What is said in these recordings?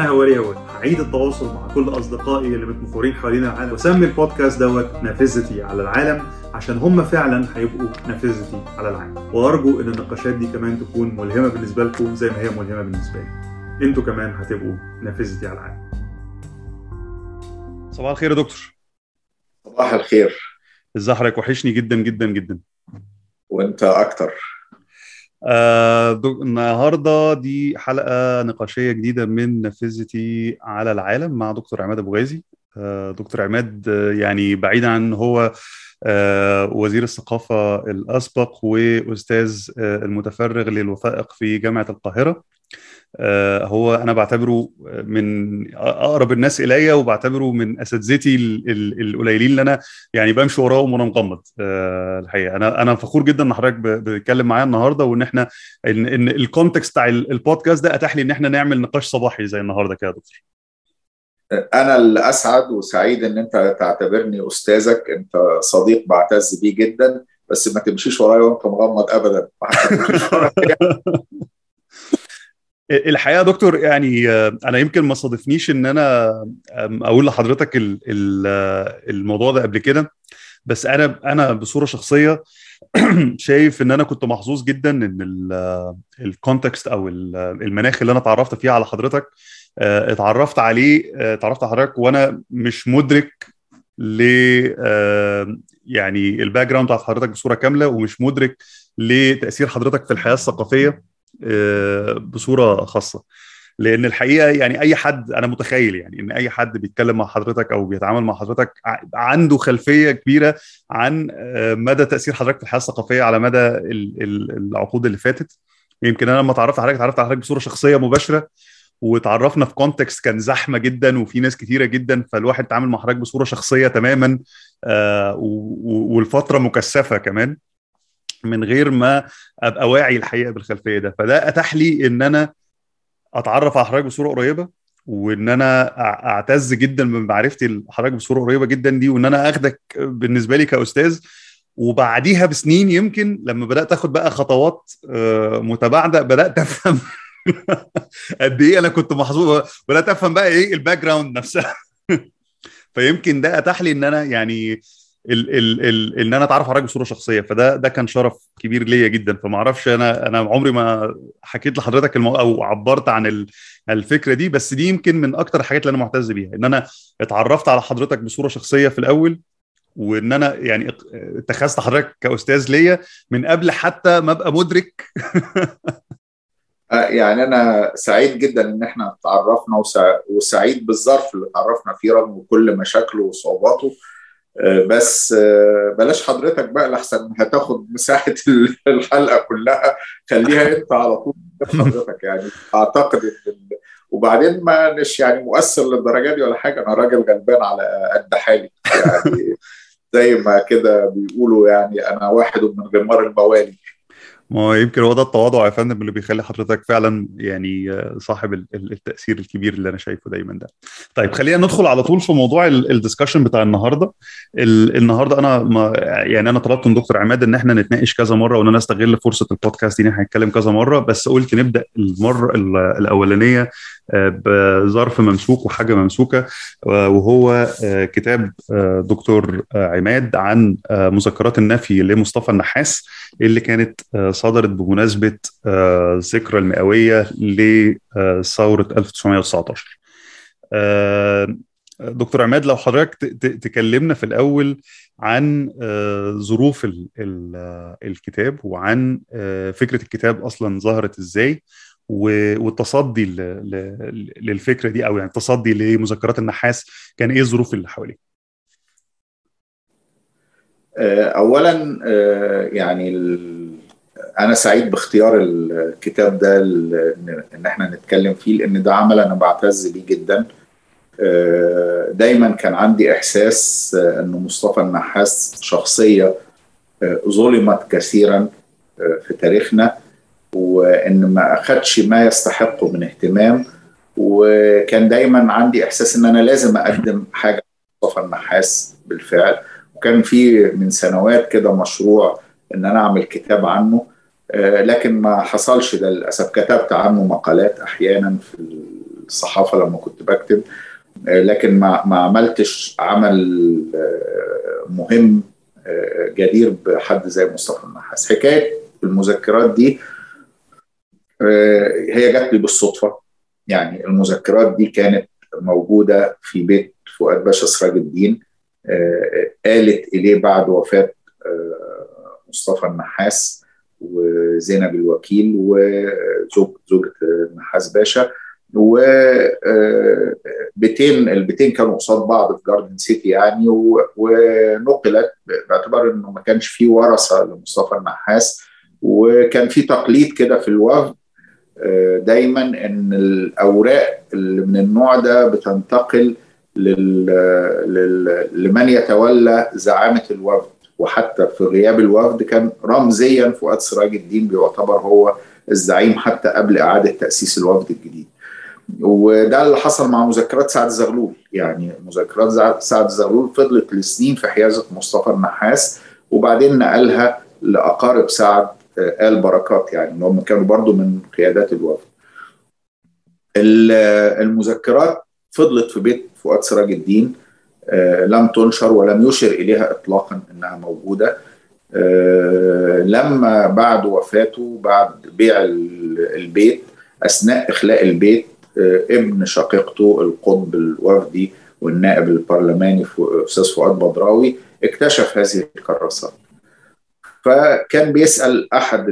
أنا هواري هواري هعيد التواصل مع كل أصدقائي اللي متمحورين حوالين العالم. وأسمي البودكاست دوت نافذتي على العالم عشان هم فعلا هيبقوا نافذتي على العالم. وأرجو إن النقاشات دي كمان تكون ملهمة بالنسبة لكم زي ما هي ملهمة بالنسبة لي. أنتوا كمان هتبقوا نافذتي على العالم. صباح الخير يا دكتور. صباح الخير. ازي حضرتك وحشني جدا جدا جدا. وأنت أكتر. آه النهارده دي حلقة نقاشية جديدة من نافذتي على العالم مع دكتور عماد أبو غازي. آه دكتور عماد آه، يعني بعيدا عن هو آه وزير الثقافة الأسبق وأستاذ آه المتفرغ للوثائق في جامعة القاهرة. هو أنا بعتبره من أقرب الناس الي وبعتبره من أساتذتي ال- ال- القليلين اللي أنا يعني بمشي وراهم وأنا مغمض. آه، الحقيقة. أنا أنا فخور جدا إن حضرتك بتتكلم معايا النهارده وإن إحنا ان إن الكونتكست بتاع ال- البودكاست ده أتاح لي إن إحنا نعمل نقاش صباحي زي النهارده كده يا دكتور. أنا الأسعد وسعيد إن أنت تعتبرني أستاذك. أنت صديق بعتز بيه جدا بس ما تمشيش ورايا وأنت مغمض ابدا. الحقيقة يا دكتور يعني آه، أنا يمكن ما صادفنيش إن أنا أقول لحضرتك آه، الموضوع ده قبل كده بس أنا أنا بصورة شخصية شايف إن أنا كنت محظوظ جدا إن ال context أو ال- المناخ اللي أنا اتعرفت فيه على حضرتك آه، اتعرفت عليه آه، اتعرفت على حضرتك وأنا مش مدرك ل آه، يعني ال background بتاعت حضرتك بصورة كاملة ومش مدرك لتأثير حضرتك في الحياة الثقافية. آه، بصورة خاصة. لأن الحقيقة يعني أي حد أنا متخيل يعني إن أي حد بيتكلم مع حضرتك أو بيتعامل مع حضرتك عنده خلفية كبيرة عن آه، مدى تأثير حضرتك في الحياة الثقافية على مدى ال- ال- العقود اللي فاتت. يمكن أنا لما اتعرفت على حضرتك اتعرفت على حضرتك بصورة شخصية مباشرة وتعرفنا في كونتكست كان زحمة جدا وفي ناس كتيرة جدا فالواحد اتعامل مع حضرتك بصورة شخصية تماما آه، والفترة مكثفة كمان. من غير ما أبقى واعي الحقيقة بالخلفية ده. فده أتاح لي إن أنا أتعرف على حضرتك بصورة قريبة وإن أنا أعتز جدا بمعرفتي لحضرتك بصورة قريبة جدا دي وإن أنا أخدك بالنسبة لي كأستاذ. وبعديها بسنين يمكن لما بدأت آخد بقى خطوات آه، متباعدة بدأت أفهم قد إيه أنا كنت محظوظ بدأت أفهم بقى إيه ال background نفسها. فيمكن ده أتاح لي إن أنا يعني ال ال ال إن أنا أتعرف على بصوره شخصية فده ده كان شرف كبير ليا جدا. فما أعرفش أنا أنا عمري ما حكيت لحضرتك المو... أو عبرت عن ال- الفكرة دي بس دي يمكن من أكتر الحاجات اللي أنا معتز بيها. إن أنا اتعرفت على حضرتك بصورة شخصية في الأول وإن أنا يعني ات- اتخذت حضرتك كأستاذ ليا من قبل حتى ما أبقى مدرك. آه، يعني أنا سعيد جدا إن إحنا تعرفنا وسع- وسعيد بالظرف اللي تعرفنا فيه رغم كل مشاكله وصعوباته. بس آه، بلاش حضرتك بقى لحسن هتاخد مساحة الحلقة كلها خليها انت على طول حضرتك يعني. أعتقد إن وبعدين ما مش يعني مؤثر للدرجة دي ولا حاجة أنا راجل غلبان على قد حالي. يعني زي ما كده بيقولوا يعني أنا واحد من غمار الموالي. ما هو يمكن هو ده التواضع يا فندم اللي بيخلي حضرتك فعلا يعني آه، صاحب ال- ال- التأثير الكبير اللي أنا شايفه دايما ده. طيب خلينا ندخل على طول في موضوع الدسكشن بتاع النهارده. ال- النهارده أنا ما يعني أنا طلبت من دكتور عماد إن إحنا نتناقش كذا مرة وإن أنا أستغل فرصة البودكاست دي إن إحنا هنتكلم كذا مرة بس قلت نبدأ المرة ال- الأولانية آه، بظرف ممسوك وحاجة ممسوكة آه، وهو آه، كتاب آه، دكتور آه، عماد عن مذكرات النفي لمصطفى النحاس اللي كانت صدرت بمناسبة آه، الذكرى المئوية لثورة 1919 آه، دكتور عماد لو حضرتك تكلمنا في الأول عن ظروف ال- ال- الكتاب وعن فكرة الكتاب أصلا ظهرت إزاي و- والتصدي ل- ل- للفكرة دي أو يعني التصدي لمذكرات النحاس كان إيه الظروف اللي حواليه؟ آه، اولا آه، يعني أنا سعيد باختيار الكتاب ده إن إحنا نتكلم فيه لأن ده عمل أنا بعتز بيه جدا. آه، دايما كان عندي إحساس ان مصطفى النحاس شخصية ظلمت كثيرا في تاريخنا. وان ما أخدش ما يستحقه من اهتمام. وكان دايما عندي إحساس إن أنا لازم أقدم حاجة مصطفى النحاس بالفعل. وكان في من سنوات كده مشروع إن أنا أعمل كتاب عنه آه، لكن ما حصلش ده للأسف. كتبت عنه مقالات أحيانا في الصحافة لما كنت بكتب لكن ما ما عملتش عمل مهم جدير بحد زي مصطفى النحاس. حكاية المذكرات دي هي جات لي بالصدفة. يعني المذكرات دي كانت موجودة في بيت فؤاد باشا سراج الدين. قالت إليه بعد وفاة مصطفى النحاس وزينب الوكيل وزوج زوجة النحاس باشا. و بيتين البيتين كانوا قصاد بعض في جاردن سيتي يعني. ونقلت باعتبار إنه ما كانش في ورثة لمصطفى النحاس. وكان في تقليد كده في الوفد. دايما إن الأوراق اللي من النوع ده بتنتقل. لمن يتولى زعامة الوفد وحتى في غياب الوفد كان رمزيا فؤاد سراج الدين بيعتبر هو الزعيم حتى قبل إعادة تأسيس الوفد الجديد. وده اللي حصل مع مذكرات سعد زغلول يعني مذكرات سعد زغلول فضلت لسنين في حيازة مصطفى النحاس وبعدين نقلها لأقارب سعد آل بركات يعني اللي هم كانوا برضو من قيادات الوفد. المذكرات فضلت في بيت فؤاد سراج الدين لم تنشر ولم يشر إليها اطلاقا إنها موجودة لما بعد وفاته بعد بيع البيت أثناء إخلاء البيت ابن شقيقته القطب الوفدي والنائب البرلماني أستاذ فؤاد بدراوي اكتشف هذه الكراسات فكان بيسأل أحد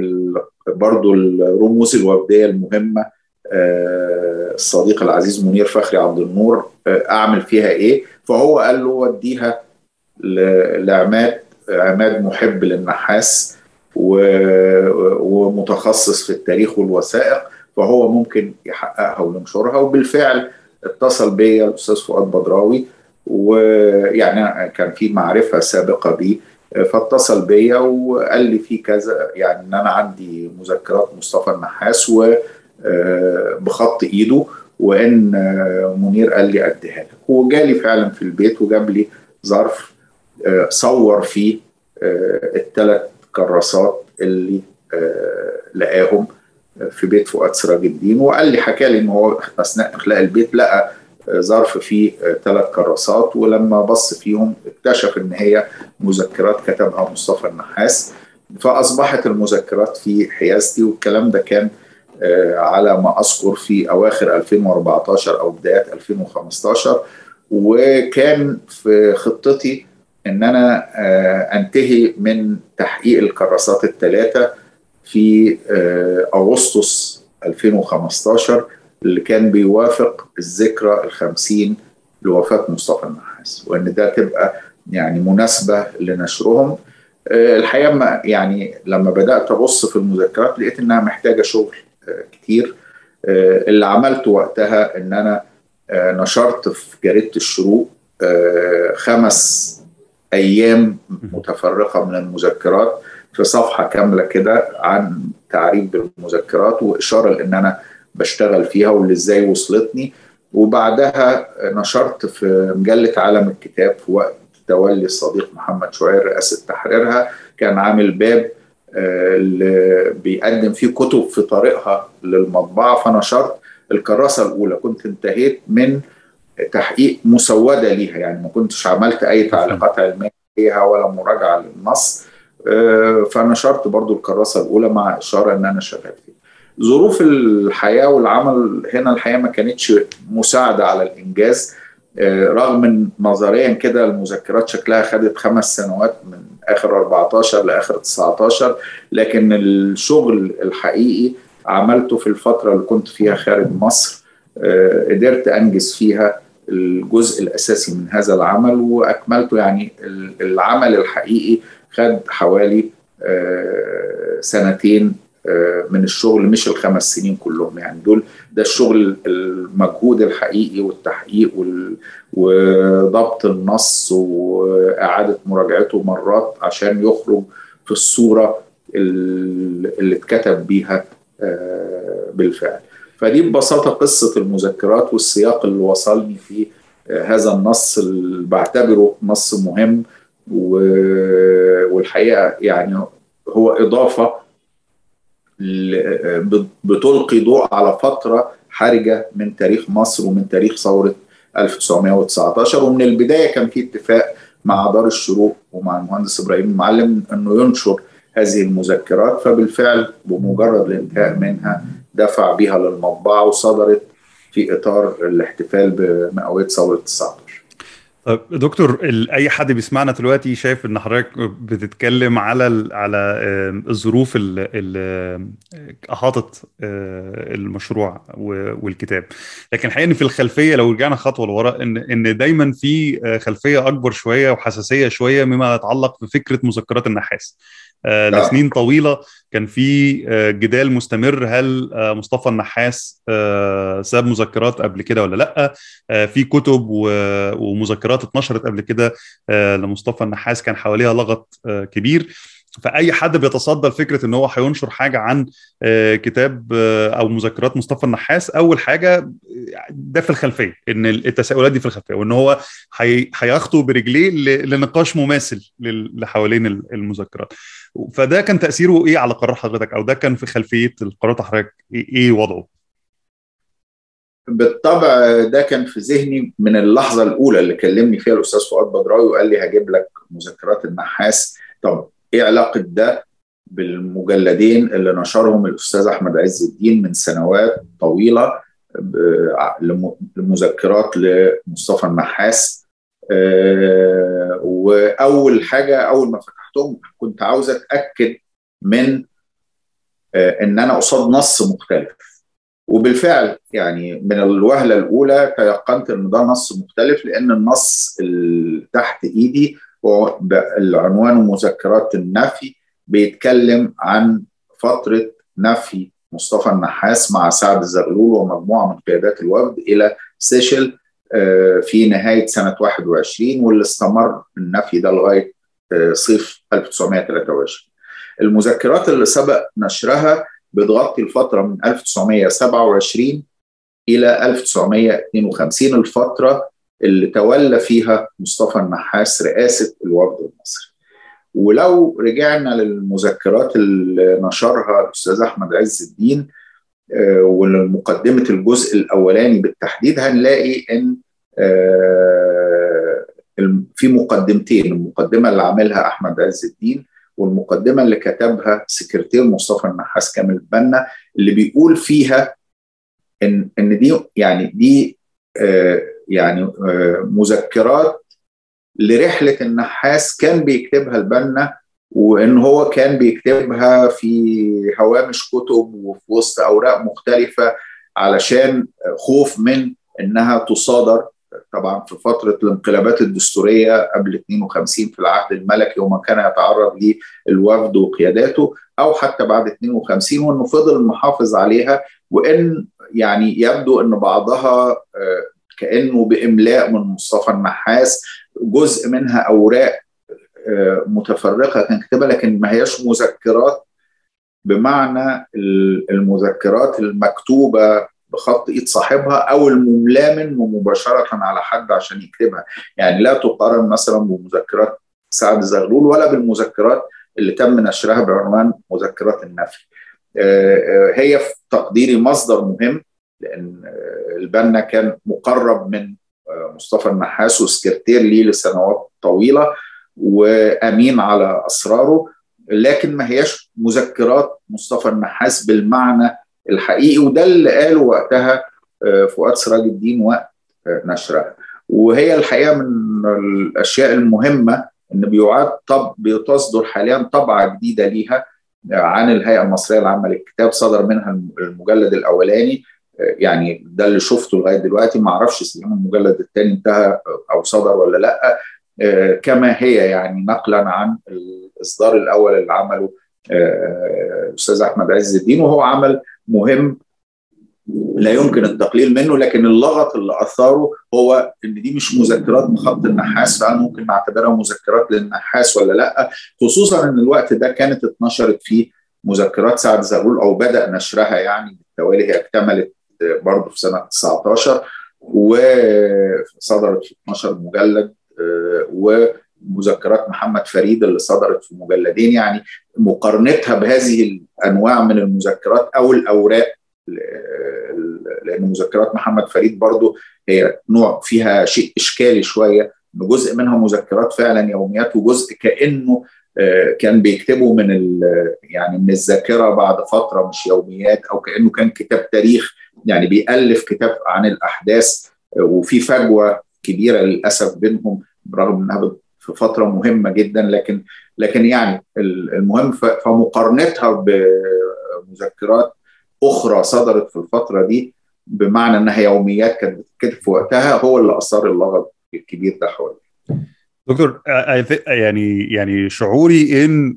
برضه الرموز الوفديه المهمة الصديق العزيز منير فخري عبد النور أعمل فيها إيه؟ فهو قال له وديها لعماد عماد محب للنحاس ومتخصص في التاريخ والوثائق فهو ممكن يحققها وينشرها وبالفعل اتصل بيا الأستاذ فؤاد بدراوي ويعني كان في معرفة سابقة بيه. فاتصل بيا وقال لي في كذا يعني إن أنا عندي مذكرات مصطفى النحاس و بخط إيده وإن منير قال لي أديها لك. وجالي فعلا في البيت وجاب لي ظرف صور فيه الثلاث كراسات اللي لقاهم في بيت فؤاد سراج الدين. وقال لي حكى لي إن هو أثناء إخلاء البيت لقى ظرف فيه ثلاث كراسات ولما بص فيهم اكتشف إن هي مذكرات كتبها مصطفى النحاس. فأصبحت المذكرات في حيازتي والكلام ده كان على ما أذكر في أواخر 2014 أو بدايات 2015 وكان في خطتي إن أنا أنتهي من تحقيق الكراسات الثلاثة في أغسطس 2015 اللي كان بيوافق الذكرى الخمسين لوفاة مصطفى النحاس وإن ده تبقى يعني مناسبة لنشرهم. الحقيقة ما يعني لما بدأت أبص في المذكرات لقيت إنها محتاجة شغل كتير. اللي عملته وقتها إن أنا نشرت في جريدة الشروق خمس أيام متفرقة من المذكرات في صفحة كاملة كده عن تعريف بالمذكرات وإشارة لأن أنا بشتغل فيها واللي إزاي وصلتني. وبعدها نشرت في مجلة عالم الكتاب في وقت تولي الصديق محمد شعير رئاسة تحريرها. كان عامل باب اللي بيقدم فيه كتب في طريقها للمطبعة. فنشرت الكراسة الأولى. كنت انتهيت من تحقيق مسودة ليها. يعني ما كنتش عملت أي تعليقات علمية فيها ولا مراجعة للنص. فنشرت برضو الكراسة الأولى مع إشارة أن أنا شغال فيها. ظروف الحياة والعمل هنا الحياة ما كانتش مساعدة على الإنجاز. رغم إن نظريا كده المذكرات شكلها خدت خمس سنوات من آخر 14 لآخر 19 لكن الشغل الحقيقي عملته في الفترة اللي كنت فيها خارج مصر قدرت أنجز فيها الجزء الأساسي من هذا العمل وأكملته يعني العمل الحقيقي خد حوالي سنتين من الشغل مش الخمس سنين كلهم يعني. دول ده الشغل المجهود الحقيقي والتحقيق وضبط النص وإعادة مراجعته مرات عشان يخرج في الصورة اللي اتكتب بيها بالفعل. فدي ببساطة قصة المذكرات والسياق اللي وصلني في هذا النص اللي بعتبره نص مهم والحقيقة يعني هو إضافة بتلقي ضوء على فترة حرجة من تاريخ مصر ومن تاريخ ثورة 1919 ومن البداية كان في اتفاق مع دار الشروق ومع المهندس إبراهيم المعلم إنه ينشر هذه المذكرات فبالفعل بمجرد الانتهاء منها دفع بها للمطبعة وصدرت في إطار الاحتفال بمئوية ثورة 19 طيب دكتور أي حد بيسمعنا دلوقتي شايف إن حضرتك بتتكلم على على الظروف اللي أحاطت المشروع والكتاب. لكن الحقيقة إن في الخلفية لو رجعنا خطوة لورا إن إن دايما في خلفية أكبر شوية وحساسية شوية مما يتعلق بفكرة مذكرات النحاس. لسنين طويلة كان في جدال مستمر. هل مصطفى النحاس ساب مذكرات قبل كده ولا لأ؟ في كتب ومذكرات اتنشرت قبل كده لمصطفى النحاس. كان حواليها لغط كبير. فأي حد بيتصدى لفكرة إن هو هينشر حاجة عن كتاب أو مذكرات مصطفى النحاس أول حاجة ده في الخلفية إن التساؤلات دي في الخلفية وإن هو هيخطو برجليه لنقاش مماثل حوالين المذكرات. فده كان تأثيره إيه على قرار حضرتك؟ أو ده كان في خلفية القرارات حضرتك إيه وضعه؟ بالطبع ده كان في ذهني من اللحظة الأولى اللي كلمني فيها الأستاذ فؤاد بدراوي وقال لي هجيب لك مذكرات النحاس. طب إيه علاقة ده بالمجلدين اللي نشرهم الأستاذ أحمد عز الدين من سنوات طويلة لمذكرات لمصطفى النحاس وأول حاجة أول ما فتحتهم كنت عاوز أتأكد من إن أنا قصاد نص مختلف. وبالفعل يعني من الوهلة الأولى تيقنت إن ده نص مختلف لأن النص اللي تحت إيدي العنوان مذكرات النفي بيتكلم عن فترة نفي مصطفى النحاس مع سعد زغلول ومجموعة من قيادات الوفد إلى سيشل في نهاية سنة 21 واللي استمر النفي ده لغاية صيف 1923 المذكرات اللي سبق نشرها بتغطي الفترة من 1927 إلى 1952 الفترة اللي تولى فيها مصطفى النحاس رئاسة الوفد المصري. ولو رجعنا للمذكرات اللي نشرها الأستاذ أحمد عز الدين ولمقدمة الجزء الأولاني بالتحديد هنلاقي إن في مقدمتين المقدمة اللي عاملها أحمد عز الدين والمقدمة اللي كتبها سكرتير مصطفى النحاس كامل بنا اللي بيقول فيها إن إن دي يعني دي يعني مذكرات لرحلة النحاس كان بيكتبها البنا وإن هو كان بيكتبها في هوامش كتب وفي وسط أوراق مختلفة علشان خوف من إنها تصادر طبعا في فترة الانقلابات الدستورية قبل 52 في العهد الملكي وما كان يتعرض ليه الوفد وقياداته أو حتى بعد 52 وإنه فضل محافظ عليها وإن يعني يبدو إن بعضها كأنه بإملاء من مصطفى النحاس جزء منها أوراق متفرقة كان كتبها لكن ما هياش مذكرات بمعنى المذكرات المكتوبة بخط إيد صاحبها أو المملاه منه مباشره على حد عشان يكتبها. يعني لا تقارن مثلا بمذكرات سعد زغلول ولا بالمذكرات اللي تم نشرها بعنوان مذكرات النفي. هي في تقديري مصدر مهم لأن البنا كان مقرب من مصطفى النحاس وسكرتير ليه لسنوات طويلة وأمين على أسراره لكن ما هياش مذكرات مصطفى النحاس بالمعنى الحقيقي وده اللي قاله وقتها فؤاد سراج الدين وقت نشرها وهي الحقيقة من الأشياء المهمة إن بيعاد طب بتصدر حاليا طبعة جديدة ليها عن الهيئة المصرية العامة للكتاب صدر منها المجلد الأولاني يعني ده اللي شفته لغاية دلوقتي. ما أعرفش اذا المجلد الثاني انتهى أو صدر ولا لأ. كما هي يعني نقلا عن الإصدار الأول اللي عمله الاستاذ أحمد عز الدين وهو عمل مهم لا يمكن التقليل منه لكن اللغط اللي أثاره هو إن دي مش مذكرات بخط النحاس فهل ممكن نعتبرها مذكرات للنحاس ولا لأ؟ خصوصا إن الوقت ده كانت اتنشرت فيه مذكرات سعد زغلول أو بدأ نشرها يعني بالتوالي هي اكتملت برضه في سنة 19 وصدرت في 12 مجلد ومذكرات محمد فريد اللي صدرت في مجلدين يعني مقارنتها بهذه الأنواع من المذكرات أو الأوراق لأن مذكرات محمد فريد برضو هي نوع فيها شيء إشكالي شوية إن جزء منها مذكرات فعلا يوميات وجزء كأنه كان بيكتبه من يعني من الذاكرة بعد فترة مش يوميات أو كأنه كان كتاب تاريخ يعني بيألف كتاب عن الأحداث وفي فجوة كبيرة للأسف بينهم برغم إنها في فترة مهمة جدا لكن لكن يعني المهم فمقارنتها بمذكرات أخرى صدرت في الفترة دي بمعنى إنها يوميات كانت بتتكتب في وقتها هو اللي أثار اللغط الكبير ده حوالي دكتور يعني يعني شعوري إن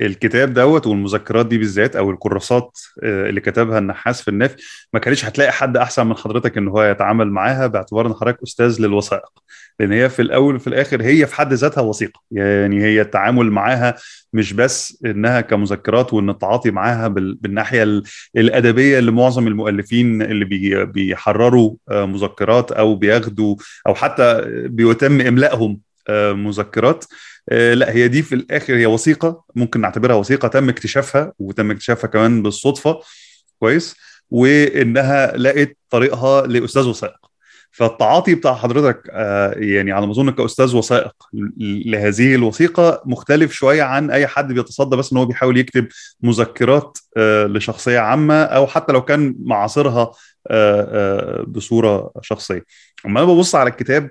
الكتاب دوت والمذكرات دي بالذات أو الكراسات اللي كتبها النحاس في النفي ما كانش هتلاقي حد أحسن من حضرتك إن هو يتعامل معاها باعتبار إن حضرتك أستاذ للوثائق. لأن هي في الأول وفي الآخر هي في حد ذاتها وثيقة. يعني هي التعامل معاها مش بس إنها كمذكرات وإن التعاطي معاها بالناحية الأدبية اللي معظم المؤلفين اللي بيحرروا مذكرات أو بياخدوا أو حتى بيتم إملائهم مذكرات. لا هي دي في الآخر هي وثيقة ممكن نعتبرها وثيقة. تم اكتشافها وتم اكتشافها كمان بالصدفة. كويس. وإنها لقت طريقها لأستاذ وثائق. فالتعاطي بتاع حضرتك يعني على ما أظن كأستاذ وثائق لهذه الوثيقة مختلف شوية عن أي حد بيتصدى بس إن هو بيحاول يكتب مذكرات لشخصية عامة أو حتى لو كان معاصرها بصورة شخصية. أما أنا ببص على الكتاب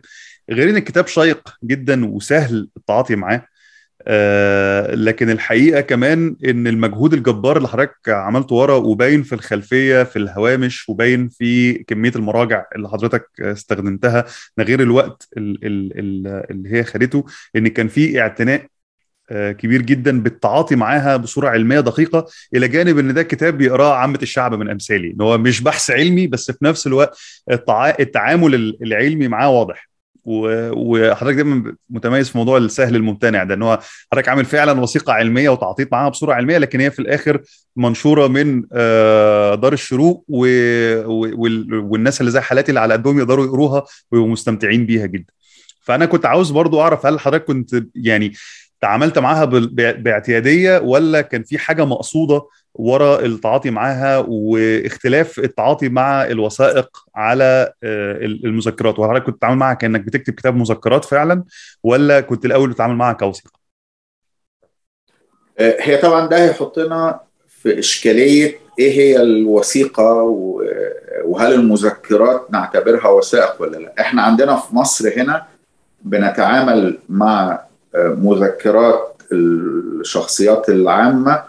غير إن الكتاب شيق جدا وسهل التعاطي معاه. آه لكن الحقيقة كمان إن المجهود الجبار اللي حضرتك عملته ورا وباين في الخلفية في الهوامش وباين في كمية المراجع اللي حضرتك استخدمتها ده غير الوقت اللي هي خدته إن كان في اعتناء كبير جدا بالتعاطي معاها بصورة علمية دقيقة إلى جانب إن ده كتاب بيقراه عامة الشعب من أمثالي إن هو مش بحث علمي بس في نفس الوقت التعامل العلمي معاه واضح. وحضرتك دايما متميز في موضوع السهل الممتنع ده إن هو حضرتك عامل فعلا وثيقة علمية وتعاطيت معاها بصورة علمية لكن هي في الآخر منشورة من دار الشروق والناس اللي زي حالاتي اللي على قدهم يقدروا يقروها ويبقوا مستمتعين بيها جدا. فأنا كنت عاوز برضو أعرف هل حضرتك كنت يعني تعاملت معاها باعتيادية ولا كان في حاجة مقصودة ورا التعاطي معاها واختلاف التعاطي مع الوثائق على المذكرات وحضرتك كنت بتتعامل معاها كأنك بتكتب كتاب مذكرات فعلا ولا كنت الأول بتتعامل معاها كوثيقة؟ هي طبعا ده هيحطنا في إشكالية إيه هي الوثيقة وهل المذكرات نعتبرها وثائق ولا لا؟ إحنا عندنا في مصر هنا بنتعامل مع مذكرات الشخصيات العامة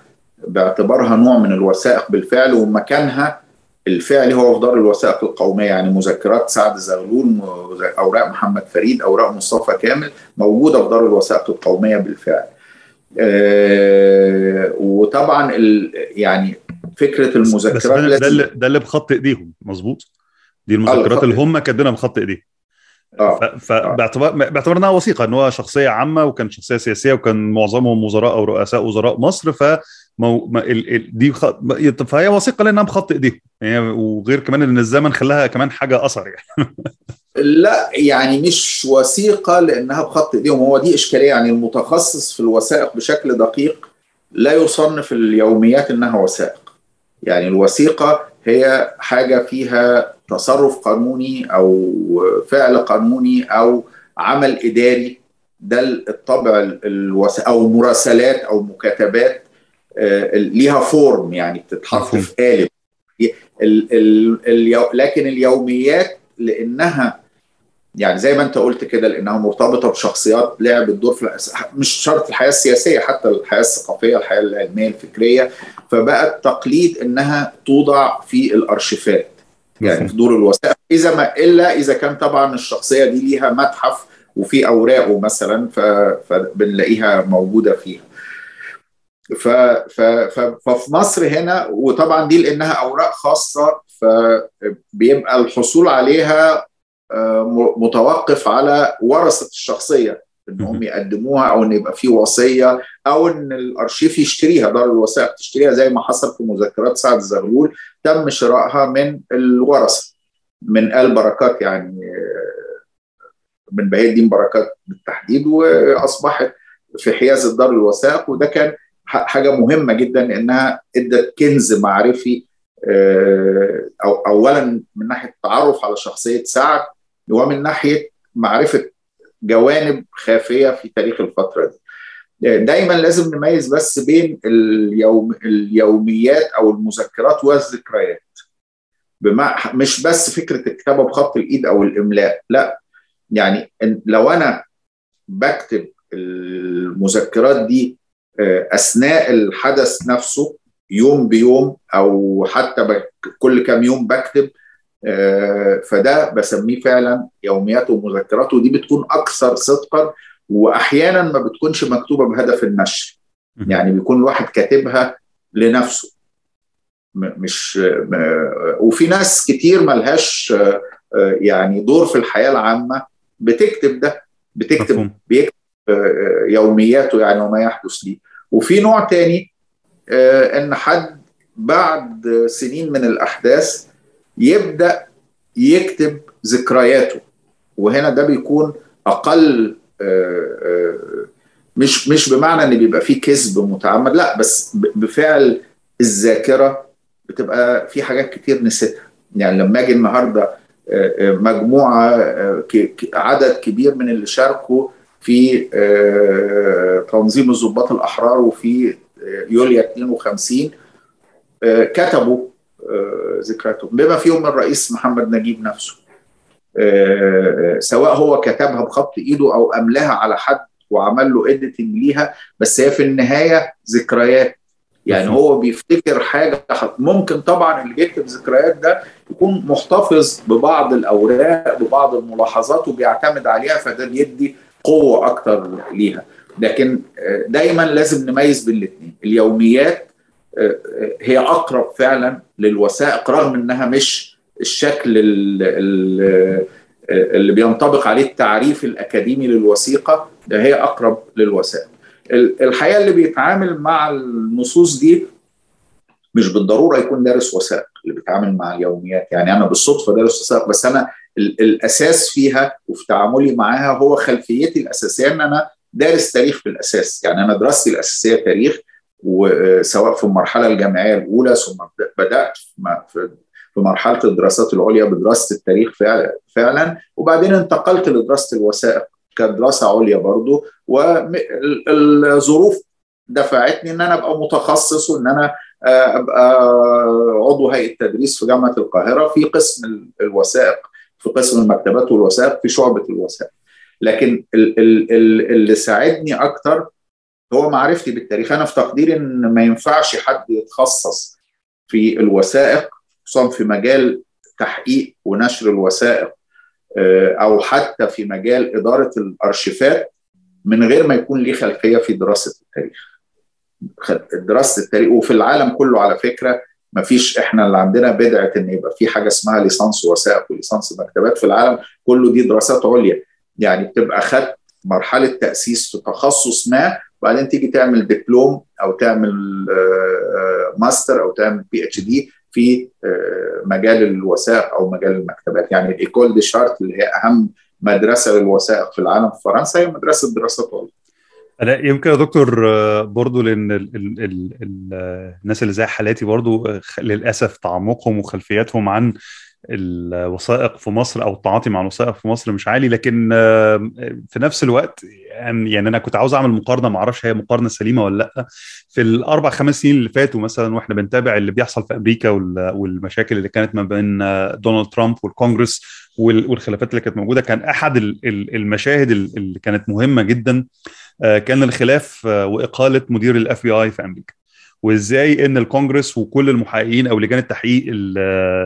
باعتبارها نوع من الوثائق بالفعل ومكانها الفعلي هو في دار الوثائق القومية يعني مذكرات سعد زغلول أوراق محمد فريد أوراق مصطفى كامل موجودة في دار الوثائق القومية بالفعل. آه وطبعا يعني فكرة المذكرات بس ده, ده, اللي, ده اللي بخط إيديهم مظبوط دي المذكرات اللي هم كاتبينها بخط إيديهم آه. فباعتبار باعتبار إنها وثيقة إن هو شخصية عامة وكان شخصية سياسية وكان معظمهم وزراء أو رؤساء وزراء مصر ف مو... ما ال... ال... دي خ... فهي وثيقة لأنها بخط ايديهم يعني وغير كمان إن الزمن خلاها كمان حاجة أثر يعني. لا يعني مش وثيقة لأنها بخط ايديهم هو دي إشكالية. يعني المتخصص في الوثائق بشكل دقيق لا يصنف اليوميات إنها وثائق. يعني الوثيقة هي حاجة فيها تصرف قانوني أو فعل قانوني أو عمل إداري. ده الطبع الوث... أو مراسلات أو مكاتبات ليها فورم يعني بتتحط في قالب. ال ال ال لكن اليوميات لأنها يعني زي ما انت قلت كده لأنها مرتبطة بشخصيات لعبت دور في مش شرط الحياة السياسية حتى الحياة الثقافية الحياة العلمية الفكرية. فبقى التقليد إنها توضع في الأرشيفات يعني في دور الوثائق. إذا ما إلا إذا كان طبعا الشخصية دي ليها متحف وفي أوراقه مثلا فبنلاقيها موجودة فيها. ف ف ف ففي مصر هنا وطبعا دي لأنها أوراق خاصة فبيبقى الحصول عليها متوقف على ورثة الشخصية انهم يقدموها أو إن يبقى في وصية أو إن الأرشيف يشتريها. دار الوثائق تشتريها زي ما حصل في مذكرات سعد زغلول تم شرائها من الورثة من آل بركات يعني من بهاء الدين بركات بالتحديد وأصبحت في حيازه دار الوثائق. وده كان حاجة مهمة جدا إنها إدت كنز معرفي أو اولا من ناحية التعرف على شخصية سعد. ومن ناحية معرفة جوانب خافية في تاريخ الفترة دي. دايما لازم نميز بس بين اليوم اليوميات أو المذكرات والذكريات بما مش بس فكرة الكتابة بخط الإيد أو الإملاء لا يعني لو أنا بكتب المذكرات دي أثناء الحدث نفسه يوم بيوم أو حتى كل كام يوم بكتب فده بسميه فعلا يوميات ومذكرات ودي بتكون أكثر صدقا واحيانا ما بتكونش مكتوبة بهدف النشر. يعني بيكون الواحد كاتبها لنفسه. مش وفي ناس كتير ملهاش يعني دور في الحياة العامة. بتكتب ده بتكتب بيكتب يومياته يعني وما يحدث ليه. وفي نوع تاني إن حد بعد سنين من الأحداث يبدأ يكتب ذكرياته. وهنا ده بيكون أقل مش مش بمعنى إن بيبقى فيه كذب متعمد لا بس بفعل الذاكرة بتبقى في حاجات كتير نسيتها يعني لما أجي النهارده مجموعة عدد كبير من اللي شاركوا في تنظيم الضباط الأحرار وفي يوليو 52 كتبوا ذكرياتهم بما فيهم الرئيس محمد نجيب نفسه. سواء هو كتبها بخط إيده أو أملاها على حد وعمل له اديتنج ليها بس هي في النهاية ذكريات. يعني هو بيفتكر حاجة ممكن طبعا اللي بيكتب ذكريات ده يكون محتفظ ببعض الأوراق ببعض الملاحظات وبيعتمد عليها فده بيدي قوة أكتر ليها. لكن دايما لازم نميز بين الاثنين اليوميات هي أقرب فعلا للوثائق رغم إنها مش الشكل اللي بينطبق عليه التعريف الأكاديمي للوثيقة ده هي أقرب للوثائق. الحقيقة اللي بيتعامل مع النصوص دي مش بالضرورة يكون دارس وثائق اللي بيتعامل مع اليوميات. يعني أنا بالصدفة دارس وثائق بس أنا الأساس فيها وفي تعاملي معاها هو خلفيتي الأساسية إن أنا دارس تاريخ في الاساس يعني أنا دراستي الأساسية تاريخ وسواء في المرحلة الجامعية الأولى ثم بدأت في مرحلة الدراسات العليا بدراسة التاريخ فعلا. وبعدين انتقلت لدراسة الوثائق كدراسة عليا برضو. والظروف دفعتني إن أنا أبقى متخصص وإن أنا أبقى عضو هيئة تدريس في جامعة القاهرة في قسم الوثائق في قسم المكتبات والوثائق في شعبة الوثائق. لكن اللي ساعدني أكتر هو معرفتي بالتاريخ. أنا في تقديري إن ما ينفعش حد يتخصص في الوثائق خصوصا في مجال تحقيق ونشر الوثائق أو حتى في مجال إدارة الأرشيفات من غير ما يكون ليه خلفية في دراسة التاريخ. دراسة التاريخ وفي العالم كله على فكرة ما فيش إحنا اللي عندنا بدعة إن يبقى في حاجة اسمها ليسانس وثائق وليسانس مكتبات في العالم كله دي دراسات عليا. يعني بتبقى خدت مرحلة تأسيس في تخصص ما وبعدين تيجي تعمل دبلوم أو تعمل ماستر أو تعمل PhD في مجال الوثائق أو مجال المكتبات. يعني ال École des chartes اللي هي أهم مدرسة للوثائق في العالم في فرنسا هي مدرسة دراسات عليا أنا يمكن يا دكتور برضو لأن ال ال ال ال الناس اللي زي حالاتي برضو للأسف تعمقهم وخلفياتهم عن الوثائق في مصر أو التعاطي مع الوثائق في مصر مش عالي لكن في نفس الوقت يعني أنا كنت عاوز أعمل مقارنة ما أعرفش هي مقارنة سليمة ولا لأ. في الأربع خمس سنين اللي فاتوا مثلا وإحنا بنتابع اللي بيحصل في أمريكا والمشاكل اللي كانت ما بين دونالد ترامب والكونجرس والخلافات اللي كانت موجودة كان أحد المشاهد اللي كانت مهمة جدا كان الخلاف وإقالة مدير ال FBI في أمريكا. وإزاي إن الكونجرس وكل المحققين أو لجان التحقيق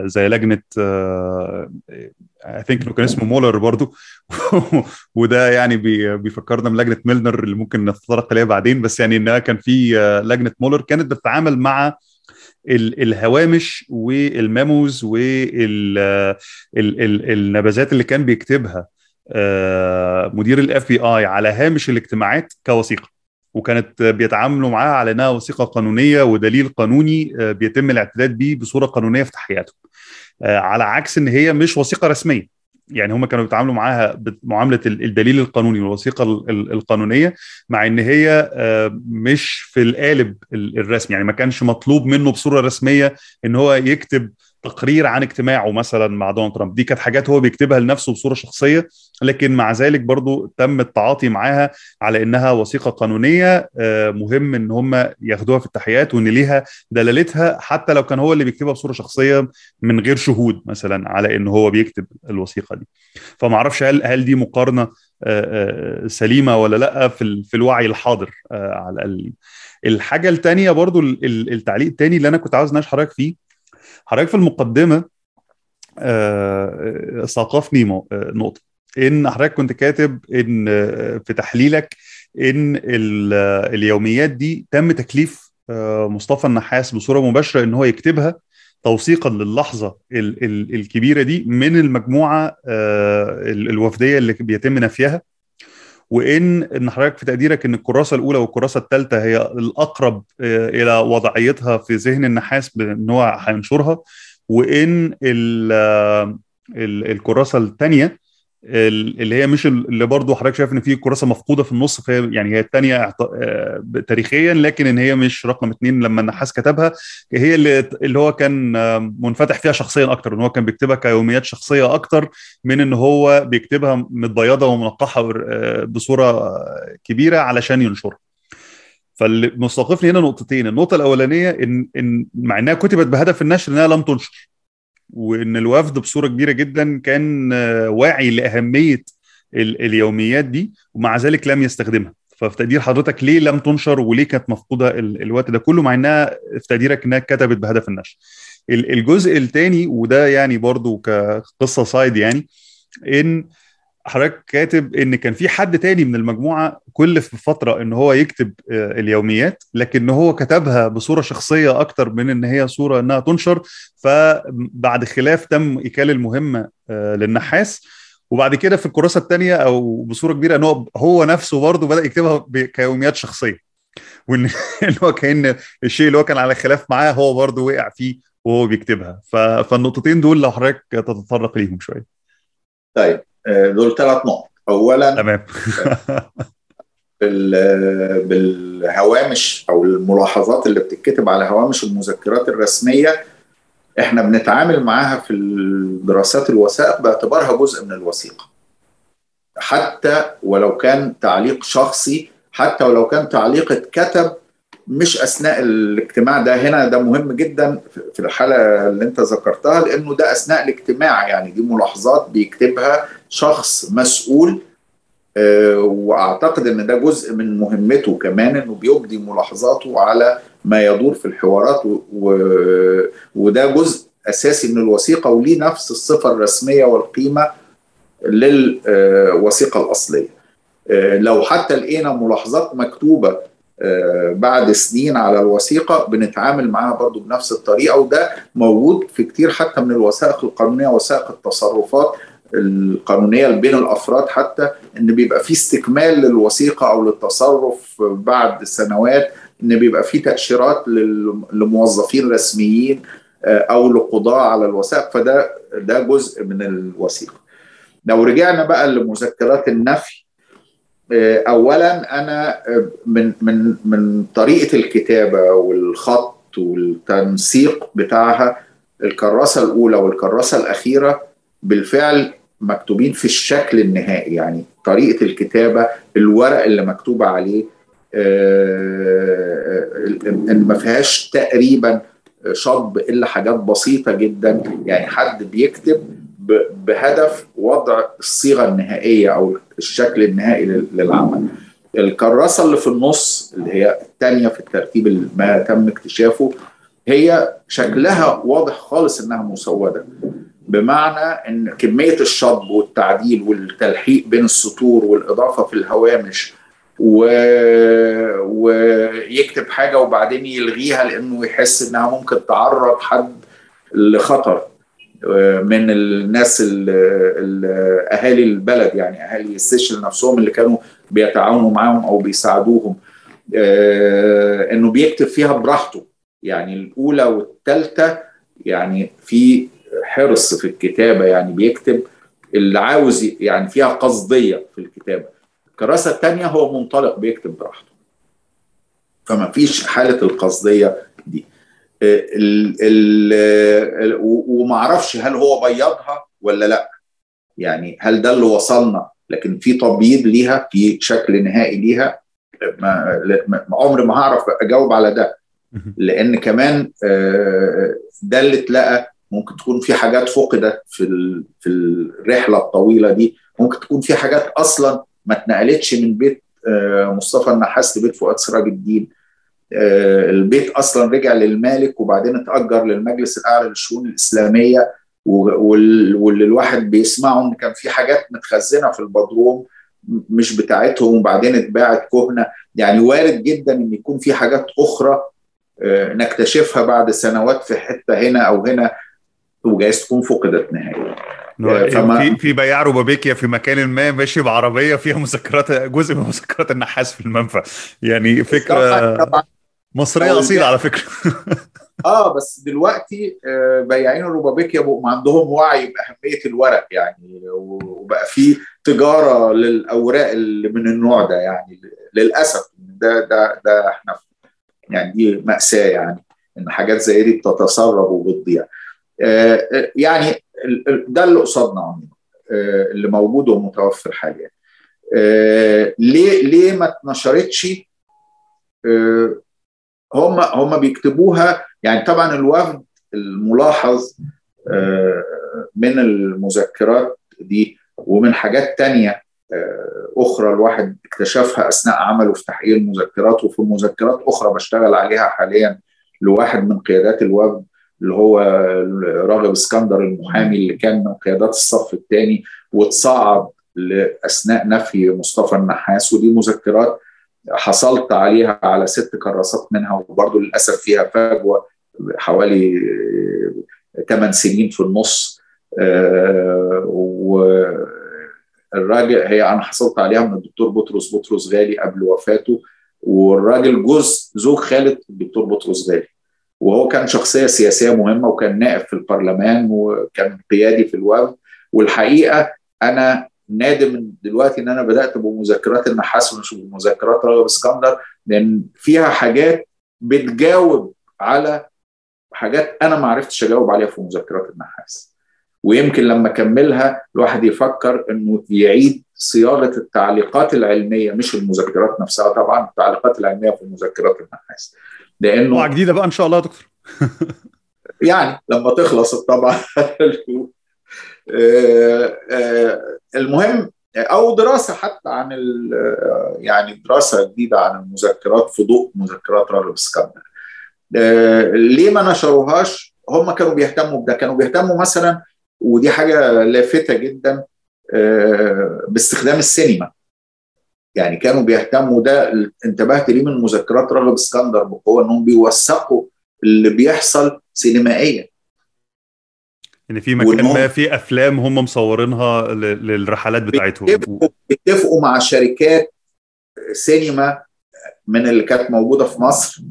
زي لجنة I think إنه كان اسمه مولر برضو. وده يعني بيفكرنا بلجنة ميلنر اللي ممكن نتطرق اليها بعدين. بس يعني إنها كان في لجنة مولر كانت بتتعامل مع الهوامش وال memos والنبذات اللي كان بيكتبها مدير ال FBI على هامش الاجتماعات كوثيقة. وكانت بيتعاملوا معاها على إنها وثيقة قانونية ودليل قانوني بيتم الاعتداد به بصورة قانونية في تحقيقاتهم على عكس إن هي مش وثيقة رسمية. يعني هم كانوا بيتعاملوا معاها بمعاملة الدليل القانوني والوثيقة القانونية مع إن هي مش في القالب الرسمي. يعني ما كانش مطلوب منه بصورة رسمية إن هو يكتب تقرير عن اجتماعه مثلا مع دونالد ترامب. دي كانت حاجات هو بيكتبها لنفسه بصورة شخصية لكن مع ذلك برضو تم التعاطي معاها على إنها وثيقة قانونية مهم إن هم ياخدوها في التحقيقات وإن ليها دلالتها حتى لو كان هو اللي بيكتبها بصورة شخصية من غير شهود مثلا على إن هو بيكتب الوثيقة دي. فما أعرفش هل هل دي مقارنة سليمة ولا لأ في في الوعي الحاضر على الاقل الحاجة الثانية برضو التعليق الثاني اللي أنا كنت عاوز أناقش حضرتك فيه حضرتك في المقدمة ثقفني نقطة. إن حضرتك كنت كاتب إن في تحليلك إن اليوميات دي تم تكليف مصطفى النحاس بصورة مباشرة إن هو يكتبها توثيقا للحظة ال ال الكبيرة دي من المجموعة الوفدية اللي بيتم نفيها. وإن إن حضرتك في تقديرك إن الكراسة الأولى والكراسة الثالثه هي الأقرب إلى وضعيتها في ذهن النحاس بإن هو هينشرها وإن الكراسة الثانية اللي هي مش اللي برضه حضرتك شايف إن في كراسة مفقودة في النص فهي يعني هي الثانية تاريخيا لكن إن هي مش رقم اثنين لما النحاس كتبها هي اللي اللي هو كان منفتح فيها شخصيا أكتر إن هو كان بيكتبها كيوميات شخصية أكتر من إن هو بيكتبها متبيضة ومنقحة بصورة كبيرة علشان ينشرها. فاللي مستوقفني هنا نقطتين، النقطة الأولانية إن إن مع إنها كتبت بهدف النشر إنها لم تنشر. وإن الوفد بصورة كبيرة جدا كان واعي لأهمية اليوميات دي ومع ذلك لم يستخدمها. ففي تقدير حضرتك ليه لم تنشر وليه كانت مفقودة الوقت ده كله مع إنها في تقديرك إنها كتبت بهدف النشر. الجزء الثاني وده يعني برضو كقصة سايد يعني إن حضرتك كاتب إن كان في حد تاني من المجموعة كل في فترة إن هو يكتب اليوميات لكن هو كتبها بصورة شخصية أكتر من إن هي صورة إنها تنشر. فبعد خلاف تم اكال المهمة للنحاس. وبعد كده في الكراسة الثانية أو بصورة كبيرة إن هو هو نفسه برضه بدأ يكتبها كيوميات شخصية. وإن هو كأن الشيء اللي هو كان على خلاف معاه هو برضه وقع فيه وهو بيكتبها. فالنقطتين دول لو حضرتك تتطرق ليهم شوية. طيب. دول ثلاث نقط. اولا تمام. بالهوامش أو الملاحظات اللي بتتكتب على هوامش المذكرات الرسمية إحنا بنتعامل معاها في الدراسات الوثائق باعتبارها جزء من الوثيقة. حتى ولو كان تعليق شخصي حتى ولو كان تعليق اتكتب مش أثناء الاجتماع ده. هنا ده مهم جدا في الحالة اللي أنت ذكرتها لأنه ده أثناء الاجتماع يعني. دي ملاحظات بيكتبها شخص مسؤول أه وأعتقد إن ده جزء من مهمته كمان إنه بيبدي ملاحظاته على ما يدور في الحوارات و... وده جزء أساسي من الوثيقة وليه نفس الصفة الرسمية والقيمة للوثيقة الأصلية. أه لو حتى لقينا ملاحظات مكتوبة بعد سنين على الوثيقة بنتعامل معاها برضو بنفس الطريقة وده موجود في كتير حتى من الوثائق القانونية وثائق التصرفات القانونية بين الأفراد حتى إن بيبقى في استكمال للوثيقة أو للتصرف بعد سنوات إن بيبقى في تأشيرات لموظفين رسميين أو لقضاء على الوثائق. فده ده جزء من الوثيقة. لو رجعنا بقى لمذكرات النفي اولا أنا من من من طريقة الكتابة والخط والتنسيق بتاعها الكراسة الأولى والكراسة الأخيرة بالفعل مكتوبين في الشكل النهائي يعني طريقة الكتابة الورق اللي مكتوب عليه ان ما فيهاش تقريبا شطب إلا حاجات بسيطة جدا يعني حد بيكتب بهدف وضع الصيغة النهائية أو الشكل النهائي للعمل. الكراسة اللي في النص اللي هي الثانية في الترتيب ما تم اكتشافه هي شكلها واضح خالص إنها مسودة بمعنى إن كمية الشطب والتعديل والتلحيق بين السطور والإضافة في الهوامش و... ويكتب حاجة وبعدين يلغيها لأنه يحس إنها ممكن تعرض حد لخطر من الناس ال ال أهالي البلد يعني أهالي السيشل نفسهم اللي كانوا بيتعاونوا معاهم أو بيساعدوهم إنه بيكتب فيها براحته. يعني الأولى والثالثه يعني في حرص في الكتابة يعني بيكتب اللي عاوز يعني فيها قصدية في الكتابة. الكراسه الثانية هو منطلق بيكتب براحته. فما فيش حالة القصدية دي. ال ال وما أعرفش هل هو بيضها ولا لا. يعني هل ده اللي وصلنا؟ لكن في تبييض ليها في شكل نهائي ليها. ما عمري ما هعرف أجاوب على ده. لأن كمان ده اللي اتلقى ممكن تكون في حاجات فقدت في في الرحلة الطويلة دي. ممكن تكون في حاجات أصلا ما اتنقلتش من بيت مصطفى النحاس لبيت فؤاد سراج الدين. البيت أصلا رجع للمالك وبعدين اتأجر للمجلس الأعلى للشؤون الإسلامية واللي الواحد بيسمعه إن كان في حاجات متخزنة في البدروم مش بتاعتهم وبعدين اتباعت كهنة. يعني وارد جدا إن يكون في حاجات أخرى نكتشفها بعد سنوات في حتة هنا أو هنا. وجايز تكون فقدت نهائيا. فما في في بياع ربابيكيا في مكان ما ماشي بعربية فيها مذكرات جزء من مذكرات النحاس في المنفى. يعني فكرة مصرية أصيلة على فكرة. آه بس دلوقتي بياعين الربابيكيا بقوا عندهم وعي بأهمية الورق يعني وبقى في تجارة للأوراق اللي من النوع ده يعني للأسف. ده ده ده إحنا يعني دي مأساة يعني إن حاجات زي دي بتتسرب وبتضيع. يعني ده اللي قصادنا عموما اللي موجود ومتوفر حاليا. ليه ليه ما اتنشرتش؟ هم هم بيكتبوها يعني طبعا الوفد الملاحظ من المذكرات دي ومن حاجات تانية أخرى الواحد اكتشفها أثناء عمله في تحقيق المذكرات وفي مذكرات أخرى بشتغل عليها حاليا لواحد من قيادات الوفد. اللي هو راغب اسكندر المحامي اللي كان من قيادات الصف الثاني واتصعد اثناء نفي مصطفى النحاس ودي مذكرات حصلت عليها على ست كراسات منها وبرضه للأسف فيها فجوة حوالي 8 سنين في النص. والراجل هي أنا حصلت عليها من الدكتور بطرس بطرس غالي قبل وفاته والراجل جوز زوج خالد الدكتور بطرس غالي. وهو كان شخصية سياسية مهمة وكان نائب في البرلمان وكان قيادي في الوفد. والحقيقة أنا نادم دلوقتي إن أنا بدأت بمذكرات النحاس ومش بمذكرات راغب اسكندر لأن فيها حاجات بتجاوب على حاجات أنا ما عرفتش أجاوب عليها في مذكرات النحاس. ويمكن لما أكملها الواحد يفكر إنه يعيد صياغة التعليقات العلمية مش المذكرات نفسها طبعا التعليقات العلمية في مذكرات النحاس. لأنه جديدة بقى إن شاء الله يا دكتور. يعني لما تخلص الطبعة. المهم أو دراسة حتى عن يعني دراسة جديدة عن المذكرات في ضوء مذكرات راغب اسكندر ليه ما نشروهاش؟ هم كانوا بيهتموا بده. كانوا بيهتموا مثلا ودي حاجة لافته جدا باستخدام السينما. يعني كانوا بيهتموا ده انتبهت ليه من مذكرات راغب اسكندر بقوة؟ إنهم بيوثقوا اللي بيحصل سينمائيا. ان في مكان ما في أفلام هم مصورينها للرحلات بتاعتهم. بيتفقوا مع شركات سينما من اللي كانت موجودة في مصر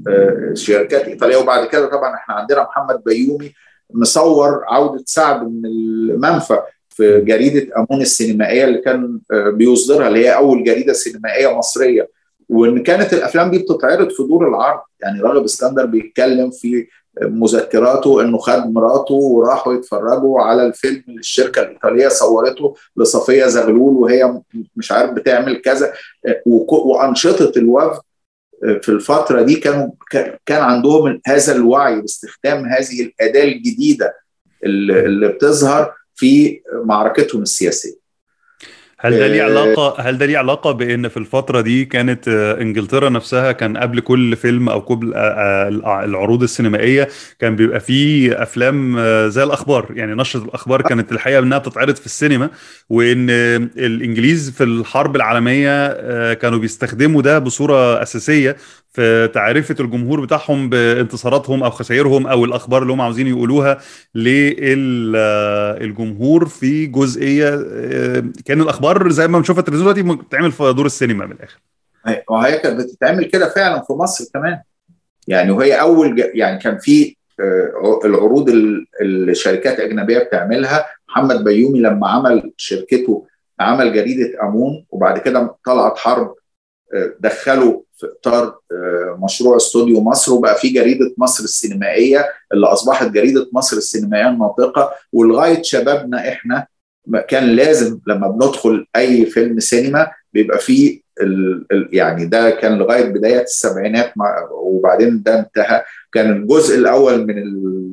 شركات إيطالية. وبعد كده طبعا إحنا عندنا محمد بيومي مصور عودة سعد من المنفى. في جريدة أمون السينمائية اللي كان بيصدرها اللي هي أول جريدة سينمائية مصرية. وإن كانت الأفلام دي بتتعرض في دور العرض يعني راغب اسكندر بيتكلم في مذكراته إنه خد مراته وراحوا يتفرجوا على الفيلم اللي الشركة الإيطالية صورته لصفية زغلول وهي مش عارف بتعمل كذا. وأنشطة الوفد في الفترة دي كانوا كان عندهم هذا الوعي باستخدام هذه الأداة الجديدة اللي بتظهر. في معركتهم السياسية. هل ده ليه علاقة هل ده ليه علاقة بإن في الفترة دي كانت إنجلترا نفسها كان قبل كل فيلم أو قبل العروض السينمائية كان بيبقى فيه أفلام زي الأخبار. يعني نشرة الأخبار كانت الحقيقة إنها بتتعرض في السينما وإن الإنجليز في الحرب العالمية كانوا بيستخدموا ده بصورة أساسية في تعرفة الجمهور بتاعهم بانتصاراتهم أو خسائرهم أو الأخبار اللي هم عاوزين يقولوها للجمهور في جزئية كأن الأخبار زي ما بنشوفها التلفزيون دلوقتي بتتعمل في دور السينما من الآخر. وهي كانت بتتعمل كده فعلا في مصر كمان. يعني وهي أول ج... يعني كان في العروض اللي الشركات أجنبية بتعملها. محمد بيومي لما عمل شركته عمل جريدة أمون وبعد كده طلعت حرب دخلوا في اطار مشروع استوديو مصر وبقى في جريدة مصر السينمائية اللي أصبحت جريدة مصر السينمائية الناطقة. ولغاية شبابنا إحنا كان لازم لما بندخل أي فيلم سينما بيبقى فيه يعني ده كان لغاية بداية السبعينات وبعدين ده انتهى. كان الجزء الأول من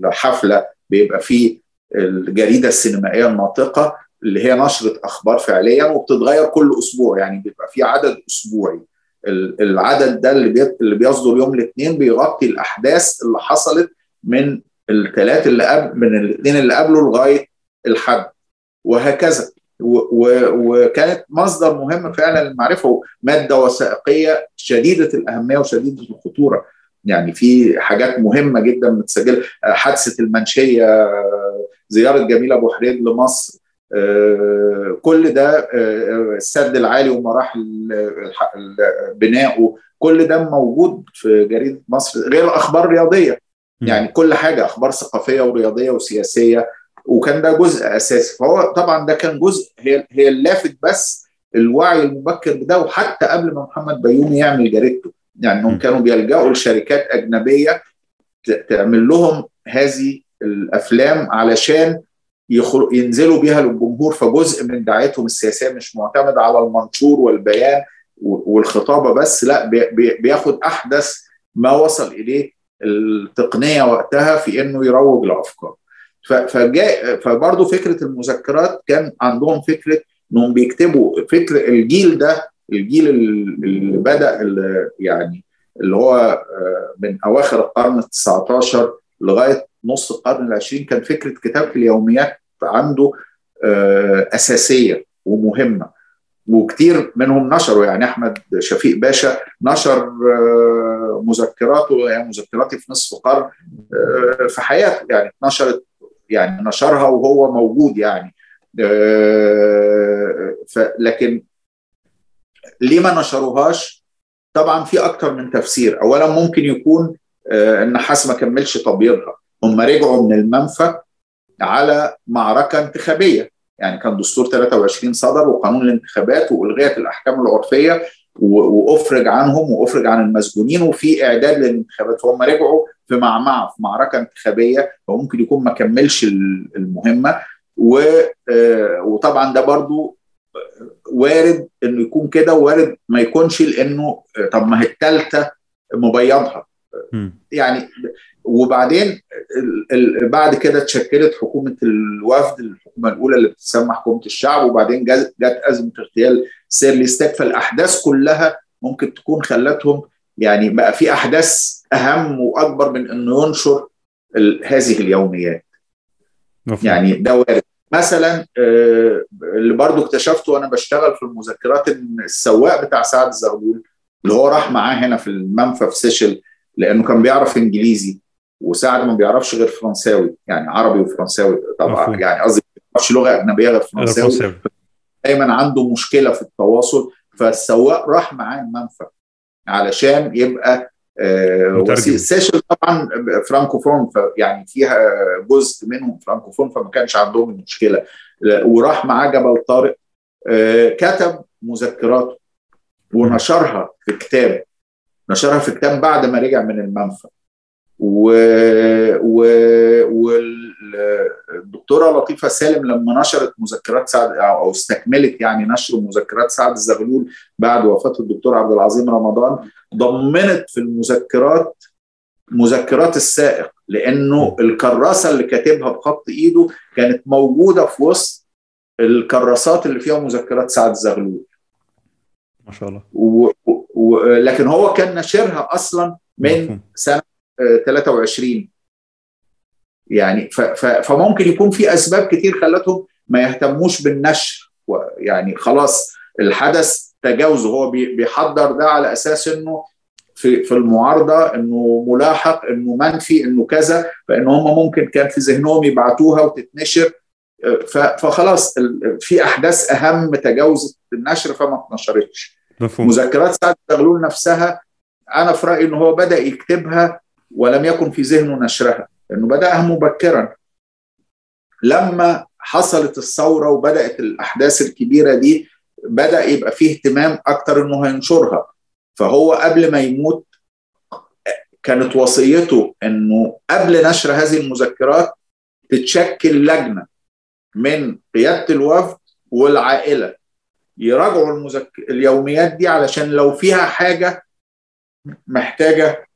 الحفلة بيبقى فيه الجريدة السينمائية الناطقة اللي هي نشرة أخبار فعليا وبتتغير كل أسبوع يعني بيبقى في عدد أسبوعي. العدد ده اللي اللي بيصدر يوم الاثنين بيغطي الأحداث اللي حصلت من الثلاث اللي قبل من الاثنين اللي قبله لغاية الحد. وهكذا. وكانت مصدر مهم فعلا للمعرفة ومادة وثائقية شديدة الأهمية وشديدة الخطورة. يعني في حاجات مهمة جدا متسجلة. حادثة المنشية زيارة جميلة أبو حريد لمصر. كل ده السد العالي ومراحل بنائه كل ده موجود في جريدة مصر غير الأخبار الرياضية. يعني كل حاجة أخبار ثقافية ورياضية وسياسية. وكان ده جزء أساسي. فهو طبعا ده كان جزء هي هي اللافت بس الوعي المبكر بده. وحتى قبل ما محمد بيومي يعمل جريدته يعني انهم كانوا بيلجأوا لشركات أجنبية تعمل لهم هذه الأفلام علشان ينزلوا بيها للجمهور فجزء من دعايتهم السياسية مش معتمد على المنشور والبيان والخطابة بس لا بياخد أحدث ما وصل إليه التقنية وقتها في إنه يروج لأفكار. فجاء فبرضه فكرة المذكرات كان عندهم فكرة إنهم بيكتبوا فكر الجيل ده الجيل اللي بدأ اللي يعني اللي هو من أواخر القرن ال 19 لغاية نص القرن العشرين كان فكرة كتابة اليوميات عنده أساسية ومهمة. وكتير منهم نشروا يعني أحمد شفيق باشا نشر مذكراته يعني مذكراتي في نصف قرن في حياته يعني نشرت يعني نشرها وهو موجود يعني. لكن ليه ما نشروهاش؟ طبعا في أكتر من تفسير. اولا ممكن يكون النحاس ما كملش تبييضها هم رجعوا من المنفى على معركة انتخابية. يعني كان دستور 23 صدر وقانون الانتخابات وألغيت الأحكام العرفية وأفرج عنهم وأفرج عن المسجونين وفي إعداد للانتخابات. فهم رجعوا في معمعه في معركة انتخابية. فممكن يكون ما كملش المهمة. وطبعا ده برضو وارد إنه يكون كده وارد ما يكونش لإنه طب ما هي الثالثه مبيضها. يعني وبعدين بعد كده اتشكلت حكومة الوفد الحكومة الأولى اللي بتسمى حكومة الشعب وبعدين جت أزمة اغتيال سير لي ستاك فالأحداث كلها ممكن تكون خلتهم يعني بقى في أحداث أهم وأكبر من إنه ينشر هذه اليوميات. مفهوم. يعني ده وارد. مثلا اللي برضو اكتشفته وأنا بشتغل في المذكرات إن السواق بتاع سعد الزغلول اللي هو راح معاه هنا في المنفى في سيشل لأنه كان بيعرف إنجليزي. وسعد ما بيعرفش غير فرنساوي يعني عربي وفرنساوي طبعا مفهوم. يعني قصدي ما بيعرفش لغة أجنبية غير فرنساوي. دايما عنده مشكلة في التواصل فالسواق راح معاه المنفى علشان يبقى وسيلة سيشل طبعا فرانكوفون يعني فيها جزء منهم فرانكوفون فما كانش عندهم المشكلة. وراح معاه جبل طارق كتب مذكراته ونشرها في كتاب نشرها في كتاب بعد ما رجع من المنفى. و... و... والدكتورة لطيفة سالم لما نشرت مذكرات سعد أو استكملت يعني نشر مذكرات سعد الزغلول بعد وفاة الدكتور عبد العظيم رمضان ضمنت في المذكرات مذكرات السائق لأنه الكراسة اللي كاتبها بخط إيده كانت موجودة في وسط الكراسات اللي فيها مذكرات سعد الزغلول. ما شاء الله. و... و... لكن هو كان ناشرها أصلا من سنة 23 يعني ف... ف... فممكن يكون في أسباب كتير خلتهم ما يهتموش بالنشر. يعني خلاص الحدث تجاوزه. هو بيحضر ده على أساس إنه في في المعارضة إنه ملاحق إنه منفي إنه كذا فإن هم ممكن كان في ذهنهم يبعتوها وتتنشر. فخلاص في أحداث أهم تجاوزت النشر فما اتنشرتش. مذكرات سعد زغلول نفسها أنا في رأيي ان هو بدأ يكتبها ولم يكن في ذهنه نشرها لأنه بدأها مبكرا. لما حصلت الثورة وبدأت الأحداث الكبيرة دي بدأ يبقى فيه اهتمام أكتر إنه هينشرها. فهو قبل ما يموت كانت وصيته إنه قبل نشر هذه المذكرات تتشكل لجنة من قيادة الوفد والعائلة. يراجعوا المذك... اليوميات دي علشان لو فيها حاجة محتاجة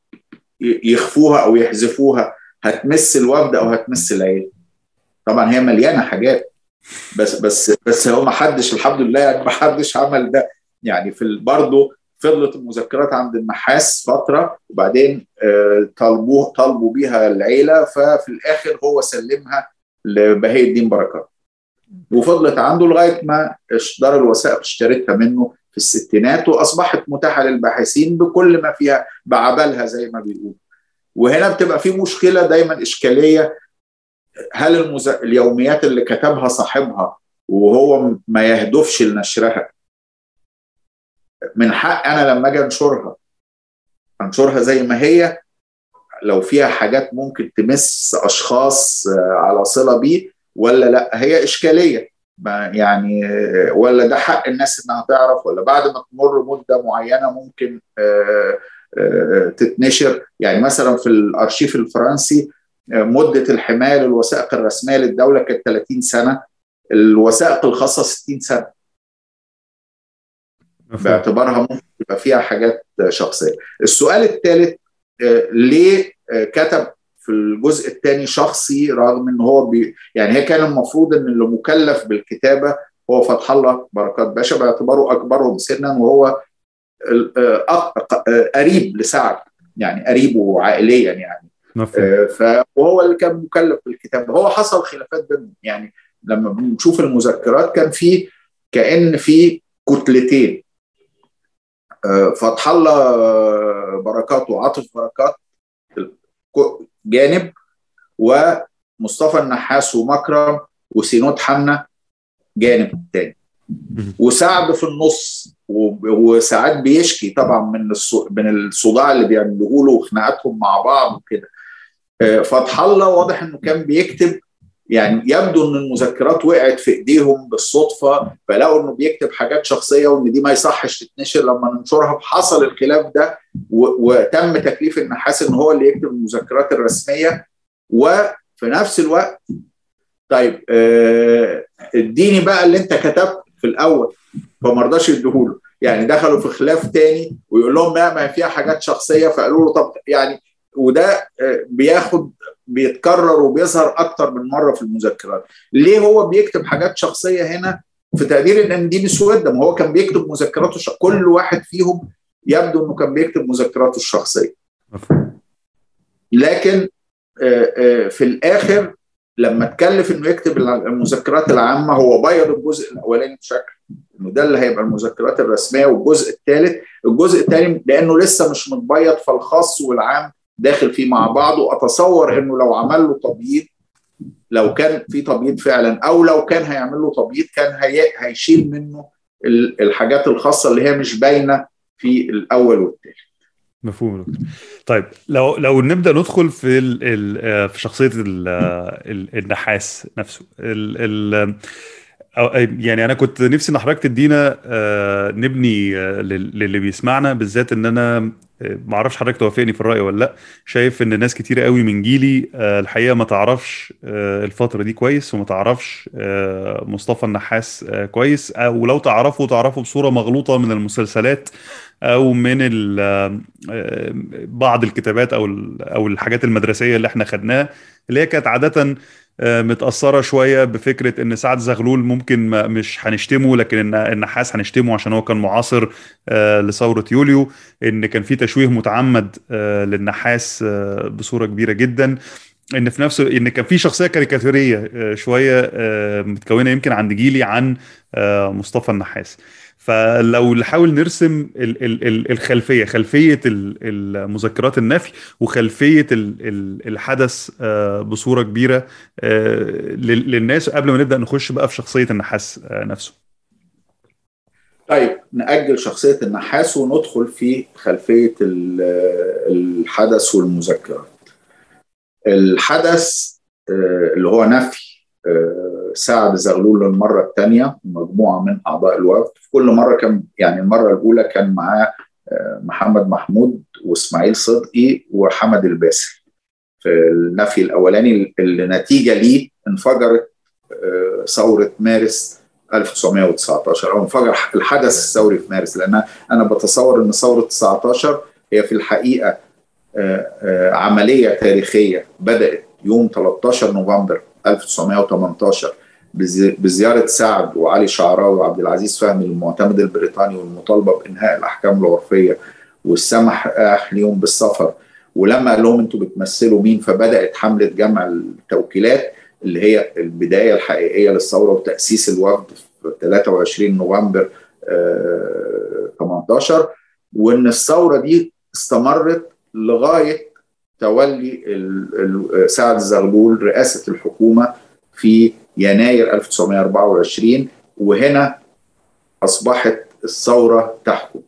يخفوها أو يحذفوها هتمس الوفد أو هتمس العيله طبعا هي مليانة حاجات بس بس بس هو ما حدش الحمد لله يعني ما حدش عمل ده. يعني في برضه فضلت المذكرات عند النحاس فترة وبعدين طلبوه طلبوا بيها العيلة ففي الآخر هو سلمها لبهي الدين بركات. وفضلت عنده لغاية ما دار الوثائق اشترتها منه. في الستينات وأصبحت متاحة للباحثين بكل ما فيها بعبلها زي ما بيقولوا. وهنا بتبقى في مشكلة دايما إشكالية. هل المز... اليوميات اللي كتبها صاحبها وهو ما يهدفش لنشرها من حق أنا لما أجي أنشرها أنشرها زي ما هي؟ لو فيها حاجات ممكن تمس أشخاص على صلة بيه ولا لأ؟ هي إشكالية. يعني ولا ده حق الناس إنها تعرف ولا بعد ما تمر مدة معينة ممكن تتنشر؟ يعني مثلا في الأرشيف الفرنسي مدة الحماية للوثائق الرسمية للدولة كانت 30 سنة الوثائق الخاصة 60 سنة. باعتبارها ممكن يبقى فيها حاجات شخصية. السؤال الثالث ليه كتب في الجزء الثاني شخصي رغم إن هو بي يعني هي كان المفروض إن اللي مكلف بالكتابة هو فتح الله بركات. باشا باعتباره أكبرهم سنا وهو قريب لسعد يعني قريبه عائليا يعني. فهو اللي كان مكلف بالكتابة. هو حصل خلافات بينهم. يعني لما بنشوف المذكرات كان في كأن في كتلتين. فتح الله بركات وعاطف بركات جانب ومصطفى النحاس ومكرم وسينود حنا جانب تاني. وسعد في النص وساعات بيشكي طبعا من من الصداع اللي بيعملوه له وخناقاتهم مع بعض وكده. فتح الله واضح إنه كان بيكتب يعني يبدو إن المذكرات وقعت في إيديهم بالصدفة فلقوا إنه بيكتب حاجات شخصية وإن دي ما يصحش تتنشر. لما ننشرها حصل الخلاف ده وتم تكليف النحاس إن هو اللي يكتب المذكرات الرسمية. وفي نفس الوقت طيب اديني بقى اللي أنت كتبت في الأول فما رضاش يديهوله. يعني دخلوا في خلاف تاني ويقول لهم ما فيها حاجات شخصية فقالوا له طب يعني وده بياخد بيتكرر وبيظهر أكتر من مرة في المذكرات. ليه هو بيكتب حاجات شخصية هنا؟ في تقدير إن دي مسوده ما هو كان بيكتب مذكراته الش... كل واحد فيهم يبدو إنه كان بيكتب مذكراته الشخصية. لكن في الآخر لما اتكلف إنه يكتب المذكرات العامة هو بيض الجزء الأولاني بشكل إنه ده اللي هيبقى المذكرات الرسمية والجزء الثالث. الجزء الثاني لأنه لسه مش متبيض فالخاص والعام داخل فيه مع بعض وأتصور إنه لو عمل له تبييض لو كان في تبييض فعلا أو لو كان هيعمل له تبييض كان هي هيشيل منه الحاجات الخاصة اللي هي مش باينة في الأول والثاني مفهوم طيب لو لو نبدأ ندخل في ال في شخصية ال النحاس نفسه. ال ال يعني أنا كنت نفسي إن حضرتك تدينا نبني للي بيسمعنا بالذات إن أنا ما أعرفش حضرتك توافقني في الرأي ولا لأ. شايف إن ناس كتير قوي من جيلي الحقيقة ما تعرفش الفترة دي كويس وما تعرفش مصطفى النحاس كويس أو لو تعرفه تعرفه بصورة مغلوطة من المسلسلات أو من بعض الكتابات أو أو الحاجات المدرسية اللي إحنا خدناها اللي هي كانت عادة متأثرة شوية بفكرة إن سعد زغلول ممكن ما مش هنشتمه لكن إن النحاس هنشتمه عشان هو كان معاصر لثورة يوليو إن كان في تشويه متعمد للنحاس بصورة كبيرة جدا. إن في نفس إن كان في شخصية كاريكاتورية شوية متكونة يمكن عند جيلي عن مصطفى النحاس. فلو نحاول نرسم الخلفية خلفية المذكرات النفي وخلفية الحدث بصورة كبيرة للناس قبل ما نبدأ نخش بقى في شخصية النحاس نفسه. طيب نأجل شخصية النحاس وندخل في خلفية الحدث والمذكرات. الحدث اللي هو نفي سعد زغلول للمرة الثانية مجموعة من أعضاء الوفد. في كل مرة كان يعني المرة الأولى كان معاه محمد محمود وإسماعيل صدقي وحمد الباسل. في النفي الأولاني اللي نتيجة ليه انفجرت ثورة مارس 1919 أو انفجر الحدث الثوري في مارس لأن أنا بتصور إن ثورة 19 هي في الحقيقة عملية تاريخية بدأت يوم 13 نوفمبر 1918 بزيارة سعد وعلي شعراوي وعبد العزيز فهمي للمعتمد البريطاني والمطالبة بإنهاء الأحكام العرفية والسمح ليهم بالسفر. ولما قال لهم أنتوا بتمثلوا مين فبدأت حملة جمع التوكيلات اللي هي البداية الحقيقية للثورة وتأسيس الوفد في 23 نوفمبر 18 وإن الثورة دي استمرت لغاية تولي سعد زغلول رئاسة الحكومة في يناير 1924 وهنا أصبحت الثورة تحكم.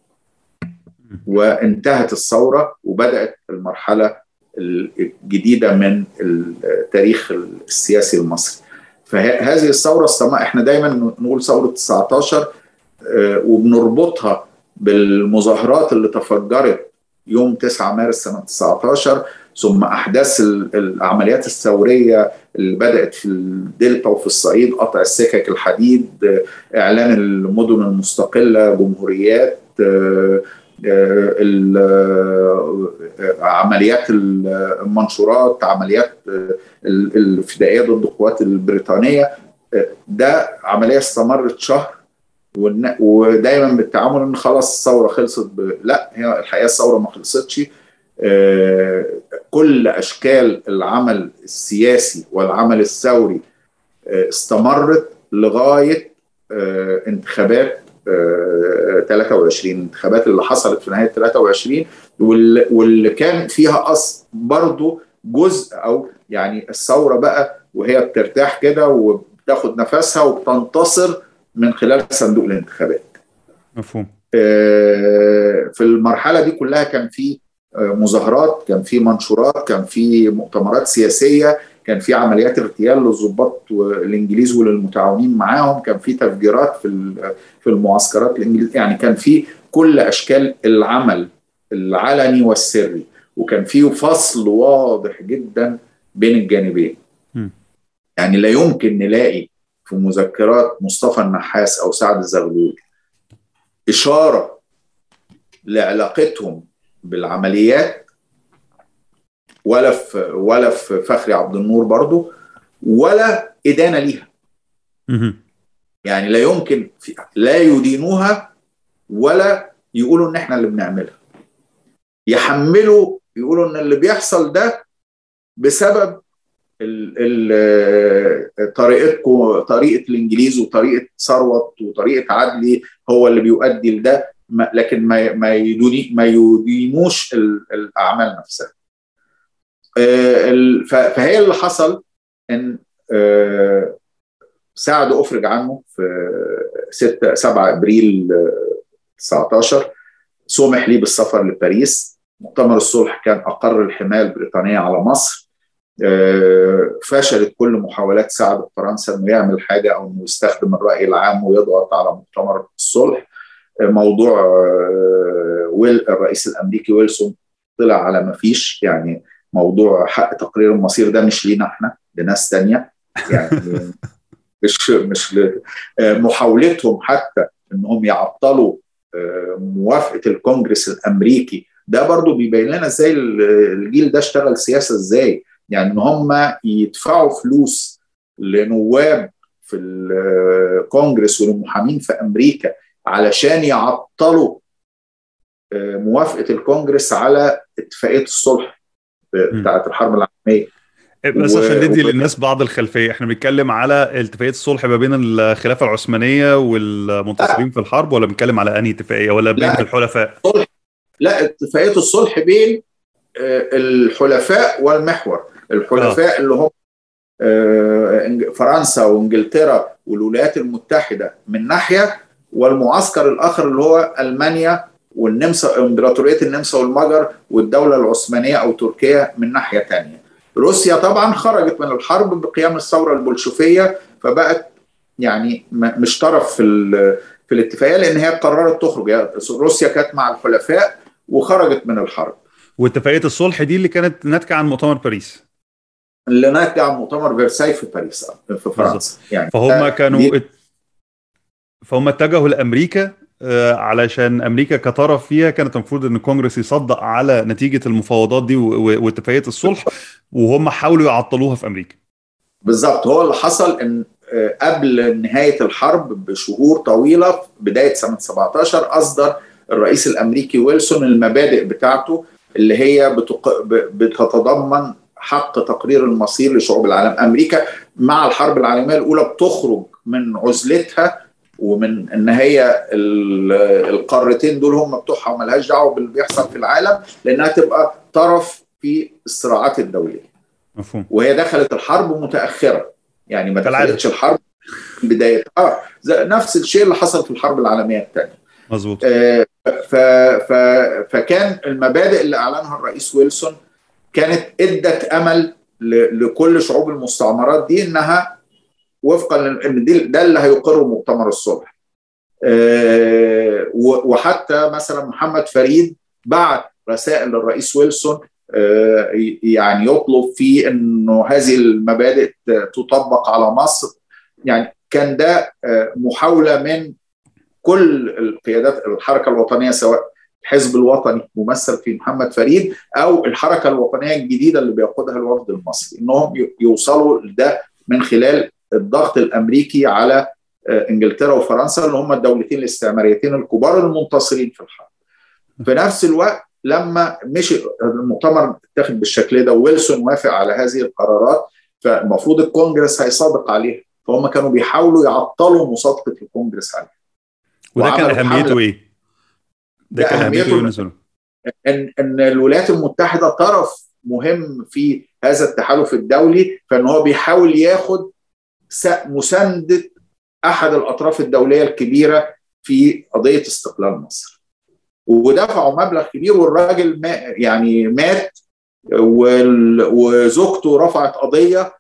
وانتهت الثورة وبدأت المرحلة الجديدة من التاريخ السياسي المصري. فهذه الثورة إحنا دايما نقول ثورة 19 وبنربطها بالمظاهرات اللي تفجرت يوم 9 مارس سنة 19 ثم أحداث العمليات الثورية اللي بدأت في الدلتا وفي الصعيد قطع السكك الحديد إعلان المدن المستقلة جمهوريات عمليات المنشورات عمليات الفدائية ضد القوات البريطانية ده عملية استمرت شهر ودايما بالتعامل إن خلاص الثورة خلصت. لا هي الحقيقة الثورة ما خلصتش كل أشكال العمل السياسي والعمل الثوري استمرت لغاية انتخابات 23 الانتخابات اللي حصلت في نهاية 23 واللي كان فيها اصل برضه جزء أو يعني الثورة بقى وهي بترتاح كده وبتاخد نفسها وبتنتصر من خلال صندوق الانتخابات. مفهوم. في المرحلة دي كلها كان في مظاهرات، كان في منشورات، كان في مؤتمرات سياسية، كان في عمليات اغتيال للضباط الإنجليز وللمتعاونين معاهم كان في تفجيرات في في المعسكرات الانجليزيه يعني كان في كل أشكال العمل العلني والسري وكان في فصل واضح جدا بين الجانبين م. يعني لا يمكن نلاقي في مذكرات مصطفى النحاس أو سعد الزغلول إشارة لعلاقتهم بالعمليات ولا في ولا في فخري عبد النور برضو ولا إدانة ليها. يعني لا يمكن لا يدينوها ولا يقولوا إن إحنا اللي بنعملها. يحملوا يقولوا إن اللي بيحصل ده بسبب طريقتكم طريقة الإنجليز وطريقة ثروت وطريقة عدلي هو اللي بيؤدي لده. لكن ما ما يديني ما يدينوش الأعمال نفسها. فهي اللي حصل إن سعد أفرج عنه في 6 7 أبريل 19 سمح لي بالسفر لباريس. مؤتمر الصلح كان أقر الحماية البريطانية على مصر. فشلت كل محاولات سعد فرنسا إنه يعمل حاجة أو إنه يستخدم الرأي العام ويضغط على مؤتمر الصلح. موضوع ويل الرئيس الأمريكي ويلسون طلع على ما فيش يعني موضوع حق تقرير المصير ده مش لينا إحنا لناس تانية. يعني مش مش محاولتهم حتى إنهم يعطلوا موافقة الكونجرس الأمريكي ده برضو بيبين لنا إزاي الجيل ده اشتغل سياسة إزاي. يعني إن هم يدفعوا فلوس لنواب في الكونجرس والمحامين في أمريكا علشان يعطلوا موافقة الكونجرس على اتفاقية الصلح بتاعت الحرب العالمية. بس عشان ندي للناس بعض الخلفية إحنا بنتكلم على اتفاقية الصلح ما بين الخلافة العثمانية والمنتصرين في الحرب ولا بنتكلم على أنهي اتفاقية ولا بين لا. الحلفاء؟ صلح لا اتفاقية الصلح بين الحلفاء والمحور. الحلفاء آه. اللي هم فرنسا وإنجلترا والولايات المتحدة من ناحية والمعسكر الآخر اللي هو ألمانيا والنمسا إمبراطورية النمسا والمجر والدولة العثمانية أو تركيا من ناحية ثانية. روسيا طبعا خرجت من الحرب بقيام الثورة البلشفيه فبقت يعني مش طرف في في الاتفاقية لأن هي قررت تخرج. روسيا كانت مع الحلفاء وخرجت من الحرب. واتفاقية الصلح دي اللي كانت ناتجة عن مؤتمر باريس. اللي ناتجة عن مؤتمر فرساي في باريس في فرنسا. يعني فهم كانوا فهم اتجهوا لأمريكا علشان أمريكا كطرف فيها كانت المفروض إن الكونجرس يصدق على نتيجة المفاوضات دي واتفاقية الصلح وهم حاولوا يعطلوها في أمريكا. بالظبط. هو اللي حصل إن قبل نهاية الحرب بشهور طويلة بداية سنة 17 أصدر الرئيس الأمريكي ويلسون المبادئ بتاعته اللي هي بتق... بتتضمن حق تقرير المصير لشعوب العالم. أمريكا مع الحرب العالمية الأولى بتخرج من عزلتها ومن ان هي القارتين دول هم بتوعها وملهاش دعوة باللي بيحصل في العالم لأنها تبقى طرف في الصراعات الدولية. مفهوم. وهي دخلت الحرب متأخرة. يعني ما دخلتش الحرب بداية. آه نفس الشيء اللي حصل في الحرب العالمية الثانية مظبوط. آه ف... ف... فكان المبادئ اللي أعلنها الرئيس ويلسون كانت إدت أمل ل... لكل شعوب المستعمرات دي إنها وفقا إن ده اللي هيقره مؤتمر الصلح آه وحتى مثلا محمد فريد بعت رسائل للرئيس ويلسون آه يعني يطلب فيه إنه هذه المبادئ تطبق على مصر. يعني كان ده آه محاولة من كل القيادات الحركة الوطنية سواء الحزب الوطني ممثل في محمد فريد أو الحركة الوطنية الجديدة اللي بيقودها الوفد المصري إنهم يوصلوا لده من خلال الضغط الأمريكي على إنجلترا وفرنسا اللي هم الدولتين الاستعماريتين الكبار المنتصرين في الحرب. في نفس الوقت لما مشي المؤتمر اتخذ بالشكل ده ويلسون وافق على هذه القرارات فالمفروض الكونجرس هيصادق عليها فهم كانوا بيحاولوا يعطلوا مصادقه الكونجرس عليها. وده كان أهميته إيه؟ ده كان أهميته إن إن الولايات المتحدة طرف مهم في هذا التحالف الدولي فإن هو بيحاول ياخد مساندة أحد الأطراف الدولية الكبيرة في قضية استقلال مصر. ودفعوا مبلغ كبير والراجل ما يعني مات وزوجته رفعت قضية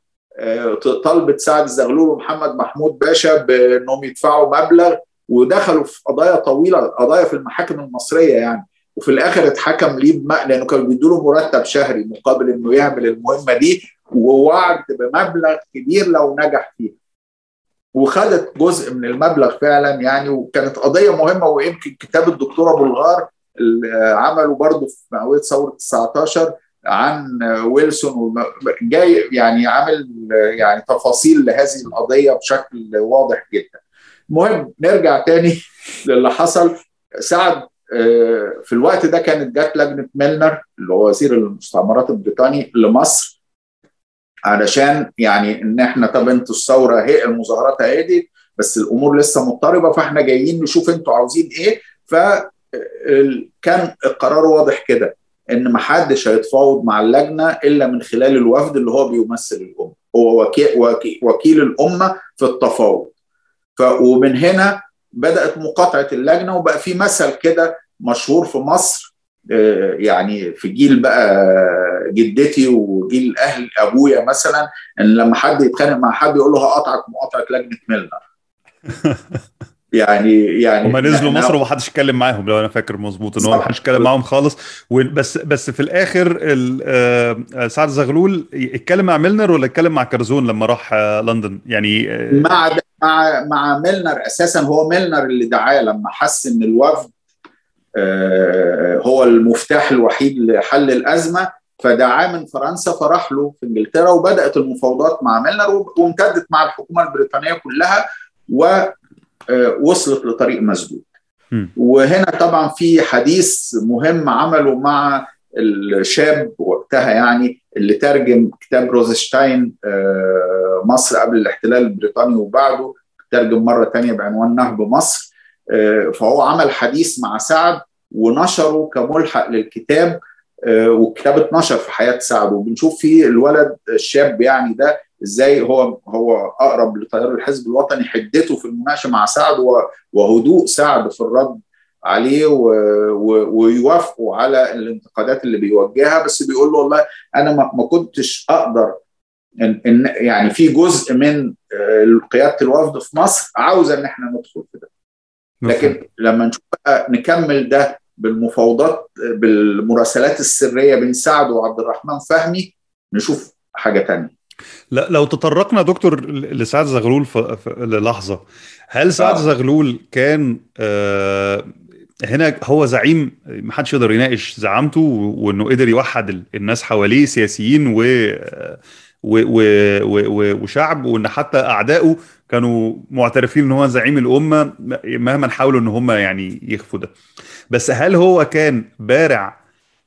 طلبت سعد الزغلول ومحمد محمود باشا بإنهم يدفعوا مبلغ ودخلوا في قضايا طويلة قضايا في المحاكم المصرية يعني وفي الآخر اتحكم ليه بم... لأنه كانوا بيدوا له مرتب شهري مقابل إنه يعمل المهمة دي ووعد بمبلغ كبير لو نجح فيه وخدت جزء من المبلغ فعلا يعني وكانت قضية مهمة ويمكن كتاب الدكتور ابو الغار اللي عمله برضه في مئويه ثورة 19 عن ويلسون جاي يعني عامل يعني تفاصيل لهذه القضية بشكل واضح جدا. المهم نرجع تاني للي حصل. سعد في الوقت ده كانت جت لجنة ميلنر اللي هو وزير المستعمرات البريطاني لمصر. علشان يعني إن إحنا طب أنتوا الثورة هي المظاهرات هادت بس الأمور لسه مضطربة فإحنا جايين نشوف أنتوا عاوزين إيه. فكان القرار واضح كده إن ما حدش هيتفاوض مع اللجنة إلا من خلال الوفد اللي هو بيمثل الأمة هو وكيل, وكيل, وكيل الأمة في التفاوض. ف ومن هنا بدأت مقاطعة اللجنة وبقى في مثل كده مشهور في مصر يعني في جيل بقى جدتي وجيل أهل أبويا مثلا إن لما حد يتخانق مع حد يقول له هقطعك مقاطعه لجنة ميلنر. يعني يعني هم نزلوا مصر ومحدش اتكلم معاهم لو أنا فاكر مظبوط إن هو محدش اتكلم معاهم خالص. بس بس في الآخر سعد زغلول اتكلم مع ميلنر ولا اتكلم مع كرزون لما راح لندن؟ يعني مع مع مع ميلنر أساسا هو ميلنر اللي دعاه لما حس إن الوفد هو المفتاح الوحيد لحل الأزمة. فدعاه من فرنسا فراح له في إنجلترا وبدأت المفاوضات مع ميلنر وامتدت مع الحكومة البريطانية كلها ووصلت لطريق مسدود. وهنا طبعا في حديث مهم عمله مع الشاب وقتها يعني اللي ترجم كتاب روزشتاين مصر قبل الاحتلال البريطاني وبعده ترجم مرة ثانية بعنوان نهب مصر. فهو عمل حديث مع سعد ونشره كملحق للكتاب والكتاب اتنشر في حياة سعد. وبنشوف فيه الولد الشاب يعني ده إزاي هو هو أقرب لتيار الحزب الوطني حدته في المناقشة مع سعد وهدوء سعد في الرد عليه ويوافقوا على الانتقادات اللي بيوجهها. بس بيقول له والله أنا ما كنتش أقدر إن, يعني في جزء من قيادة الوفد في مصر عاوزه إن إحنا ندخل في ده. لكن لما نشوف نكمل ده بالمفاوضات بالمراسلات السرية بين سعد وعبد الرحمن فهمي نشوف حاجة تانية لا لو تطرقنا دكتور لسعد زغلول ف... ف... للحظة هل سعد آه. زغلول كان آه هنا هو زعيم ما حدش يقدر يناقش زعامته وإنه قدر يوحد ال- الناس حواليه سياسيين و و و و وشعب وإن حتى أعدائه كانوا معترفين إن هو زعيم الأمة مهما حاولوا إن هم يعني يخفوا ده. بس هل هو كان بارع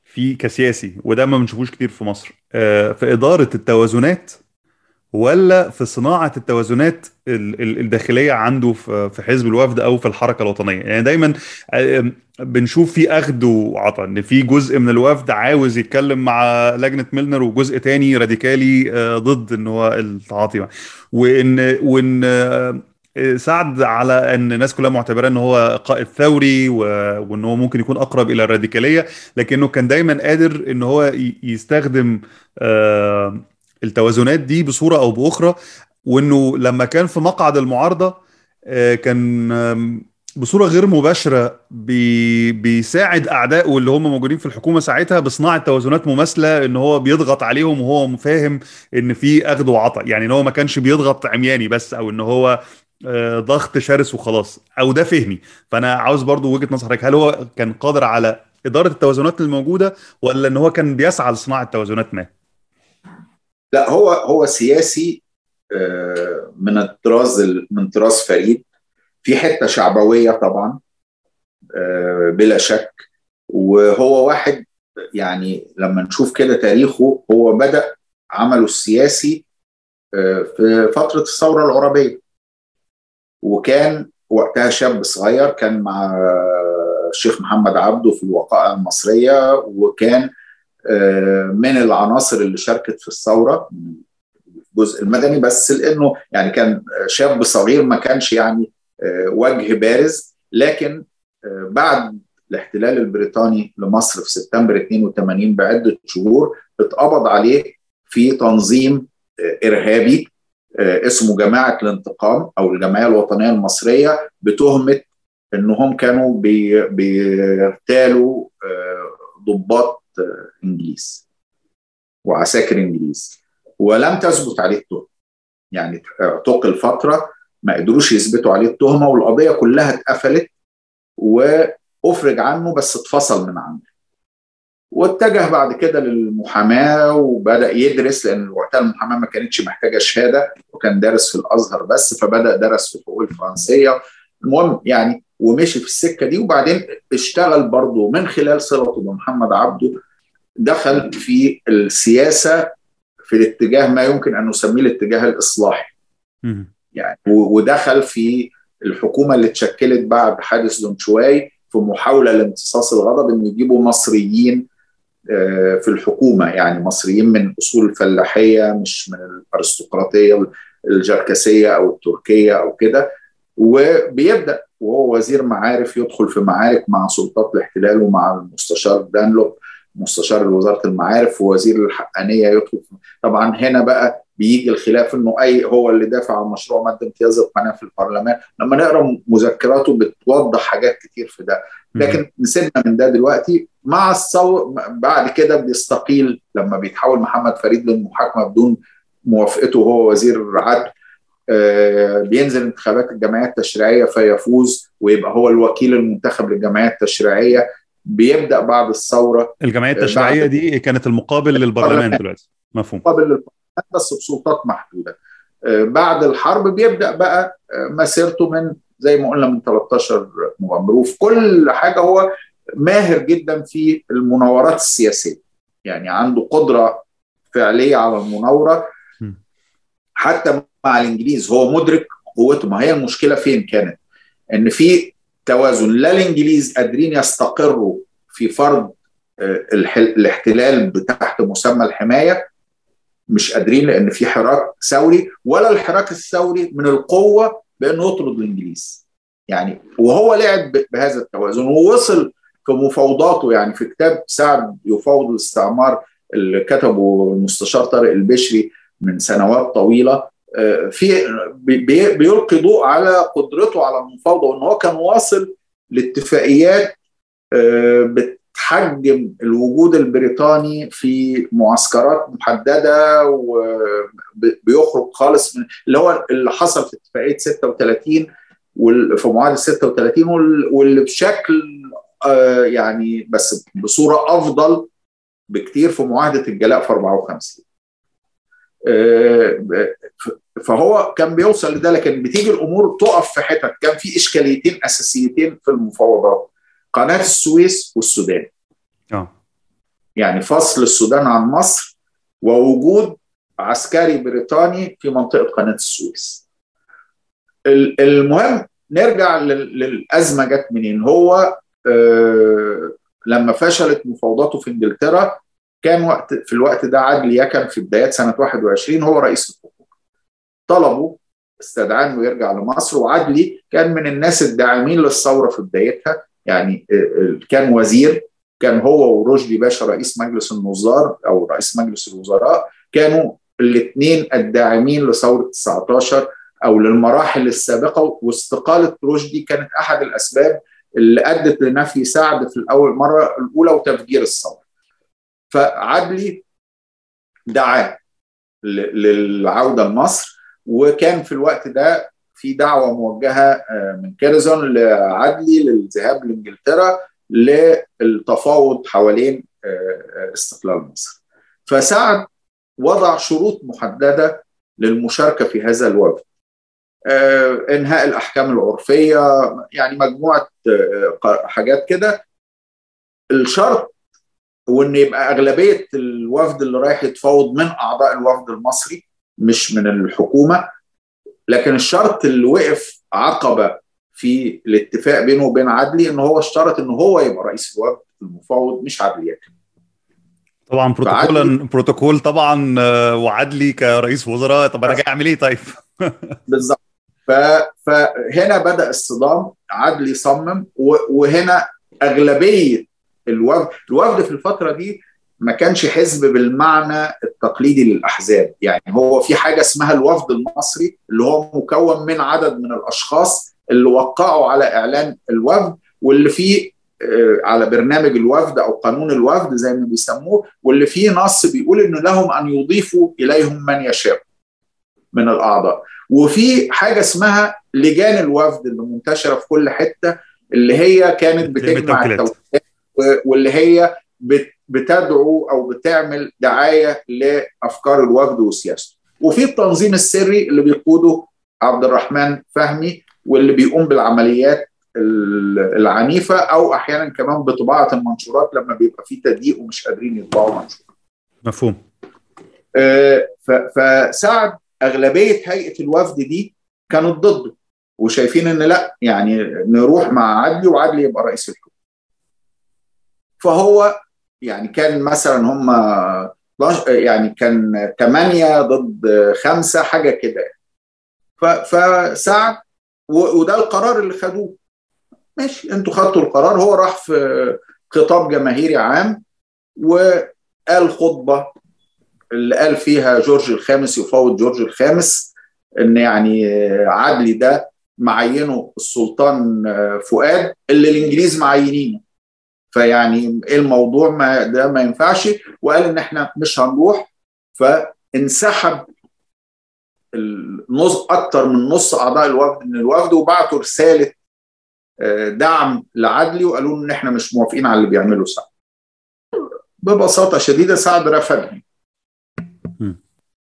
في كسياسي؟ وده ما بنشوفوش كتير في مصر. آه، في إدارة التوازنات ولا في صناعة التوازنات ال- ال- الداخلية عنده في حزب الوفد أو في الحركة الوطنية. يعني دايما بنشوف في أخذ وعطاء إن في جزء من الوفد عاوز يتكلم مع لجنة ميلنر وجزء تاني راديكالي آه، ضد إن هو التعاطي وإن وإن آه، سعد على إن الناس كلها معتبره إن هو قائد ثوري وإن هو ممكن يكون أقرب إلى الراديكالية لكنه كان دايما قادر إن هو يستخدم آه، التوازنات دي بصورة أو بأخرى وإنه لما كان في مقعد المعارضة آه، كان بصورة غير مباشرة بي بيساعد أعدائه اللي هم موجودين في الحكومة ساعتها بصناعة توازنات مماثلة إن هو بيضغط عليهم وهو فاهم إن في أخذ وعطاء. يعني إن هو ما كانش بيضغط عمياني بس أو إن هو آه، ضغط شرس وخلاص أو ده فهمي. فأنا عاوز برضو وجهة نظر حضرتك هل هو كان قادر على إدارة التوازنات الموجودة ولا إن هو كان بيسعى لصناعة توازنات ما لا هو هو سياسي آه، من الطراز ال- من طراز فريد. في حتة شعبوية طبعا آه، بلا شك. وهو واحد يعني لما نشوف كده تاريخه هو بدأ عمله السياسي آه، في فترة الثورة العربية. وكان وقتها شاب صغير كان مع الشيخ محمد عبده في الوقائع المصرية. وكان من العناصر اللي شاركت في الثورة الجزء المدني بس لأنه يعني كان شاب صغير ما كانش يعني آه، وجه بارز. لكن آه، بعد الاحتلال البريطاني لمصر في سبتمبر 82 بعدة شهور اتقبض عليه في تنظيم آه، إرهابي آه، اسمه جماعة الانتقام أو الجمعية الوطنية المصرية بتهمة إنهم كانوا بي- بيغتالوا آه، ضباط إنجليز. وعساكر إنجليز. ولم تثبت عليه التهمة يعني اعتقل فترة ما قدروش يثبتوا عليه التهمة والقضية كلها اتقفلت وأفرج عنه بس اتفصل من عنه. واتجه بعد كده للمحاماة وبدأ يدرس لأن وقتها المحاماة ما كانتش محتاجة شهادة وكان دارس في الأزهر بس فبدأ درس في الحقوق الفرنسية. المهم يعني ومشي في السكة دي وبعدين اشتغل برضه من خلال صلته بمحمد عبده دخل في السياسة في الاتجاه ما يمكن أن نسميه الاتجاه الإصلاحي. مم. يعني ودخل في الحكومة اللي اتشكلت بعد حادث دونشواي في محاولة لامتصاص الغضب ان يجيبوا مصريين آه، في الحكومة. يعني مصريين من أصول الفلاحيه مش من الأرستقراطية الجركسية أو التركية أو كده. وبيبدأ وهو وزير معارف يدخل في معارك مع سلطات الاحتلال ومع المستشار دانلوب. مستشار وزارة المعارف ووزير الحقانية في طبعا هنا بقى بيجي الخلاف إنه أي هو اللي دافع عن مشروع مادة امتياز القناة في البرلمان. لما نقرأ مذكراته بتوضح حاجات كتير في ده. لكن نسيبنا من ده دلوقتي. مع الثور بعد كده بيستقيل لما بيتحول محمد فريد للمحاكمة بدون موافقته وهو وزير عدل آه، بينزل انتخابات الجمعية التشريعية فيفوز ويبقى هو الوكيل المنتخب للجمعية التشريعية. بيبدأ بعد الثورة الجمعية التشريعية بعد- دي كانت المقابل للبرلمان دلوقتي. مفهوم. مقابل للبرلمان بس بسلطات محدودة. آه، بعد الحرب بيبدأ بقى آه، مسيرته من زي ما قلنا من 13 نوفمبر. وفي كل حاجة هو ماهر جدا في المناورات السياسية. يعني عنده قدرة فعلية على المناورة. حتى مع الإنجليز هو مدرك قوته. ما هي المشكلة فين كانت؟ إن في توازن لا الإنجليز قادرين يستقروا في فرض آه، الاحتلال تحت مسمى الحماية. مش قادرين لأن في حراك ثوري ولا الحراك الثوري من القوة بانه يطرد الإنجليز. يعني وهو لعب بهذا التوازن ووصل في مفاوضاته. يعني في كتاب سعد يفاوض الاستعمار اللي كتبه المستشار طارق البشري من سنوات طويلة. في بيلقي ضوء على قدرته على المفاوضة وإن هو كان واصل لاتفاقيات بتحجم الوجود البريطاني في معسكرات محددة وبيخرج خالص من اللي هو اللي حصل في اتفاقية 36 في معاهدة 36 واللي بشكل يعني بس بصورة أفضل بكتير في معاهدة الجلاء في 54 فهو كان بيوصل لده لكن بتيجي الأمور تقف في حتت. كان في إشكاليتين أساسيتين في المفاوضات قناة السويس والسودان. آه. يعني فصل السودان عن مصر ووجود عسكري بريطاني في منطقة قناة السويس. المهم نرجع للأزمة جت منين؟ هو آه لما فشلت مفاوضاته في إنجلترا كان وقت في الوقت ده عدلي يكن في بدايات سنة 21 هو رئيس الحكومة طلبوا استدعاه إنه يرجع لمصر وعدلي كان من الناس الداعمين للثورة في بدايتها. يعني كان وزير كان هو ورشدي باشا رئيس مجلس النظار أو رئيس مجلس الوزراء. كانوا الاثنين الداعمين لثورة 19 أو للمراحل السابقة. واستقالة رشدي كانت أحد الأسباب اللي أدت لنفي سعد في الأول مره الأولى وتفجير الثورة. فعدلي دعاه للعودة لمصر وكان في الوقت ده في دعوة موجهة من كيرزون لعدلي للذهاب لإنجلترا للتفاوض حوالين استقلال مصر. فسعد وضع شروط محددة للمشاركة في هذا الوفد. إنهاء الأحكام العرفية يعني مجموعة حاجات كده الشرط وإن يبقى أغلبية الوفد اللي رايح يتفاوض من أعضاء الوفد المصري مش من الحكومة لكن الشرط اللي وقف عقبة في الاتفاق بينه وبين عدلي إن هو اشترط إن هو يبقى رئيس الوفد المفاوض مش عدلي يكن طبعا بروتوكول بروتوكول طبعا وعدلي كرئيس وزراء طب أنا جاي أعمل إيه طيب؟ بالظبط فهنا بدأ الصدام عدلي صمم وهنا أغلبية الوفد الوفد في الفترة دي ما كانش حزب بالمعنى التقليدي للأحزاب. يعني هو في حاجة اسمها الوفد المصري اللي هو مكون من عدد من الأشخاص اللي وقعوا على إعلان الوفد واللي فيه على برنامج الوفد أو قانون الوفد زي ما بيسموه واللي فيه نص بيقول ان لهم أن يضيفوا إليهم من يشاء من الأعضاء. وفي حاجة اسمها لجان الوفد اللي منتشرة في كل حتة اللي هي كانت بتجمع التوكيلات. واللي هي بتدعو أو بتعمل دعاية لأفكار الوفد وسياسته وفي التنظيم السري اللي بيقوده عبد الرحمن فهمي واللي بيقوم بالعمليات العنيفة أو أحيانا كمان بطباعة المنشورات لما بيبقى في تضييق ومش قادرين يطبعوا منشور مفهوم. آه فساعد أغلبية هيئة الوفد دي كانت ضده وشايفين إن لأ يعني نروح مع عدلي وعدلي يبقى رئيس الحكومة. فهو يعني كان مثلا هم يعني كان ثمانية ضد خمسة حاجة كده. فسعد وده القرار اللي خدوه. ماشي أنتوا خدتوا القرار. هو راح في خطاب جماهيري عام وقال خطبة اللي قال فيها جورج الخامس يفاوض جورج الخامس إن يعني عدلي ده معينه السلطان فؤاد اللي الإنجليز معينينه. فيعني إيه الموضوع؟ ما ده ما ينفعش. وقال إن إحنا مش هنروح. فانسحب النص أكتر من نص أعضاء الوفد من الوفد وبعتوا رسالة دعم لعدلي وقالوا إن إحنا مش موافقين على اللي بيعمله سعد ببساطة شديدة سعد رفضهم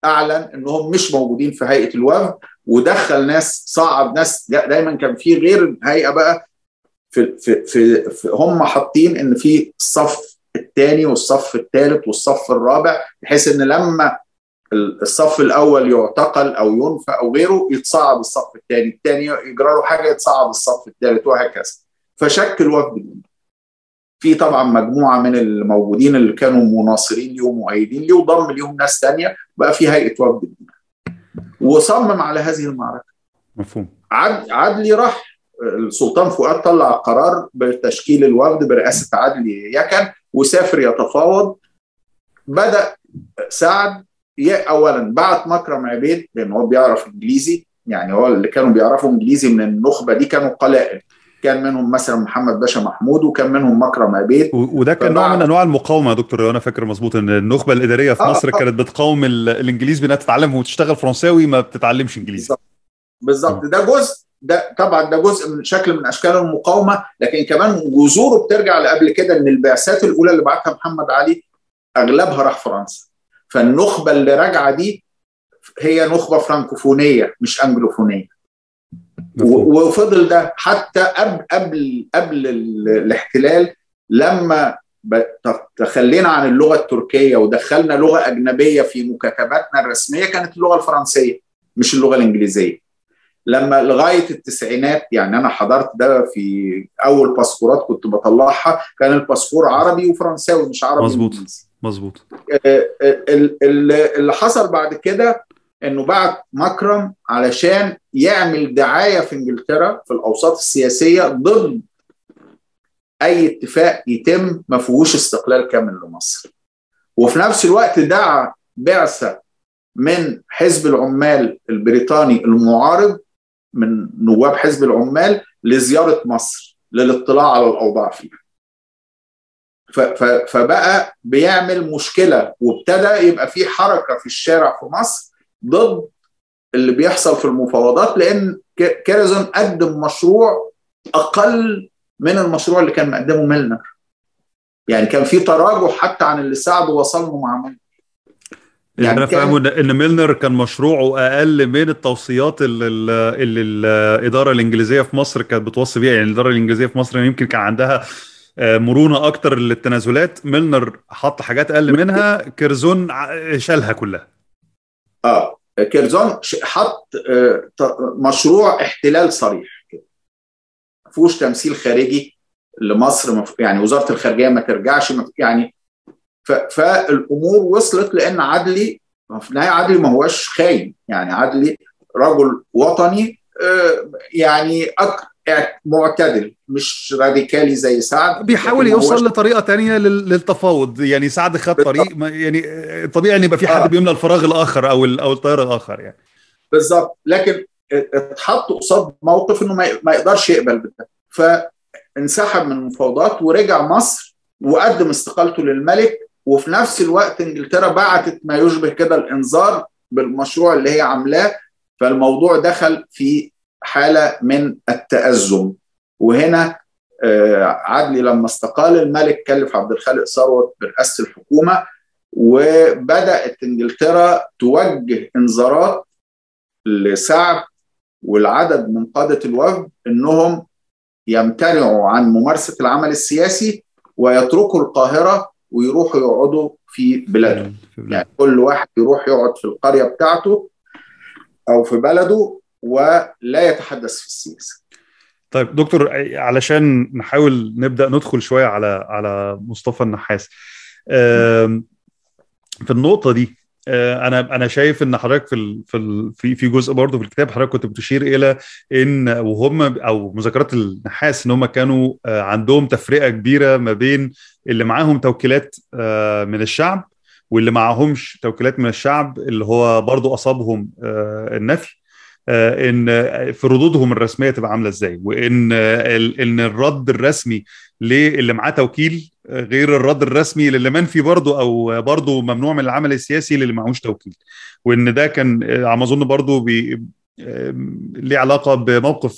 أعلن انهم مش موجودين في هيئة الوفد ودخل ناس صعد ناس دايما كان في غير الهيئة بقى في في في, في هم حاطين إن في الصف الثاني والصف الثالث والصف الرابع بحيث إن لما الصف الأول يعتقل أو ينفى أو غيره يتصعد الصف الثاني الثاني يجرى له حاجة يتصعد الصف الثالث وهكذا. فشكل وفد في طبعا مجموعة من الموجودين اللي كانوا مناصرين ليه ومؤيدين ليه وضم ليهم ناس ثانية بقى في هيئة وفد وصمم على هذه المعركة. مفهوم. عد عدلي راح. السلطان فؤاد طلع قرار بتشكيل الوفد برئاسة عدلي يكن وسافر يتفاوض. بدأ سعد اولا بعت مكرم عبيد لأن هو بيعرف إنجليزي يعني هو اللي كانوا بيعرفوا إنجليزي من النخبة دي كانوا قلائل. كان منهم مثلا محمد باشا محمود وكان منهم مكرم عبيد. وده كان نوع من أنواع المقاومة يا دكتور أنا فاكر مظبوط إن النخبة الإدارية في مصر آه. كانت بتقاوم الإنجليز بأنها تتعلم وتشتغل فرنساوي ما بتتعلمش إنجليزي. بالظبط. ده جزء ده طبعا ده جزء من شكل من أشكال المقاومة لكن كمان جذوره بترجع لقبل كده إن البعثات الأولى اللي بعتها محمد علي أغلبها راح فرنسا. فالنخبة اللي راجعة دي هي نخبة فرانكوفونية مش أنجلوفونية. وفضل ده حتى قبل قبل قبل الاحتلال لما تخلينا عن اللغة التركية ودخلنا لغة أجنبية في مكاتباتنا الرسمية كانت اللغة الفرنسية مش اللغة الإنجليزية. لما لغاية التسعينات يعني أنا حضرت ده في أول باسبورات كنت بطلعها كان الباسبور عربي وفرنساوي مش عربي مظبوط مظبوط. اللي حصل بعد كده إنه بعت مكرم علشان يعمل دعاية في إنجلترا في الأوساط السياسية ضد أي اتفاق يتم ما فيهوش استقلال كامل لمصر. وفي نفس الوقت دعا بعثة من حزب العمال البريطاني المعارض من نواب حزب العمال لزيارة مصر للاطلاع على الأوضاع فيها. فبقى بيعمل مشكلة وابتدى يبقى في حركة في الشارع في مصر ضد اللي بيحصل في المفاوضات لأن كيرزون قدم مشروع أقل من المشروع اللي كان مقدمه ميلنر. يعني كان في تراجع حتى عن اللي سعد وصله مع ميلنر. يعني أنا فاهمه ان ميلنر كان مشروعه أقل من التوصيات اللي, اللي الإدارة الإنجليزية في مصر كانت بتوصي بيها. يعني الإدارة الإنجليزية في مصر يمكن كان عندها مرونة أكتر للتنازلات. ميلنر حط حاجات أقل منها كيرزون شالها كلها. آه كيرزون حط مشروع احتلال صريح كده. ما فيهوش تمثيل خارجي لمصر يعني وزارة الخارجية ما ترجعش يعني فالأمور وصلت لأن عدلي في النهاية عدلي ما هوش خاين. يعني عدلي رجل وطني يعني معتدل مش راديكالي زي سعد. بيحاول يوصل لطريقة تانية للتفاوض. يعني سعد خد طريق يعني طبيعي إن يبقى في حد آه. بيملى الفراغ الآخر أو أو الطيار الآخر يعني. بالظبط لكن اتحط قصاد موقف إنه ما يقدرش يقبل بده. فانسحب من المفاوضات ورجع مصر وقدم استقالته للملك وفي نفس الوقت انجلترا بعتت ما يشبه كده الانذار بالمشروع اللي هي عاملاه فالموضوع دخل في حالة من التأزم. وهنا عدلي لما استقال الملك كلف عبد الخالق ثروت برئاسة الحكومة وبدأت انجلترا توجه انذارات لسعد والعدد من قادة الوفد إنهم يمتنعوا عن ممارسة العمل السياسي ويتركوا القاهرة ويروحوا يقعدوا في بلادهم. يعني كل واحد يروح يقعد في القرية بتاعته أو في بلده ولا يتحدث في السياسة. طيب دكتور علشان نحاول نبدأ ندخل شوية على على مصطفى النحاس. في النقطة دي أنا أنا شايف إن حضرتك في في في جزء برضه في الكتاب حضرتك كنت بتشير إلى إن وهم أو مذكرات النحاس إن هم كانوا عندهم تفرقة كبيرة ما بين اللي معاهم توكيلات من الشعب واللي معاهمش توكيلات من الشعب اللي هو برضه أصابهم النفي إن في ردودهم الرسمية تبقى عاملة إزاي وإن إن الرد الرسمي للي معاه توكيل غير الرد الرسمي للي منفي برضه أو برضه ممنوع من العمل السياسي للي معهوش توكيل وإن ده كان على ما أظن برضه بي ليه علاقة بموقف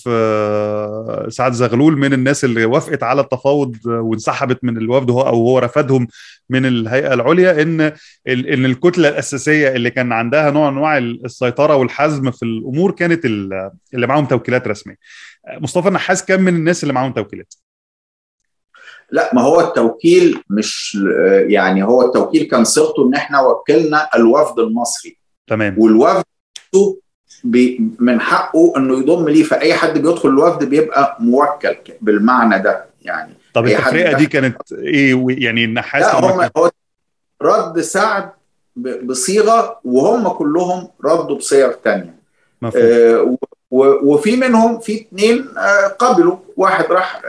سعد زغلول من الناس اللي وافقت على التفاوض وانسحبت من الوفد هو أو هو رفضهم من الهيئة العليا إن إن الكتلة الأساسية اللي كان عندها نوع أنواع السيطرة والحزم في الأمور كانت اللي معاهم توكيلات رسمية. مصطفى النحاس كان من الناس اللي معاهم توكيلات. لا ما هو التوكيل مش يعني هو التوكيل كان صيغته إن إحنا وكلنا الوفد المصري. تمام. والوفد من حقه إنه يضم ليه. فأي حد بيدخل الوفد بيبقى موكل بالمعنى ده يعني. طب التفرقة دي كانت إيه؟ يعني النحاس لا هم هو رد سعد بصيغة وهم كلهم ردوا بصيغ ثانية آه وفي منهم في اثنين آه قبلوا. واحد راح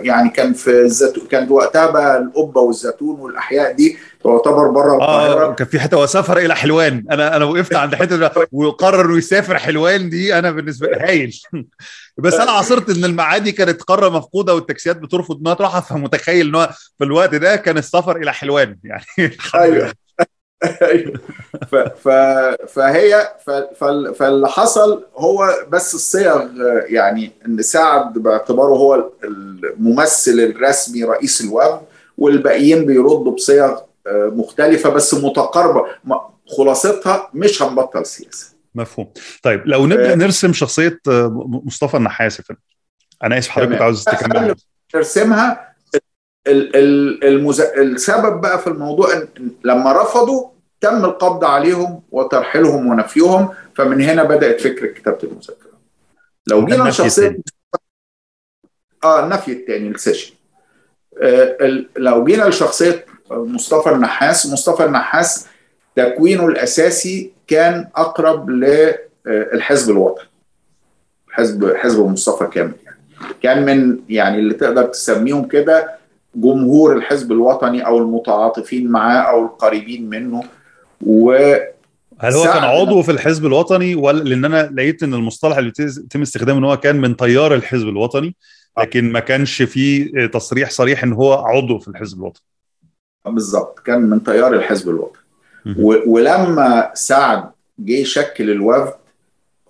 يعني كان في الزيتون كان وقتها بقى القبة والزيتون والأحياء دي تعتبر بره القاهرة. آه كان في حتة وسافر إلى حلوان. أنا أنا وقفت عند حتة وقرر انه يسافر حلوان دي. أنا بالنسبة لي هايل. بس أنا عاصرت إن المعادي كانت قارة مفقودة والتاكسيات بترفض إنها تروحها. فمتخيل إن هو في الوقت ده كان السفر إلى حلوان. يعني أيوه. فهي ف... فاللي حصل هو بس الصيغ يعني إن سعد باعتباره هو الممثل الرسمي رئيس الوفد والباقيين بيردوا بصيغ مختلفة بس متقاربة. خلاصتها مش هنبطل سياسة. مفهوم. طيب لو نبدأ نرسم شخصية مصطفى النحاس أنا آسف حضرتك عاوز تكمل. نرسمها. المز... السبب بقى في الموضوع ان لما رفضوا تم القبض عليهم وترحيلهم ونفيهم فمن هنا بدأت فكره كتابة المذكره لو جينا شخصيه آه النفي الثاني السيشن. آه لو جينا لشخصية مصطفى النحاس مصطفى النحاس تكوينه الأساسي كان أقرب للحزب الوطني. حزب حزب مصطفى كامل يعني. كان من يعني اللي تقدر تسميهم كده جمهور الحزب الوطني أو المتعاطفين معاه أو القريبين منه. و هل هو كان عضو في الحزب الوطني؟ ولا لأن أنا لقيت إن المصطلح اللي بيتم استخدامه إن هو كان من تيار الحزب الوطني لكن ما كانش فيه تصريح صريح إن هو عضو في الحزب الوطني. بالظبط كان من تيار الحزب الوطني. ولما سعد جه يشكل الوفد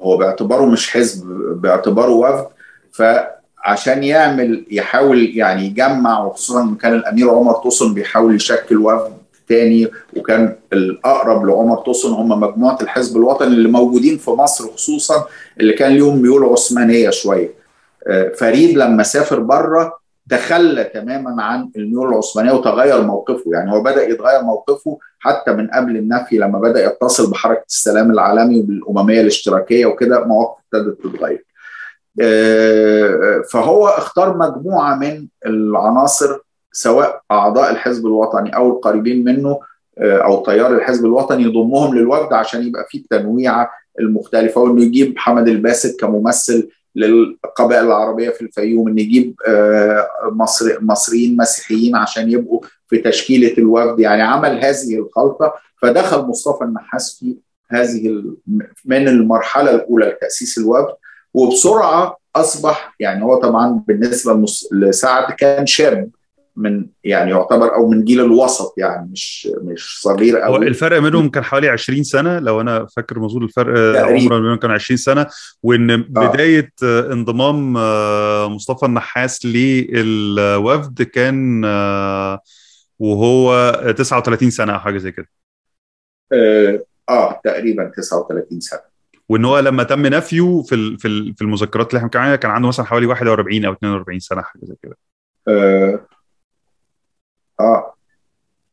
هو باعتباره مش حزب باعتباره وفد فعشان يعمل يحاول يعني يجمع وخصوصا كان الأمير عمر توسن بيحاول يشكل وفد تاني وكان الأقرب لعمر توسن هم مجموعة الحزب الوطني اللي موجودين في مصر خصوصا اللي كان ليهم ميول عثمانية شوية. فريد لما سافر بره تخلى تماما عن الميول العثمانية وتغير موقفه. يعني هو بدأ يتغير موقفه حتى من قبل النفي لما بدأ يتصل بحركة السلام العالمي وبالامميه الاشتراكية وكده مواقف ابتدت تتغير. فهو اختار مجموعة من العناصر سواء أعضاء الحزب الوطني أو القريبين منه أو تيار الحزب الوطني يضمهم للوفد عشان يبقى في التنويعه المختلفة وإنه يجيب حمد الباسط كممثل للقبائل العربية في الفيوم ان يجيب مصر مصريين مسيحيين عشان يبقوا في تشكيلة الوفد يعني عمل هذه الخلطة فدخل مصطفى النحاس في هذه من المرحلة الأولى لتأسيس الوفد وبسرعة أصبح يعني هو طبعا بالنسبة لسعد كان شاب من يعني يعتبر أو من جيل الوسط يعني مش مش صغير قوي الفرق بينهم كان حوالي 20 سنة لو أنا فاكر مظبوط الفرق عمره بينهم كان 20 سنة وإن بداية آه. انضمام مصطفى النحاس للوفد كان وهو 39 سنة أو حاجة زي كده. آه, آه تقريبا 39 سنة. وإن هو لما تم نفيه في في المذكرات اللي إحنا كان عنده مثلا حوالي 41 أو 42 سنة حاجة زي كده آه. آه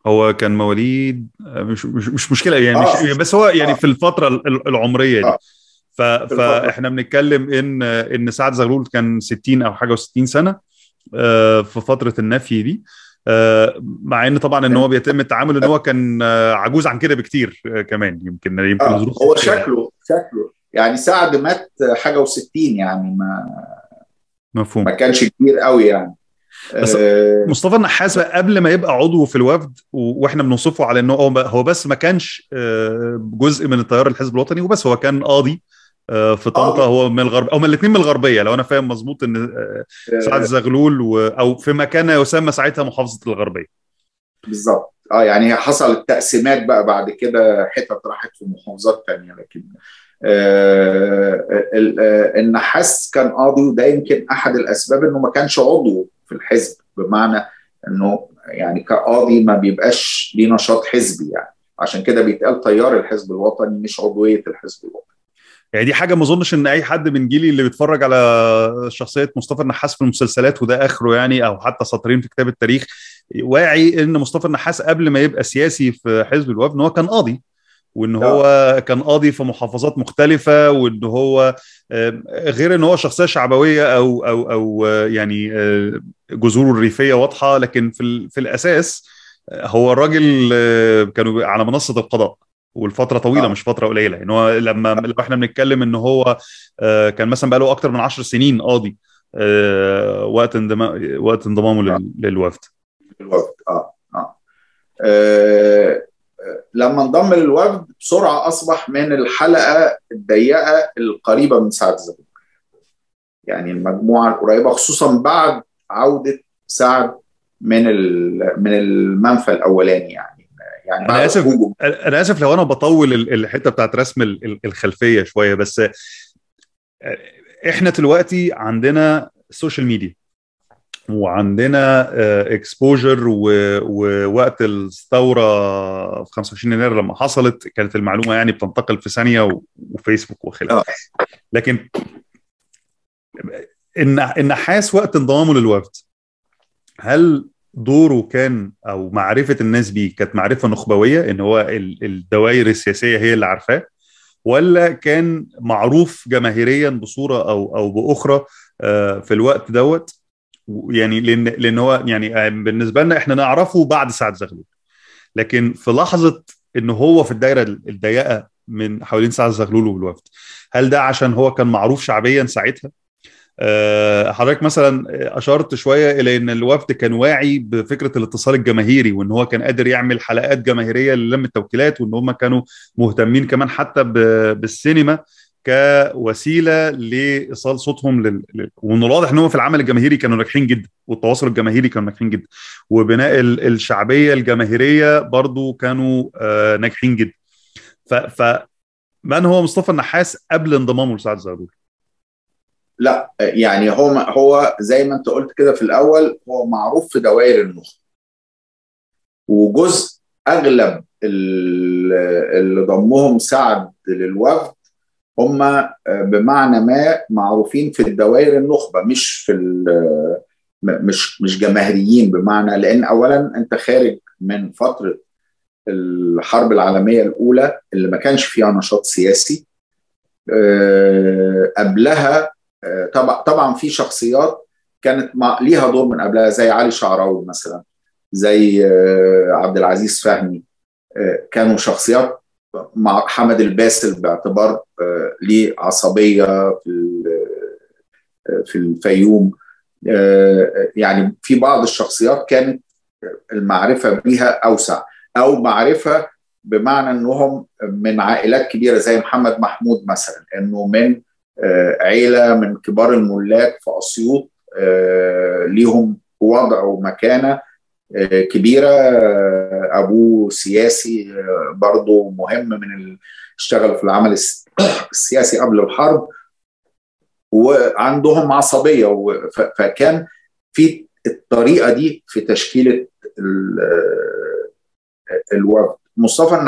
هو كان مواليد مش مش, مش مشكلة يعني آه. مش بس هو يعني آه. في الفترة العمرية دي آه. ف... فاحنا بنتكلم إن إن سعد زغلول كان 60 أو حاجة و60 سنة في فترة النفي دي مع إن طبعا إن هو بيتم التعامل إن هو كان عجوز عن كده بكتير كمان. يمكن يمكن آه. هو شكله شكله. يعني سعد مات حاجة و60 يعني ما مفهوم. ما كانش كبير قوي يعني. بس مصطفى النحاس قبل ما يبقى عضو في الوفد وإحنا بنوصفه على إنه هو بس ما كانش جزء من التيار الحزب الوطني وبس هو كان قاضي. في طنطا هو من الغرب أو من الاثنين من الغربية لو أنا فاهم مظبوط إن سعد زغلول و... أو في مكان يسمى ساعتها محافظة الغربية. بالظبط. آه يعني حصل التقسيمات بقى بعد كده حتت راحت في محافظات ثانية لكن آه النحاس كان قاضي وده يمكن أحد الأسباب إنه ما كانش عضو في الحزب بمعنى إنه يعني كقاضي ما بيبقاش ليه نشاط حزبي يعني. عشان كده بيتقال تيار الحزب الوطني مش عضوية الحزب الوطني. يعني دي حاجة ما أظنش إن أي حد من جيلي اللي بيتفرج على شخصية مصطفى النحاس في المسلسلات وده آخره يعني أو حتى سطرين في كتاب التاريخ واعي إن مصطفى النحاس قبل ما يبقى سياسي في حزب الوفد إن هو كان قاضي وإن هو كان قاضي في محافظات مختلفة وإن هو غير إن هو شخصية شعبوية أو أو أو يعني جذوره الريفية واضحة لكن في في الأساس هو الراجل كانوا على منصة القضاء. والفترة طويلة آه. مش فترة قليلة. يعني هو لما لو إحنا بنتكلم إن هو كان مثلا بقى له أكتر من 10 سنين قاضي وقت انضمام وقت انضمامه للوفد. الوفد آه آه, آه لما انضم للوفد بسرعة أصبح من الحلقة الضيقة القريبة من سعد زغلول يعني المجموعة القريبة خصوصا بعد عودة سعد من من المنفى الأولاني يعني. يعني أنا آسف أنا آسف لو أنا بطول الحتة بتاعت رسم الخلفية شوية بس إحنا دلوقتي عندنا ال social media وعندنا exposure ووقت الثورة في 25 يناير لما حصلت كانت المعلومة يعني بتنتقل في ثانية وفيسبوك وخلافه. لكن النحاس وقت انضمامه للوفد هل دوره كان أو معرفة الناس بيه كانت معرفة نخبوية إن هو الدوائر السياسية هي اللي عارفاه ولا كان معروف جماهيريا بصورة أو أو بأخرى في الوقت دوت؟ يعني لأن لأن هو يعني بالنسبة لنا إحنا نعرفه بعد سعد زغلول. لكن في لحظة إن هو في الدايرة الضيقة من حوالين سعد زغلول والوفد هل ده عشان هو كان معروف شعبيا ساعتها؟ حضرتك مثلا أشرت شوية إلى إن الوفد كان واعي بفكرة الاتصال الجماهيري وإن هو كان قادر يعمل حلقات جماهيرية للم التوكيلات وإن هم كانوا مهتمين كمان حتى بالسينما كوسيلة لإيصال صوتهم لل... ومن الواضح إن هم في العمل الجماهيري كانوا ناجحين جدا والتواصل الجماهيري كانوا ناجحين جدا وبناء الشعبية الجماهيرية برضو كانوا آه ناجحين جدا ف... ف من هو مصطفى النحاس قبل انضمامه لسعد زغلول؟ لا يعني هو هو زي ما انت قلت كده في الأول هو معروف في دوائر النخبه وجزء أغلب اللي ضمهم سعد للوفد هم بمعنى ما معروفين في الدوائر النخبة مش في مش مش جماهيريين بمعنى لأن اولا أنت خارج من فترة الحرب العالمية الأولى اللي ما كانش فيها نشاط سياسي قبلها طبعا طبعا في شخصيات كانت ليها دور من قبلها زي علي شعراوي مثلا زي عبد العزيز فهمي. كانوا شخصيات مع حمد الباسل باعتبار ليه عصبية في في الفيوم. يعني في بعض الشخصيات كانت المعرفة بيها أوسع أو معرفة بمعنى إنهم من عائلات كبيرة زي محمد محمود مثلا إنه من عيلة من كبار الملاك في أسيوط ليهم وضع ومكانة كبيرة. أبوه سياسي برضه مهم من اشتغل في العمل السياسي قبل الحرب وعندهم عصبية. فكان في الطريقة دي في تشكيلة الوفد. مصطفى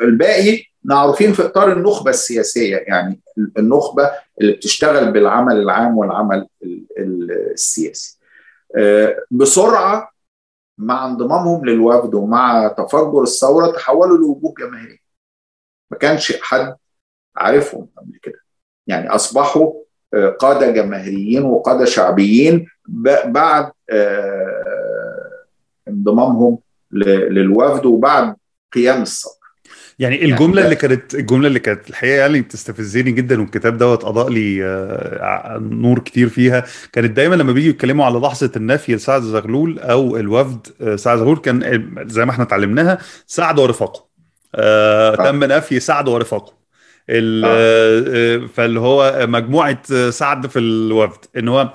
الباقي معروفين في إطار النخبة السياسية يعني النخبة اللي بتشتغل بالعمل العام والعمل السياسي. بسرعة مع انضمامهم للوفد ومع تفجر الثورة تحولوا لوجوه جماهيرية. ما كانش حد عارفهم قبل كده. يعني أصبحوا قادة جماهيريين وقادة شعبيين بعد انضمامهم للوفد وبعد قيام الثورة. يعني الجملة يعني اللي كانت الجملة اللي كانت الحقيقة يعني بتستفزني جدا والكتاب دوت اضاء لي نور كتير فيها. كانت دايما لما بيجوا يتكلموا على لحظة النفي لسعد زغلول أو الوفد سعد زغلول كان زي ما إحنا اتعلمناها سعد ورفاقه. آه تم نفي سعد ورفاقه. آه. فاللي هو مجموعة سعد في الوفد. إن هو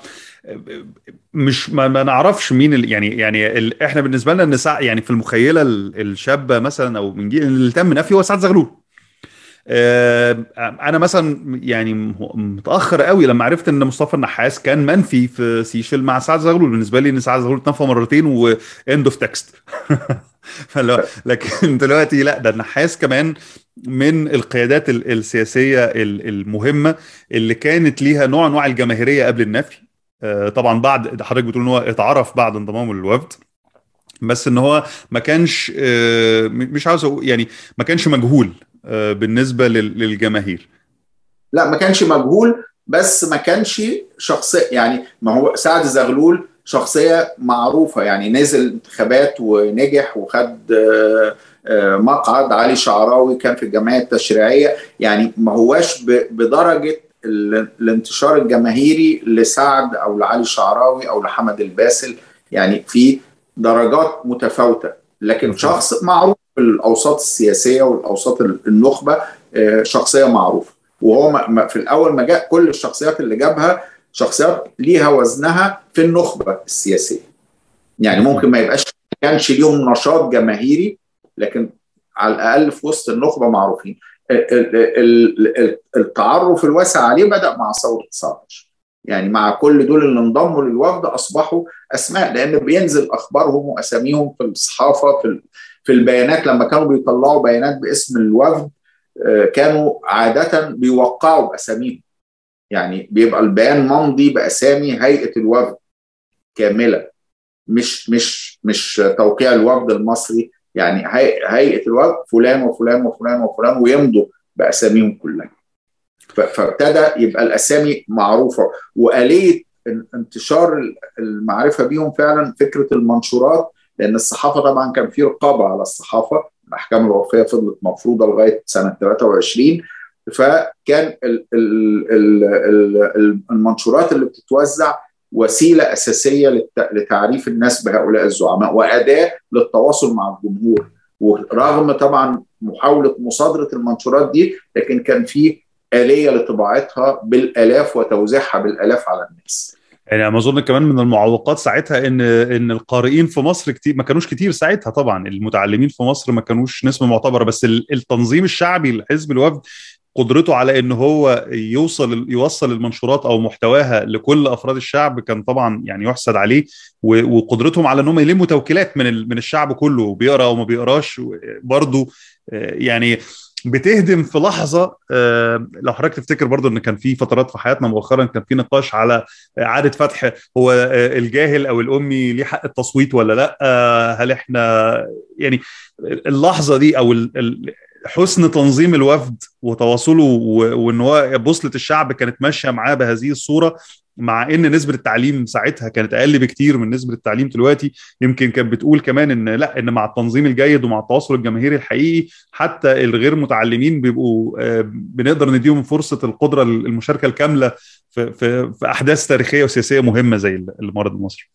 مش ما, ما نعرفش مين ال يعني يعني ال إحنا بالنسبة لنا إن سع يعني في المخيلة الشابة مثلا أو من جيل اللي تم نفي هو سعد زغلول. آه أنا مثلا يعني متأخر قوي لما عرفت إن مصطفى النحاس كان منفي في سيشل مع سعد زغلول. بالنسبة لي إن سعد زغلول اتنفى مرتين و end of text لكن دلوقتي لا ده النحاس كمان من القيادات السياسية المهمة اللي كانت ليها نوع أنواع الجماهيرية قبل النفي. طبعا بعد حضرتك بتقول إن هو اتعرف بعد انضمامه للوفد بس إن هو ما كانش مش عاوز يعني ما كانش مجهول بالنسبة للجماهير. لا ما كانش مجهول بس ما كانش شخصيه يعني ما هو سعد زغلول شخصية معروفة يعني نزل انتخابات ونجح وخد مقعد علي شعراوي كان في الجمعية التشريعية يعني ما هواش بدرجة الانتشار الجماهيري لسعد أو لعلي شعراوي أو لحمد الباسل يعني في درجات متفاوتة. لكن شخص معروف في الأوساط السياسية والأوساط النخبة شخصية معروفة. وهو في الأول ما جاء كل الشخصيات اللي جابها شخصيات ليها وزنها في النخبة السياسية. يعني ممكن ما يبقاش كانش ليهم نشاط جماهيري لكن على الأقل في وسط النخبة معروفين. التعرف الواسع عليه بدأ مع ثورة 19 يعني مع كل دول اللي انضموا للوفد أصبحوا أسماء لأن بينزل أخبارهم وأساميهم في الصحافة في في البيانات. لما كانوا بيطلعوا بيانات باسم الوفد كانوا عادة بيوقعوا بأساميهم. يعني بيبقى البيان ممضي بأسامي هيئة الوفد كاملة مش مش مش توقيع الوفد المصري يعني هيئة الوفد فلان وفلان وفلان وفلان ويمضوا بأساميهم كلها. فابتدى يبقى الأسامي معروفة. وآلية انتشار المعرفة بيهم فعلا فكرة المنشورات لأن الصحافة طبعا كان في رقابة على الصحافة. الاحكام الوقفيه فضلت مفروضة لغاية سنة 23 فكان المنشورات اللي بتتوزع وسيلة أساسية لتعريف الناس بهؤلاء الزعماء وأداة للتواصل مع الجمهور ورغم طبعا محاولة مصادرة المنشورات دي لكن كان في آلية لطباعتها بالآلاف وتوزيعها بالآلاف على الناس. يعني أنا أظن كمان من المعوقات ساعتها ان إن القارئين في مصر كتير ما كانوش كتير ساعتها طبعا المتعلمين في مصر ما كانوش نسبه معتبرة بس التنظيم الشعبي لحزب الوفد قدرته على إن هو يوصل يوصل المنشورات أو محتواها لكل أفراد الشعب كان طبعا يعني يحسد عليه وقدرتهم على إن هم يلموا توكيلات من من الشعب كله بيقرا أو ما بيقراش برضه يعني بتهدم في لحظة لو حضرتك تفتكر برضو إن كان في فترات في حياتنا مؤخرا كان في نقاش على إعادة فتح هو الجاهل أو الأمي ليه حق التصويت ولا لأ؟ هل إحنا يعني اللحظة دي أو حسن تنظيم الوفد وتواصله وإن هو بوصلة الشعب كانت ماشية معاه بهذه الصورة مع إن نسبة التعليم ساعتها كانت أقل بكتير من نسبة التعليم دلوقتي. يمكن كانت بتقول كمان إن لأ إن مع التنظيم الجيد ومع التواصل الجماهيري الحقيقي حتى الغير متعلمين بيبقوا بنقدر نديهم فرصة القدرة المشاركة الكاملة في, في, في أحداث تاريخية وسياسية مهمة زي المرض المصري.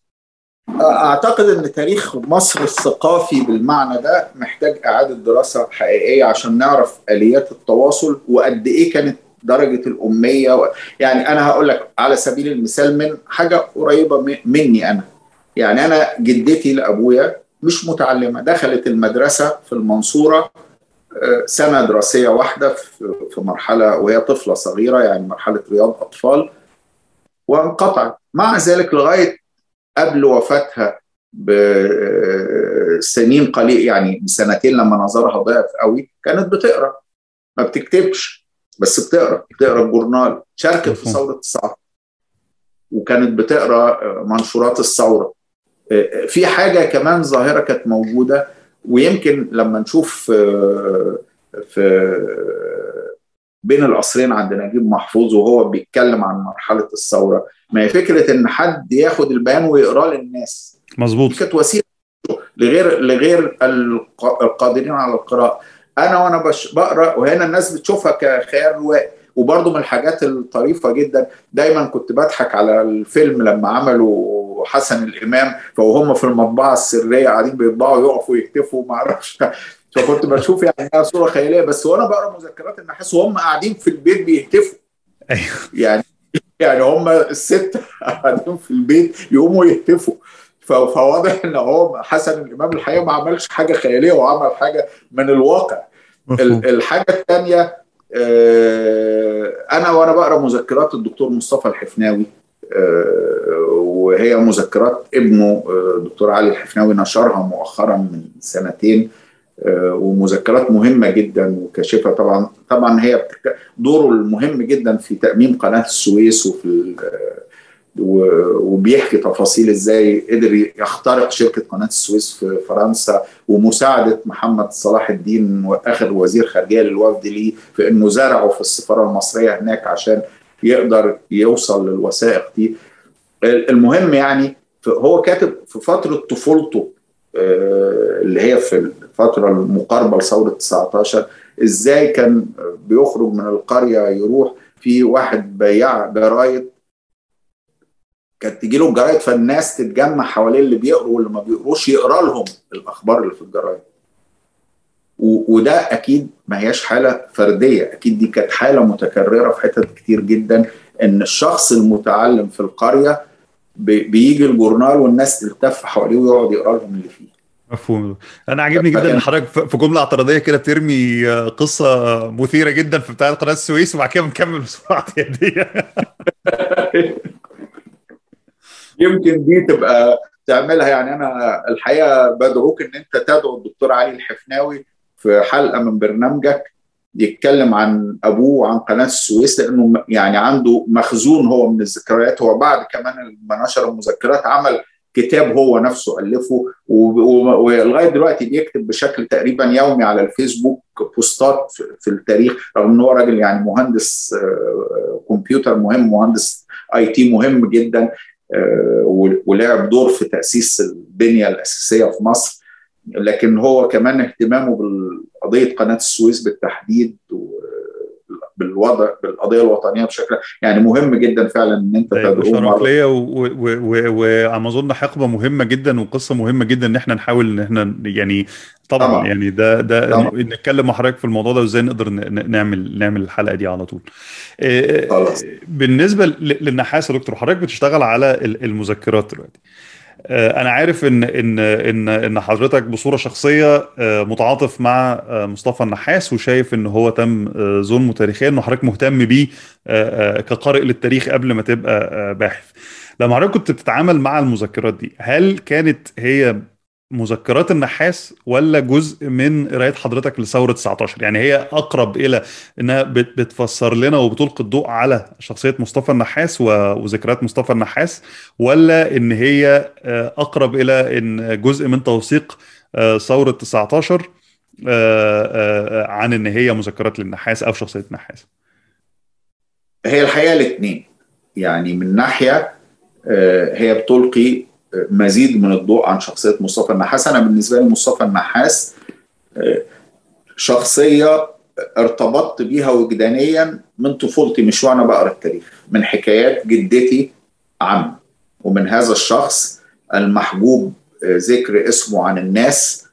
أعتقد إن تاريخ مصر الثقافي بالمعنى ده محتاج إعادة دراسة حقيقية عشان نعرف آليات التواصل وقد إيه كانت درجة الأمية و... يعني أنا هقول لك على سبيل المثال من حاجة قريبة مني أنا. يعني أنا جدتي لأبويا مش متعلمة دخلت المدرسة في المنصورة سنة دراسية واحدة في مرحلة وهي طفلة صغيرة يعني مرحلة رياض أطفال وانقطعت. مع ذلك لغاية قبل وفاتها بسنين قليل يعني بسنتين لما نظرها ضعف قوي كانت بتقرأ. ما بتكتبش بس بتقرأ بتقرأ الجورنال. شاركت في ثورة 19 وكانت بتقرأ منشورات الثورة. في حاجة كمان ظاهرة كانت موجودة ويمكن لما نشوف في بين القصرين عند نجيب محفوظ وهو بيتكلم عن مرحلة الثورة. ما هي فكرة إن حد ياخد البيان ويقرأه للناس؟ مظبوط. كانت وسيلة لغير لغير القادرين على القراءة. أنا وأنا بش بقرأ وهنا الناس بتشوفها كخيال روائي وبرضه من الحاجات الطريفة جدا دايما كنت بضحك على الفيلم لما عملوا حسن الإمام فوهم في المطبعة السرية قاعدين بيطبعوا يقفوا يكتفوا ما أعرفش. فكنت بشوف يعني انها صورة خيالية بس وأنا بقرأ مذكرات النحاس وهم قاعدين في البيت بيهتفوا. أيوه. يعني يعني هم الست قاعدين في البيت يقوموا يهتفوا. فواضح إن هو حسن الإمام الحقيقة ما عملش حاجة خيالية وعمل حاجة من الواقع. الحاجة الثانية أنا وأنا بقرأ مذكرات الدكتور مصطفى الحفناوي وهي مذكرات ابنه الدكتور علي الحفناوي نشرها مؤخرا من سنتين. ومذكرات مهمة جدا وكاشفة طبعا. طبعا هي دوره المهم جدا في تامين قناة السويس وفي وبيحكي تفاصيل إزاي قدر يخترق شركة قناة السويس في فرنسا. ومساعدة محمد صلاح الدين آخر وزير خارجية للوفد ليه في إنه زرعه في السفارة المصرية هناك عشان يقدر يوصل للوثائق دي. المهم يعني هو كاتب في فترة طفولته اللي هي في الفترة المقاربة لثورة 19 إزاي كان بيخرج من القرية يروح في واحد بياع جرايد؟ كانت تجي له الجرايد فالناس تتجمع حوالين اللي بيقروا واللي ما بيقروش يقرا لهم الأخبار اللي في الجرايد. وده أكيد ما هياش حالة فردية أكيد دي كانت حالة متكررة في حتت كتير جدا إن الشخص المتعلم في القرية بيجي الجورنال والناس تلتف حواليه ويقعد يقرا لهم اللي فيه. مفهوم. أنا عاجبني جدا إن حضرتك في جملة اعتراضية كده بترمي قصة مثيرة جدا في بتاع قناة السويس وبعد كده بنكمل بسرعة يديه يمكن دي تبقى تعملها. يعني أنا الحقيقة بدعوك إن أنت تدعو الدكتور علي الحفناوي في حلقة من برنامجك يتكلم عن أبوه وعن قناة السويس لأنه يعني عنده مخزون هو من الذكريات. هو بعد كمان ما نشر المذكرات عمل كتاب هو نفسه ألفه ولغاية دلوقتي بيكتب بشكل تقريبا يومي على الفيسبوك بوستات في التاريخ رغم إن هو راجل يعني مهندس كمبيوتر مهم مهندس آي تي مهم جدا ولعب دور في تأسيس البنية الأساسية في مصر. لكن هو كمان اهتمامه بقضيه قناة السويس بالتحديد بالوضع بالقضية الوطنية بشكل يعني مهم جدا فعلا إن أنت تدعوه شرف ليا وعم أظن حقبة مهمة جدا وقصة مهمة جدا إن إحنا نحاول إن إحنا يعني طبعا, طبعا. يعني ده ده طبعا. نتكلم مع حضرتك في الموضوع ده وإزاي نقدر نعمل نعمل الحلقة دي على طول. خلاص بالنسبة للنحاس يا دكتور حضرتك بتشتغل على المذكرات دلوقتي. أنا عارف إن إن إن إن حضرتك بصورة شخصية متعاطف مع مصطفى النحاس وشايف إن هو تم ظلمه تاريخيا انه حضرتك مهتم بيه كقارئ للتاريخ قبل ما تبقى باحث. لما حضرتك كنت بتتعامل مع المذكرات دي هل كانت هي مذكرات النحاس ولا جزء من قراية حضرتك لثورة 19 يعني هي أقرب إلى إنها بتفسر لنا وبتلقي الضوء على شخصية مصطفى النحاس وذكريات مصطفى النحاس ولا إن هي أقرب إلى إن جزء من توثيق ثورة 19 عن إن هي مذكرات للنحاس أو شخصية النحاس؟ هي الحقيقة الاثنين يعني من ناحية هي بتلقي مزيد من الضوء عن شخصية مصطفى النحاس. أنا بالنسبة لي مصطفى النحاس شخصية ارتبطت بيها وجدانيا من طفولتي مش وأنا بقرأ التاريخ من حكايات جدتي عنه ومن هذا الشخص المحجوب ذكر اسمه عن الناس.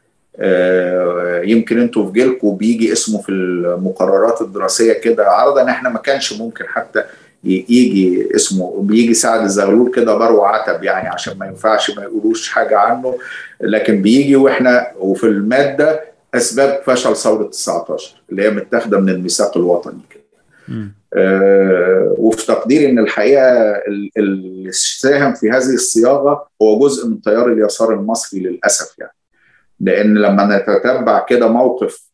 يمكن أنتوا في جيلكم بيجي اسمه في المقررات الدراسية كده عرضا. إحنا ما كانش ممكن حتى يجي اسمه بيجي سعد الزغلول كده برو عتب يعني عشان ما ينفعش ما يقولوش حاجة عنه لكن بيجي وإحنا وفي المادة أسباب فشل ثورة 19 اللي هي متاخدة من الميثاق الوطني كده. آه وفي تقديري إن الحقيقة اللي ساهم في هذه الصياغة هو جزء من تيار اليسار المصري للأسف يعني. لأن لما نتتبع كده موقف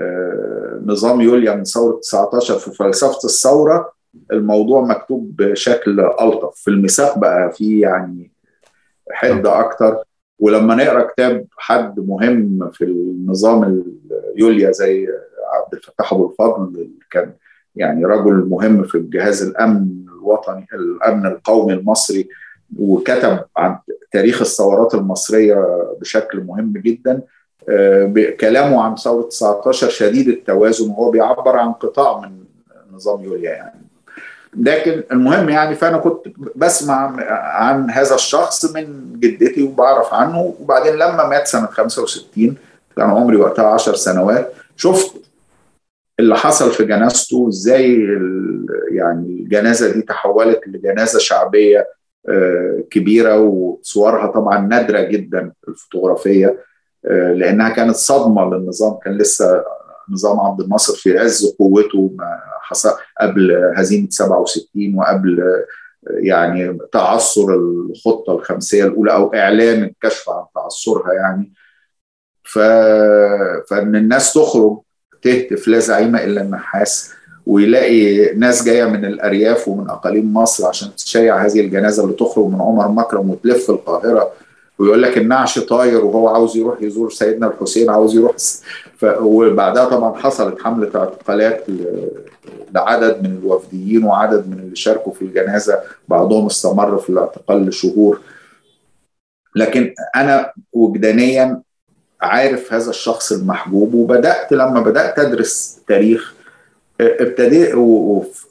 آه نظام يوليا من ثورة 19 في فلسفة الثورة الموضوع مكتوب بشكل ألطف. في الميثاق بقى فيه يعني حده أكتر. ولما نقرأ كتاب حد مهم في النظام يوليا زي عبد الفتاح أبو الفضل كان يعني رجل مهم في جهاز الأمن الوطني الأمن القومي المصري وكتب عن تاريخ الثورات المصرية بشكل مهم جدا. كلامه عن ثورة 19 شديد التوازن وهو بيعبر عن قطاع من نظام يوليا يعني. لكن المهم يعني فأنا كنت بسمع عن هذا الشخص من جدتي وبعرف عنه وبعدين لما مات سنة 65 كان عمري وقتها 10 سنوات شفت اللي حصل في جنازته إزاي يعني الجنازة دي تحولت لجنازة شعبية كبيرة وصورها طبعا نادرة جدا الفوتوغرافية لأنها كانت صدمة للنظام كان لسه نظام عبد الناصر في عز قوته حصل قبل هزيمة 67 وقبل يعني تعثر الخطة الخمسية الأولى أو اعلان الكشف عن تعثرها يعني. ف... فإن الناس تخرج تهتف لا زعيم إلا النحاس ويلاقي ناس جاية من الأرياف ومن أقاليم مصر عشان تشيع هذه الجنازة اللي تخرج من عمر مكرم وتلف القاهرة. ويقول لك النعش طاير وهو عاوز يروح يزور سيدنا الحسين عاوز يروح ف... وبعدها طبعا حصلت حملة اعتقالات لعدد من الوفديين وعدد من اللي شاركوا في الجنازة بعضهم استمر في الاعتقال لشهور. لكن أنا وجدانيا عارف هذا الشخص المحبوب وبدأت لما بدأت أدرس تاريخ ابتدي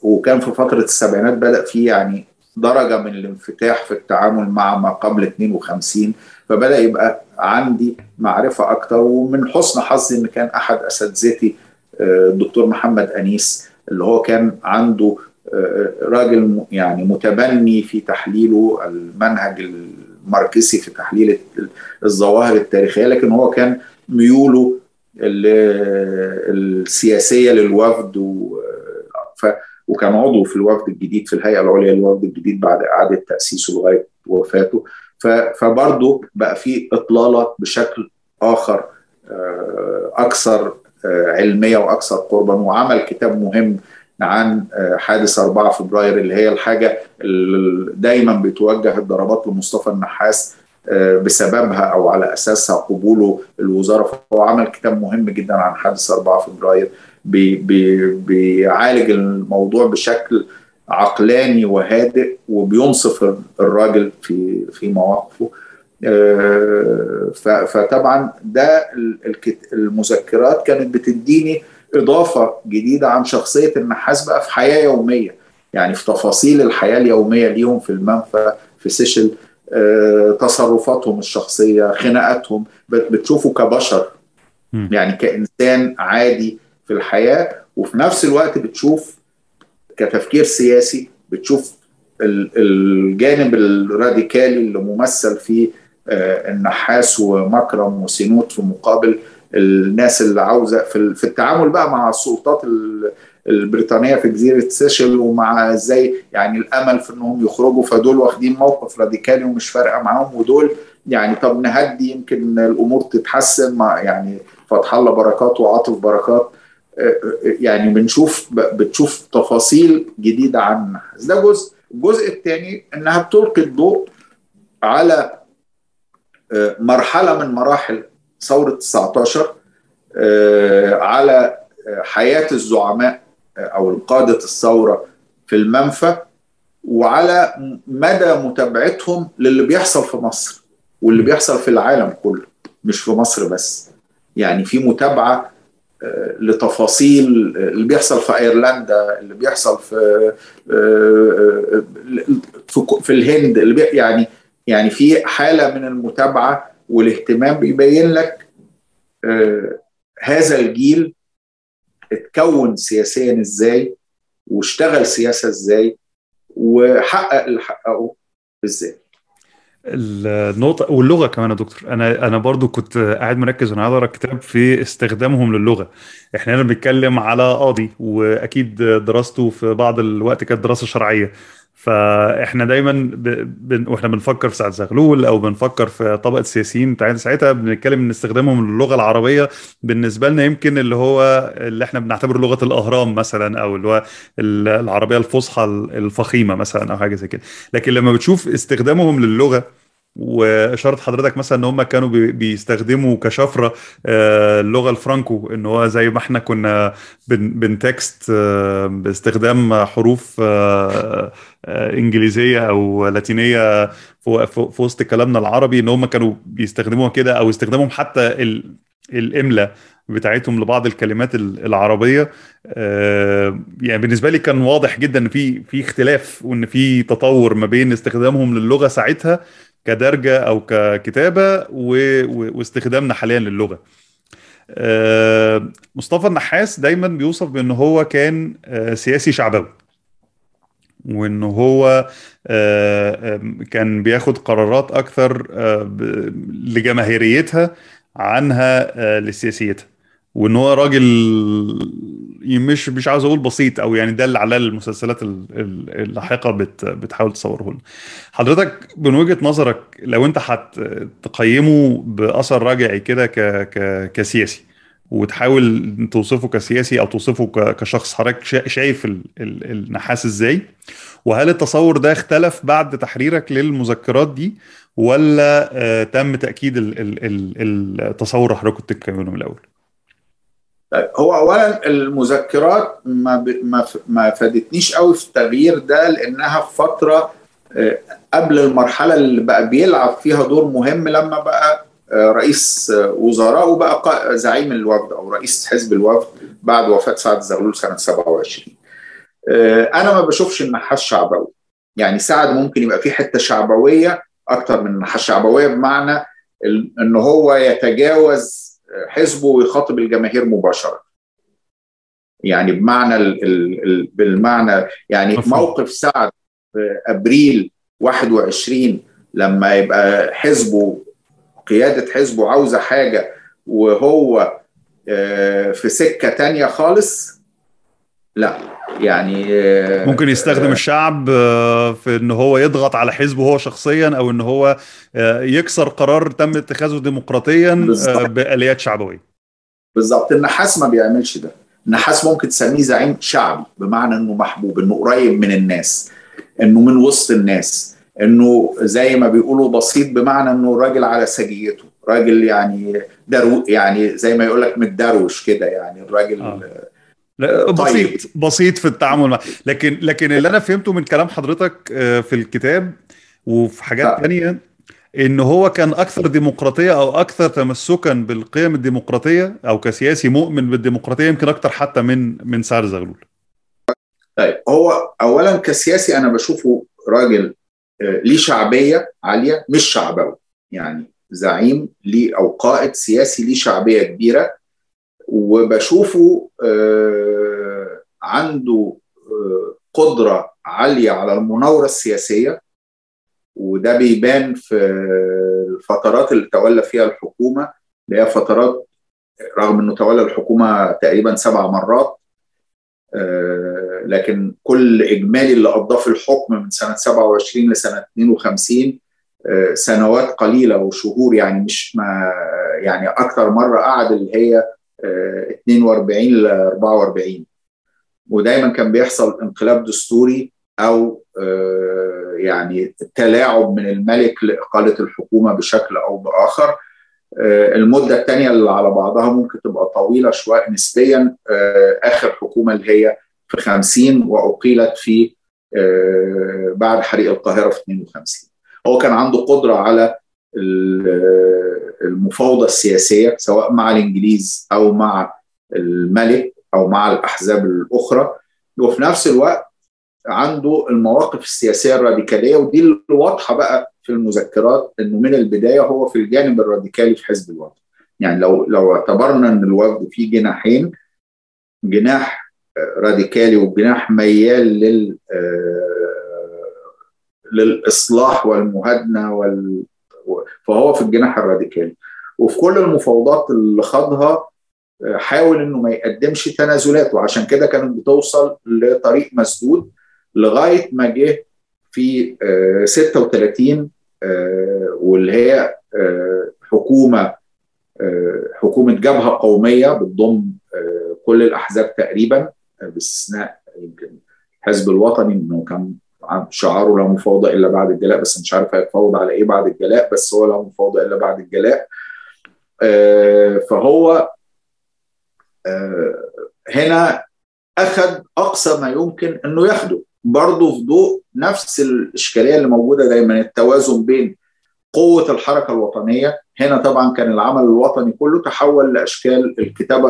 وكان في فترة السبعينات بدأ في يعني درجة من الانفتاح في التعامل مع ما قبل 52 فبدأ يبقى عندي معرفة أكتر ومن حسن حظي إن كان أحد أساتذتي الدكتور محمد أنيس اللي هو كان عنده راجل يعني متبني في تحليله المنهج الماركسي في تحليل الظواهر التاريخية لكن هو كان ميوله السياسية للوفد وكان عضو في الوفد الجديد في الهيئة العليا للوفد الجديد بعد إعادة تأسيسه لغاية وفاته. فبرضه بقى في إطلالة بشكل آخر أكثر علمية وأكثر قربا. وعمل كتاب مهم عن حادث 4 فبراير اللي هي الحاجة اللي دايما بتوجه الضربات لمصطفى النحاس بسببها أو على أساسها قبوله الوزارة. فهو عمل كتاب مهم جدا عن حادث 4 فبراير. بي بي بيعالج الموضوع بشكل عقلاني وهادئ وبينصف الراجل في في مواقفه. فطبعا ده المذكرات كانت بتديني إضافة جديدة عن شخصية النحاس بقى في حياة يومية يعني في تفاصيل الحياة اليومية ليهم في المنفى في سيشل تصرفاتهم الشخصية خناقاتهم بتشوفه كبشر. يعني كإنسان عادي في الحياة وفي نفس الوقت بتشوف كتفكير سياسي بتشوف الجانب الراديكالي اللي ممثل في النحاس ومكرم وسينوت في مقابل الناس اللي عاوزة في التعامل بقى مع السلطات البريطانية في جزيرة سيشل ومع إزاي يعني الأمل في إنهم يخرجوا فدول واخدين موقف راديكالي ومش فارقة معاهم ودول يعني طب نهدي يمكن الأمور تتحسن مع يعني فتح الله بركات وعاطف بركات. يعني بنشوف بتشوف تفاصيل جديدة عن النحاس ده جزء. الجزء الثاني إنها بتلقي الضوء على مرحلة من مراحل ثورة 19 على حياة الزعماء أو قاده الثورة في المنفى وعلى مدى متابعتهم للي بيحصل في مصر واللي بيحصل في العالم كله مش في مصر بس. يعني في متابعة لتفاصيل اللي بيحصل في أيرلندا اللي بيحصل في في الهند اللي يعني يعني في حالة من المتابعة والاهتمام بيبين لك هذا الجيل اتكون سياسيا إزاي واشتغل سياسة إزاي وحقق اللي حققه إزاي. النقطة واللغة كمان يا دكتور. أنا أنا برضو كنت قاعد مركز وأنا قاعد الكتاب في استخدامهم للغة. إحنا هنا بنتكلم على قاضي وأكيد دراسته في بعض الوقت كانت دراسة شرعية. فإحنا دايما ب... وإحنا بنفكر في سعد زغلول أو بنفكر في طبقة السياسيين بتاعتنا. ساعتها بنتكلم إن استخدامهم للغة العربية بالنسبة لنا يمكن اللي هو اللي إحنا بنعتبره لغة الأهرام مثلا أو اللي هو العربية الفصحى الفخيمة مثلا أو حاجة زي كده. لكن لما بتشوف استخدامهم للغة وإشارة حضرتك مثلا إن هم كانوا بيستخدموا كشفرة اللغة الفرانكو إن هو زي ما إحنا كنا بنتكست باستخدام حروف إنجليزية أو لاتينية في وسط كلامنا العربي إن هم كانوا بيستخدموها كده أو استخدامهم حتى الاملا بتاعتهم لبعض الكلمات العربية. يعني بالنسبة لي كان واضح جدا إن في في اختلاف وإن في تطور ما بين استخدامهم للغة ساعتها كدرجة أو ككتابة واستخدامنا حاليا للغة. مصطفى النحاس دايما بيوصف بان هو كان سياسي شعبوي وان هو كان بياخد قرارات أكثر لجماهيريتها عنها لسياسيتها. وان هو راجل مش مش عاوز أقول بسيط أو يعني ده اللي على المسلسلات اللاحقة بت بتحاول تصوره لنا حضرتك من وجهة نظرك لو أنت هتقيمه بأثر رجعي كده ك ك كسياسي وتحاول توصفه كسياسي أو توصفه كشخص حضرتك شايف النحاس إزاي؟ وهل التصور ده اختلف بعد تحريرك للمذكرات دي ولا تم تأكيد التصور اللي حضرتك كنت من الأول؟ هو اولا المذكرات ما ب... ما, فادتنيش قوي في التغيير ده لأنها في فترة قبل المرحلة اللي بقى بيلعب فيها دور مهم لما بقى رئيس وزراء وبقى زعيم الوفد أو رئيس حزب الوفد بعد وفاة سعد زغلول سنة 27 أنا ما بشوفش النحاس شعبوي. يعني سعد ممكن يبقى في حتة شعبوية أكتر من النحاس. شعبوية بمعنى إن هو يتجاوز حزبه ويخاطب الجماهير مباشرة يعني بمعنى ال ال بالمعنى يعني مفهوم. موقف سعد في أبريل 21 لما يبقى حزبه قيادة حزبه عاوزة حاجة وهو في سكة تانية خالص لا يعني ممكن يستخدم الشعب في إن هو يضغط على حزبه هو شخصيا أو إن هو يكسر قرار تم اتخاذه ديمقراطيا بآليات شعبوية. بالظبط. النحاس ما بيعملش ده. النحاس ممكن تسميه زعيم شعبي بمعنى إنه محبوب إنه قريب من الناس إنه من وسط الناس إنه زي ما بيقولوا بسيط بمعنى إنه راجل على سجيته راجل يعني درو يعني زي ما يقول لك متدروش كده يعني الراجل آه. بسيط طيب. بسيط في التعامل معه لكن لكن اللي أنا فهمته من كلام حضرتك في الكتاب وفي حاجات آه. تانية إن هو كان أكثر ديمقراطية أو أكثر تمسكا بالقيم الديمقراطية أو كسياسي مؤمن بالديمقراطية يمكن أكثر حتى من من سعد زغلول. طيب هو اولا كسياسي أنا بشوفه راجل ليه شعبية عالية مش شعبوي يعني زعيم ليه أو قائد سياسي ليه شعبية كبيرة وبشوفه عنده قدرة عالية على المناورة السياسية وده بيبان في الفترات اللي تولى فيها الحكومة اللي هي فترات رغم إنه تولى الحكومة تقريبا سبع مرات لكن كل إجمالي اللي قضاه في الحكم من سنة 27 لسنة 52 سنوات قليلة وشهور يعني مش ما يعني أكثر مرة قعد اللي هي 42 ل 44 ودايما كان بيحصل انقلاب دستوري أو يعني تلاعب من الملك لإقالة الحكومة بشكل أو بآخر. المدة الثانية اللي على بعضها ممكن تبقى طويلة شوية نسبيا آخر حكومة اللي هي في 50 وأقيلت في بعد حريق القاهرة في 52 هو كان عنده قدرة على المفاوضة السياسية سواء مع الإنجليز أو مع الملك أو مع الأحزاب الأخرى. وفي نفس الوقت عنده المواقف السياسية الراديكالية ودي اللي واضحه بقى في المذكرات إنه من البداية هو في الجانب الراديكالي في حزب الوفد يعني لو لو اعتبرنا إن الوفد فيه جناحين جناح راديكالي وجناح ميال لل للإصلاح والمهادنه وال فهو في الجناح الراديكالي. وفي كل المفاوضات اللي خاضها حاول إنه ما يقدمش تنازلات وعشان كده كانت بتوصل لطريق مسدود لغاية ما جه في 36 واللي هي حكومة حكومة جبهة قومية بتضم كل الأحزاب تقريبا باستثناء الحزب الوطني إنه كان شعاره لا مفاوضة إلا بعد الجلاء بس مش عارف هيتفاوض على إيه بعد الجلاء بس هو لا مفاوضة إلا بعد الجلاء. فهو هنا أخذ أقصى ما يمكن إنه ياخده. برضه في ضوء نفس الإشكالية اللي موجودة دايما التوازن بين قوة الحركة الوطنية. هنا طبعا كان العمل الوطني كله تحول لأشكال الكتابة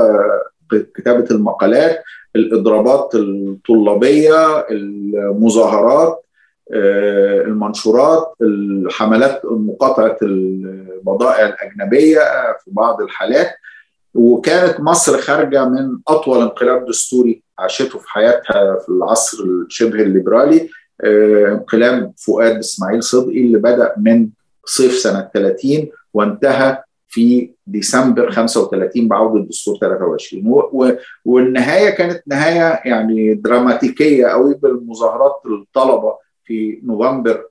كتابة المقالات الإضرابات الطلابية المظاهرات المنشورات الحملات مقاطعة البضائع الأجنبية في بعض الحالات. وكانت مصر خارجة من أطول انقلاب دستوري عاشته في حياتها في العصر شبه الليبرالي انقلاب فؤاد إسماعيل صدقي اللي بدأ من صيف سنة 30 وانتهى في ديسمبر 35 بعوده الدستور 23 والنهاية كانت نهاية يعني دراماتيكية قوي بالمظاهرات الطلبة في نوفمبر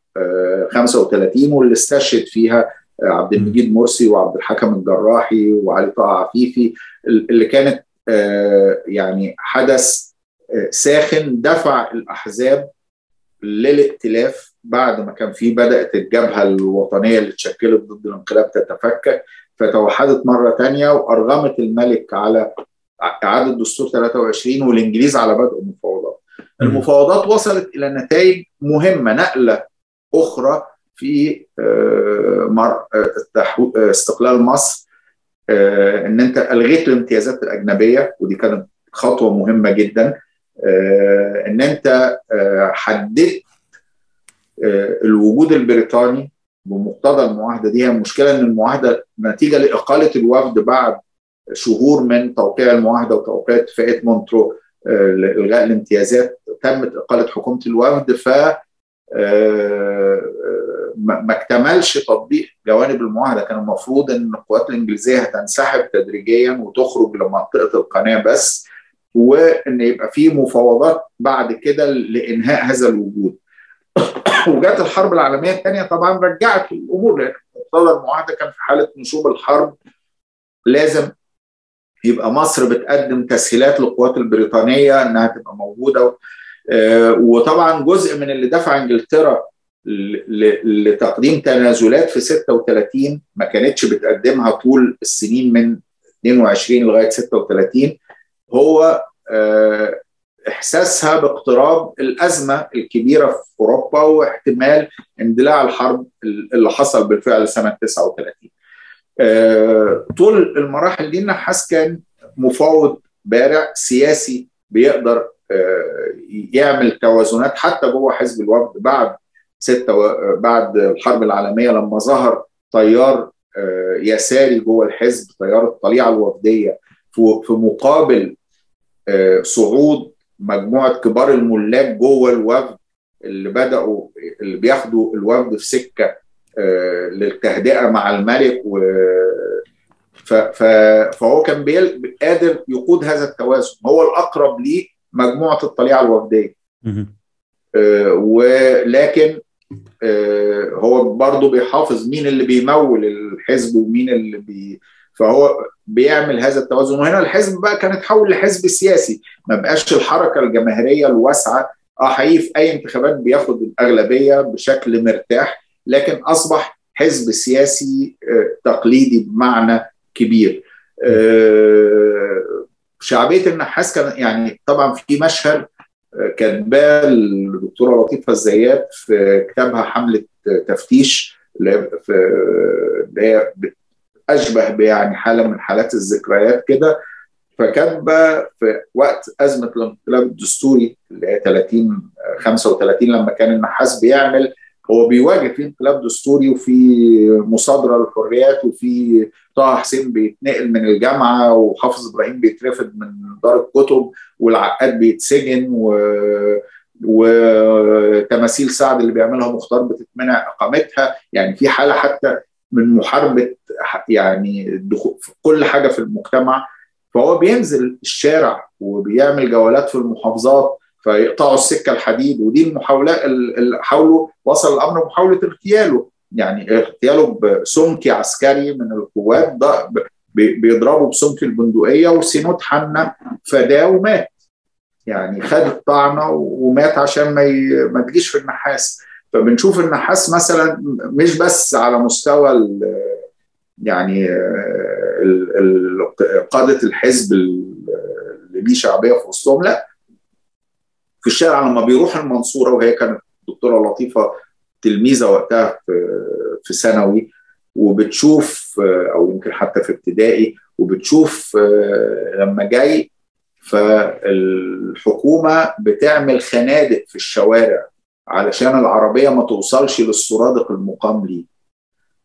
35 واللي استشهد فيها عبد المجيد مرسي وعبد الحكم الجراحي وعلي طه عفيفي اللي كانت يعني حدث ساخن دفع الأحزاب للائتلاف بعد ما كان في بدأت الجبهة الوطنية اللي اتشكلت ضد الانقلاب تتفكك. فتوحدت مرة ثانية وأرغمت الملك على إعادة دستور 23 والإنجليز على بدء المفاوضات. المفاوضات وصلت إلى نتائج مهمة نقلة أخرى في استقلال مصر إن أنت ألغيت الامتيازات الأجنبية ودي كانت خطوة مهمة جدا إن أنت حددت الوجود البريطاني بمقتضى المعاهدة دي. هي المشكلة إن المعاهدة نتيجة لإقالة الوفد بعد شهور من توقيع المعاهدة وتوقيع اتفاقية مونترو لإلغاء الامتيازات. تمت إقالة حكومة الوفد ف ما اكتملش تطبيق جوانب المعاهدة. كان المفروض إن القوات الإنجليزية هتنسحب تدريجيا وتخرج لمنطقة القناة بس وإن يبقى في مفاوضات بعد كده لإنهاء هذا الوجود. وجات الحرب العالمية الثانية طبعا رجعت الأمور لأن مقتضى المعاهده كان في حالة نشوب الحرب. لازم يبقى مصر بتقدم تسهيلات للقوات البريطانية إنها تبقى موجودة. وطبعا جزء من اللي دفع إنجلترا لتقديم تنازلات في 36 ما كانتش بتقدمها طول السنين من 22 لغاية 36 هو إحساسها باقتراب الأزمة الكبيرة في أوروبا واحتمال اندلاع الحرب اللي حصل بالفعل سنة 39 طول المراحل دي النحاس كان مفاوض بارع سياسي بيقدر يعمل توازنات حتى جوه حزب الوفد بعد ستة. بعد الحرب العالمية لما ظهر تيار يساري جوه الحزب تيار الطليعة الوفدية في مقابل صعود مجموعة كبار الملاك جوه الوفد اللي بدأوا اللي بياخدوا الوفد في سكة للتهدئة مع الملك و. فهو كان بيل... قادر يقود هذا التوازن هو الأقرب ليه مجموعة الطليعة الوفدية آه ولكن آه هو برضه بيحافظ مين اللي بيمول الحزب ومين اللي بي فهو بيعمل هذا التوازن. وهنا الحزب بقى كان اتحول لحزب سياسي. ما بقاش الحركة الجماهيرية الواسعة. آه حقيقي في أي انتخابات بياخد الأغلبية بشكل مرتاح لكن أصبح حزب سياسي آه تقليدي بمعنى كبير. شعبية النحاس كان يعني طبعا في مشهد كاتباه الدكتوره لطيفة الزيات في كتابها حملة تفتيش اللي هي أشبه يعني حالة من حالات الذكريات كده. فكاتبة في وقت أزمة الانقلاب الدستوري اللي هي 30 35 لما كان النحاس بيعمل هو بيواجه في انقلاب دستوري وفي مصادرة للحريات وفي طه حسين بيتنقل من الجامعة وحافظ إبراهيم بيترفد من دار الكتب والعقاد بيتسجن و وتماثيل سعد اللي بيعملها مختار بتتمنع إقامتها. يعني في حالة حتى من محاربة يعني كل حاجة في المجتمع فهو بينزل الشارع وبيعمل جولات في المحافظات فيقطعوا السكة الحديد ودي المحاولات اللي حاولوا وصل الأمر محاولة اغتياله يعني اغتياله بسمك عسكري من القوات بيضربوا بسمك البندقية وسينوت حنا فداه ومات يعني خد الطعنة ومات عشان ما. ما تجيش في النحاس فبنشوف النحاس مثلا مش بس على مستوى. يعني. ال... قادة الحزب اللي ليه شعبية في وسطهم لا في الشارع لما بيروح المنصورة وهي كانت دكتورة لطيفة تلميذة وقتها في في ثانوي وبتشوف أو يمكن حتى في ابتدائي وبتشوف لما جاي فالحكومة بتعمل خنادق في الشوارع علشان العربية ما توصلش للسرادق المقام ليه.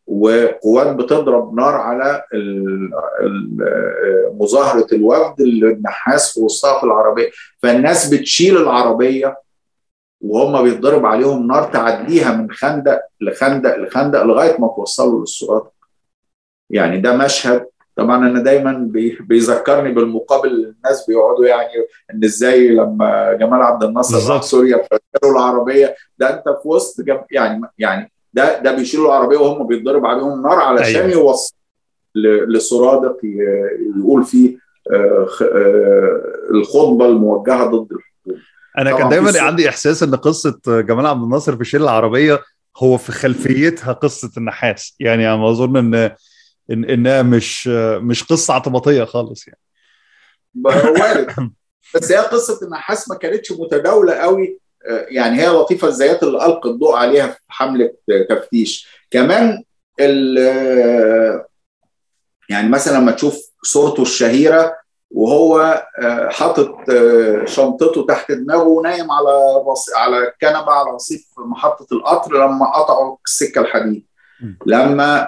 وقوات بتضرب نار على مظاهرة الوفد اللي النحاس في وسطها في العربية. فالناس بتشيل العربية وهم بيتضرب عليهم نار تعديها من خندق لخندق لخندق لغاية ما توصلوا للسرادق يعني ده مشهد طبعا أنا دايما بيذكرني بالمقابل الناس بيقعدوا يعني إن إزاي لما جمال عبد الناصر راح سوريا فشالوا العربية. ده أنت في وسط يعني يعني ده ده بيشيلوا العربية وهم بيتضرب عليهم نار علشان أيوة. يوصل لسرادق يقول فيه الخطبة الموجهة ضد الحكومة. أنا كان دايما عندي إحساس إن قصة جمال عبد الناصر في شيل العربية هو في خلفيتها قصة النحاس. يعني أنا أظن إن إن إنها مش مش قصة اعتباطيه خالص يعني. وارد. بس هي قصة النحاس ما كانتش متداولة قوي يعني هي لطيفة الزيات اللي القى الضوء عليها في حملة تفتيش. كمان يعني مثلا لما تشوف صورته الشهيرة وهو حاطط شنطته تحت دماغه ونايم على على الكنبة على رصيف محطة القطر لما قطعوا السكة الحديد. لما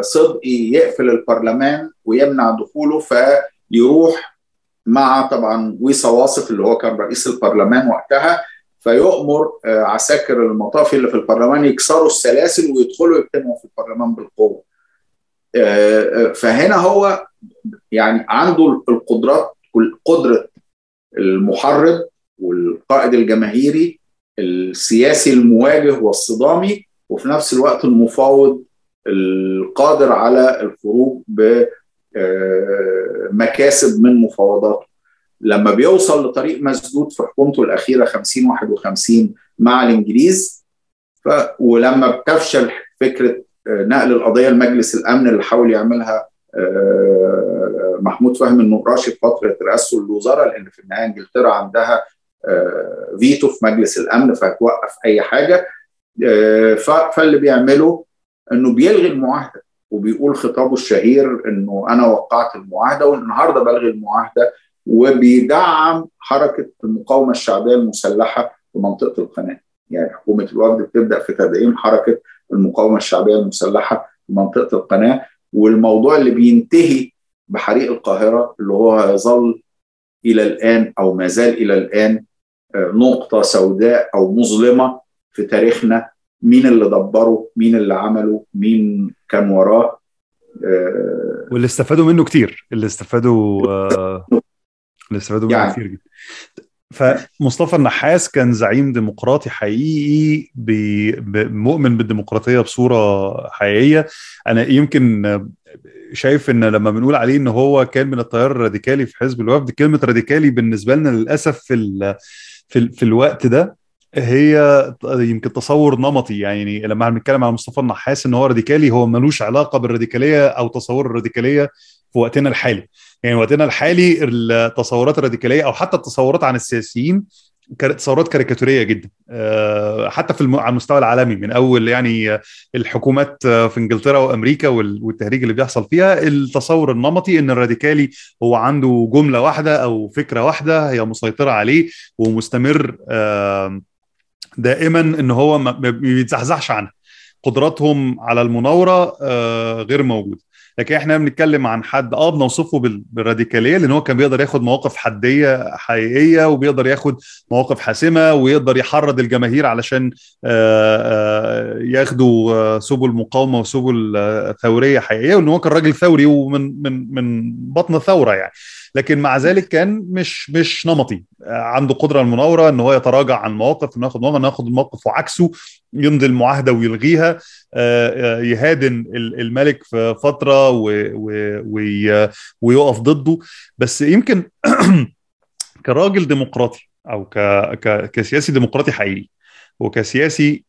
صدقي يقفل البرلمان ويمنع دخوله فيروح مع طبعا ويصا واصف اللي هو كان رئيس البرلمان وقتها فيؤمر عساكر المطافي اللي في البرلمان يكسروا السلاسل ويدخلوا يجتمعوا في البرلمان بالقوة. فهنا هو يعني عنده القدرات قدرة المحرض والقائد الجماهيري السياسي المواجه والصدامي وفي نفس الوقت المفاوض القادر على الخروج بمكاسب من مفاوضاته. لما بيوصل لطريق مسدود في حكومته الأخيرة 50 51 مع الإنجليز ف... ولما بتفشل فكرة نقل القضية لمجلس الأمن اللي حاول يعملها محمود فهمي النقراشي في فترة رئاسته الوزراء لأن في النهاية إنجلترا عندها فيتو في مجلس الأمن فهتوقف أي حاجة. فاللي بيعمله إنه بيلغي المعاهدة وبيقول خطابه الشهير إنه أنا وقعت المعاهدة والنهاردة بلغي المعاهدة وبيدعم حركة المقاومة الشعبية المسلحة في منطقة القناة. يعني حكومة الوفد بتبدأ في تدعيم حركة المقاومة الشعبية المسلحة في منطقة القناة والموضوع اللي بينتهي بحريق القاهرة اللي هو يظل إلى الآن أو ما زال إلى الآن نقطة سوداء أو مظلمة في تاريخنا مين اللي دبره مين اللي عمله مين كان وراه. آه واللي استفادوا منه كتير اللي استفادوا آه اللي استفادوا منه يعني. كتير جدا. فمصطفى النحاس كان زعيم ديمقراطي حقيقي مؤمن بالديمقراطية بصورة حقيقية. أنا يمكن شايف إن لما بنقول عليه إن هو كان من التيار الراديكالي في حزب الوفد كلمة راديكالي بالنسبة لنا للأسف في ال في, ال في الوقت ده هي يمكن تصور نمطي يعني لما بنتكلم على مصطفى النحاس إن هو راديكالي هو ملوش علاقة بالراديكالية أو تصور الراديكالية في وقتنا الحالي. يعني وقتنا الحالي التصورات الراديكالية أو حتى التصورات عن السياسيين تصورات كاريكاتورية جدا. حتى في على المستوى العالمي من أول يعني الحكومات في إنجلترا وأمريكا والتهريج اللي بيحصل فيها التصور النمطي إن الراديكالي هو عنده جملة واحدة أو فكرة واحدة هي مسيطرة عليه ومستمر دائما إن هو ما بيتزحزحش عنها. قدراتهم على المناورة غير موجودة. لكن إحنا بنتكلم عن حد آه بنوصفه بالراديكالية لأن هو كان بيقدر ياخد مواقف حدية حقيقية وبيقدر ياخد مواقف حاسمة ويقدر يحرض الجماهير علشان ياخدوا سبل مقاومه وسبل ثورية حقيقية. وإن هو كان راجل ثوري ومن من من بطن ثورة يعني. لكن مع ذلك كان مش مش نمطي. عنده قدرة المناورة إن هو يتراجع عن مواقف إنه ياخد مواقف ياخد الموقف وعكسه يمضي المعاهدة ويلغيها. يهادن الملك في فترة ويقف ضده. بس يمكن كراجل ديمقراطي أو كسياسي ديمقراطي حقيقي وكسياسي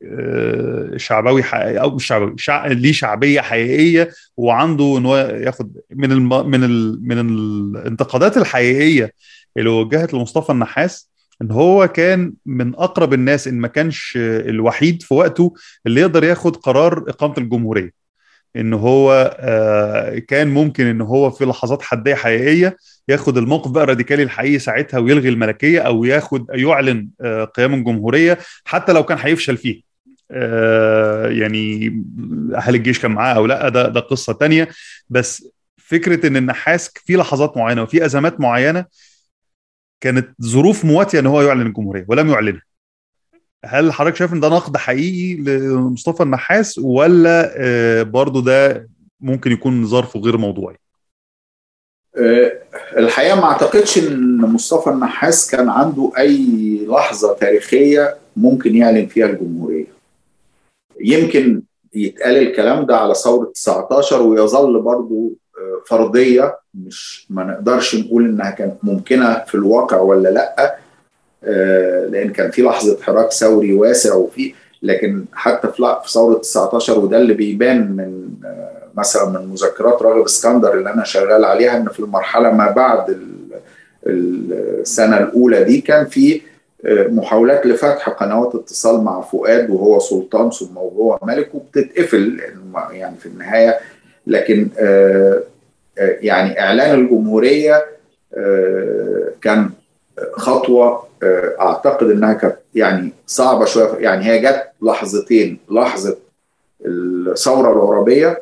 شعبوي حقيقي أو مش شعبوي شع... ليه شعبية حقيقية وعنده إن هو ياخد من الم... من ال... من الانتقادات الحقيقية اللي وجهت لمصطفى النحاس إن هو كان من أقرب الناس إن ما كانش الوحيد في وقته اللي يقدر ياخد قرار إقامة الجمهورية. إن هو كان ممكن إن هو في لحظات حديه حقيقية ياخد الموقف بقى الراديكالي الحقيقي ساعتها ويلغي الملكية أو ياخد يعلن قيام الجمهورية حتى لو كان هيفشل فيه يعني هل الجيش كان معاه أو لأ ده ده قصة تانية. بس فكرة إن النحاس في لحظات معينة وفي أزمات معينة كانت ظروف مواتية إن هو يعلن الجمهورية ولم يعلنها. هل حضرتك شايف إن ده نقد حقيقي لمصطفى النحاس ولا برضو ده ممكن يكون ظرفه غير موضوعي؟ الحقيقة ما أعتقدش إن مصطفى النحاس كان عنده أي لحظة تاريخية ممكن يعلن فيها الجمهورية. يمكن يتقال الكلام ده على ثورة 19 ويظل برضو فرضية مش ما نقدرش نقول إنها كانت ممكنة في الواقع ولا لأ لأن كان في لحظة حراك ثوري واسع وفي لكن حتى في ثورة 19 وده اللي بيبان من مثلا من مذكرات راغب اسكندر اللي أنا شغال عليها إن في المرحلة ما بعد السنة الأولى دي كان في محاولات لفتح قنوات اتصال مع فؤاد وهو سلطان ثم وهو ملك وبتتقفل يعني في النهاية. لكن يعني إعلان الجمهورية كان خطوة أعتقد إنها كانت يعني صعبة شوية. يعني هي جت لحظتين لحظة الثورة العربيه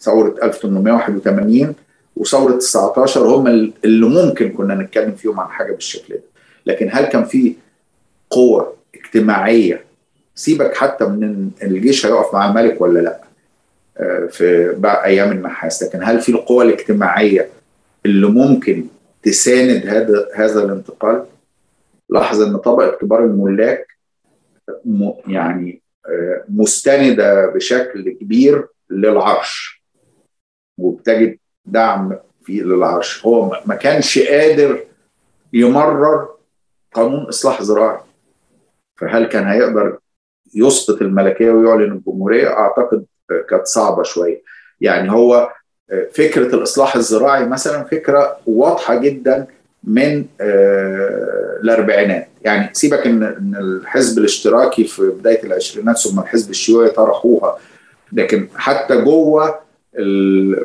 ثورة 1881 وثورة 19 هم اللي ممكن كنا نتكلم فيهم عن حاجة بالشكل ده. لكن هل كان في قوة اجتماعية؟ سيبك حتى من الجيش هيقف مع الملك ولا لأ في بقى أيام النحاس لكن هل في القوى الاجتماعية اللي ممكن تساند هذا هذا الانتقال. لاحظ إن طبقة كبار الملاك يعني مستندة بشكل كبير للعرش وبتجد دعم في للعرش. هو ما كانش قادر يمرر قانون إصلاح زراعي. فهل كان هيقدر يسقط الملكية ويعلن الجمهورية؟ أعتقد كانت صعبة شوية. يعني هو فكرة الإصلاح الزراعي مثلا فكرة واضحة جدا من الأربعينات. يعني سيبك إن الحزب الاشتراكي في بداية العشرينات ثم الحزب الشيوعي طرحوها لكن حتى جوه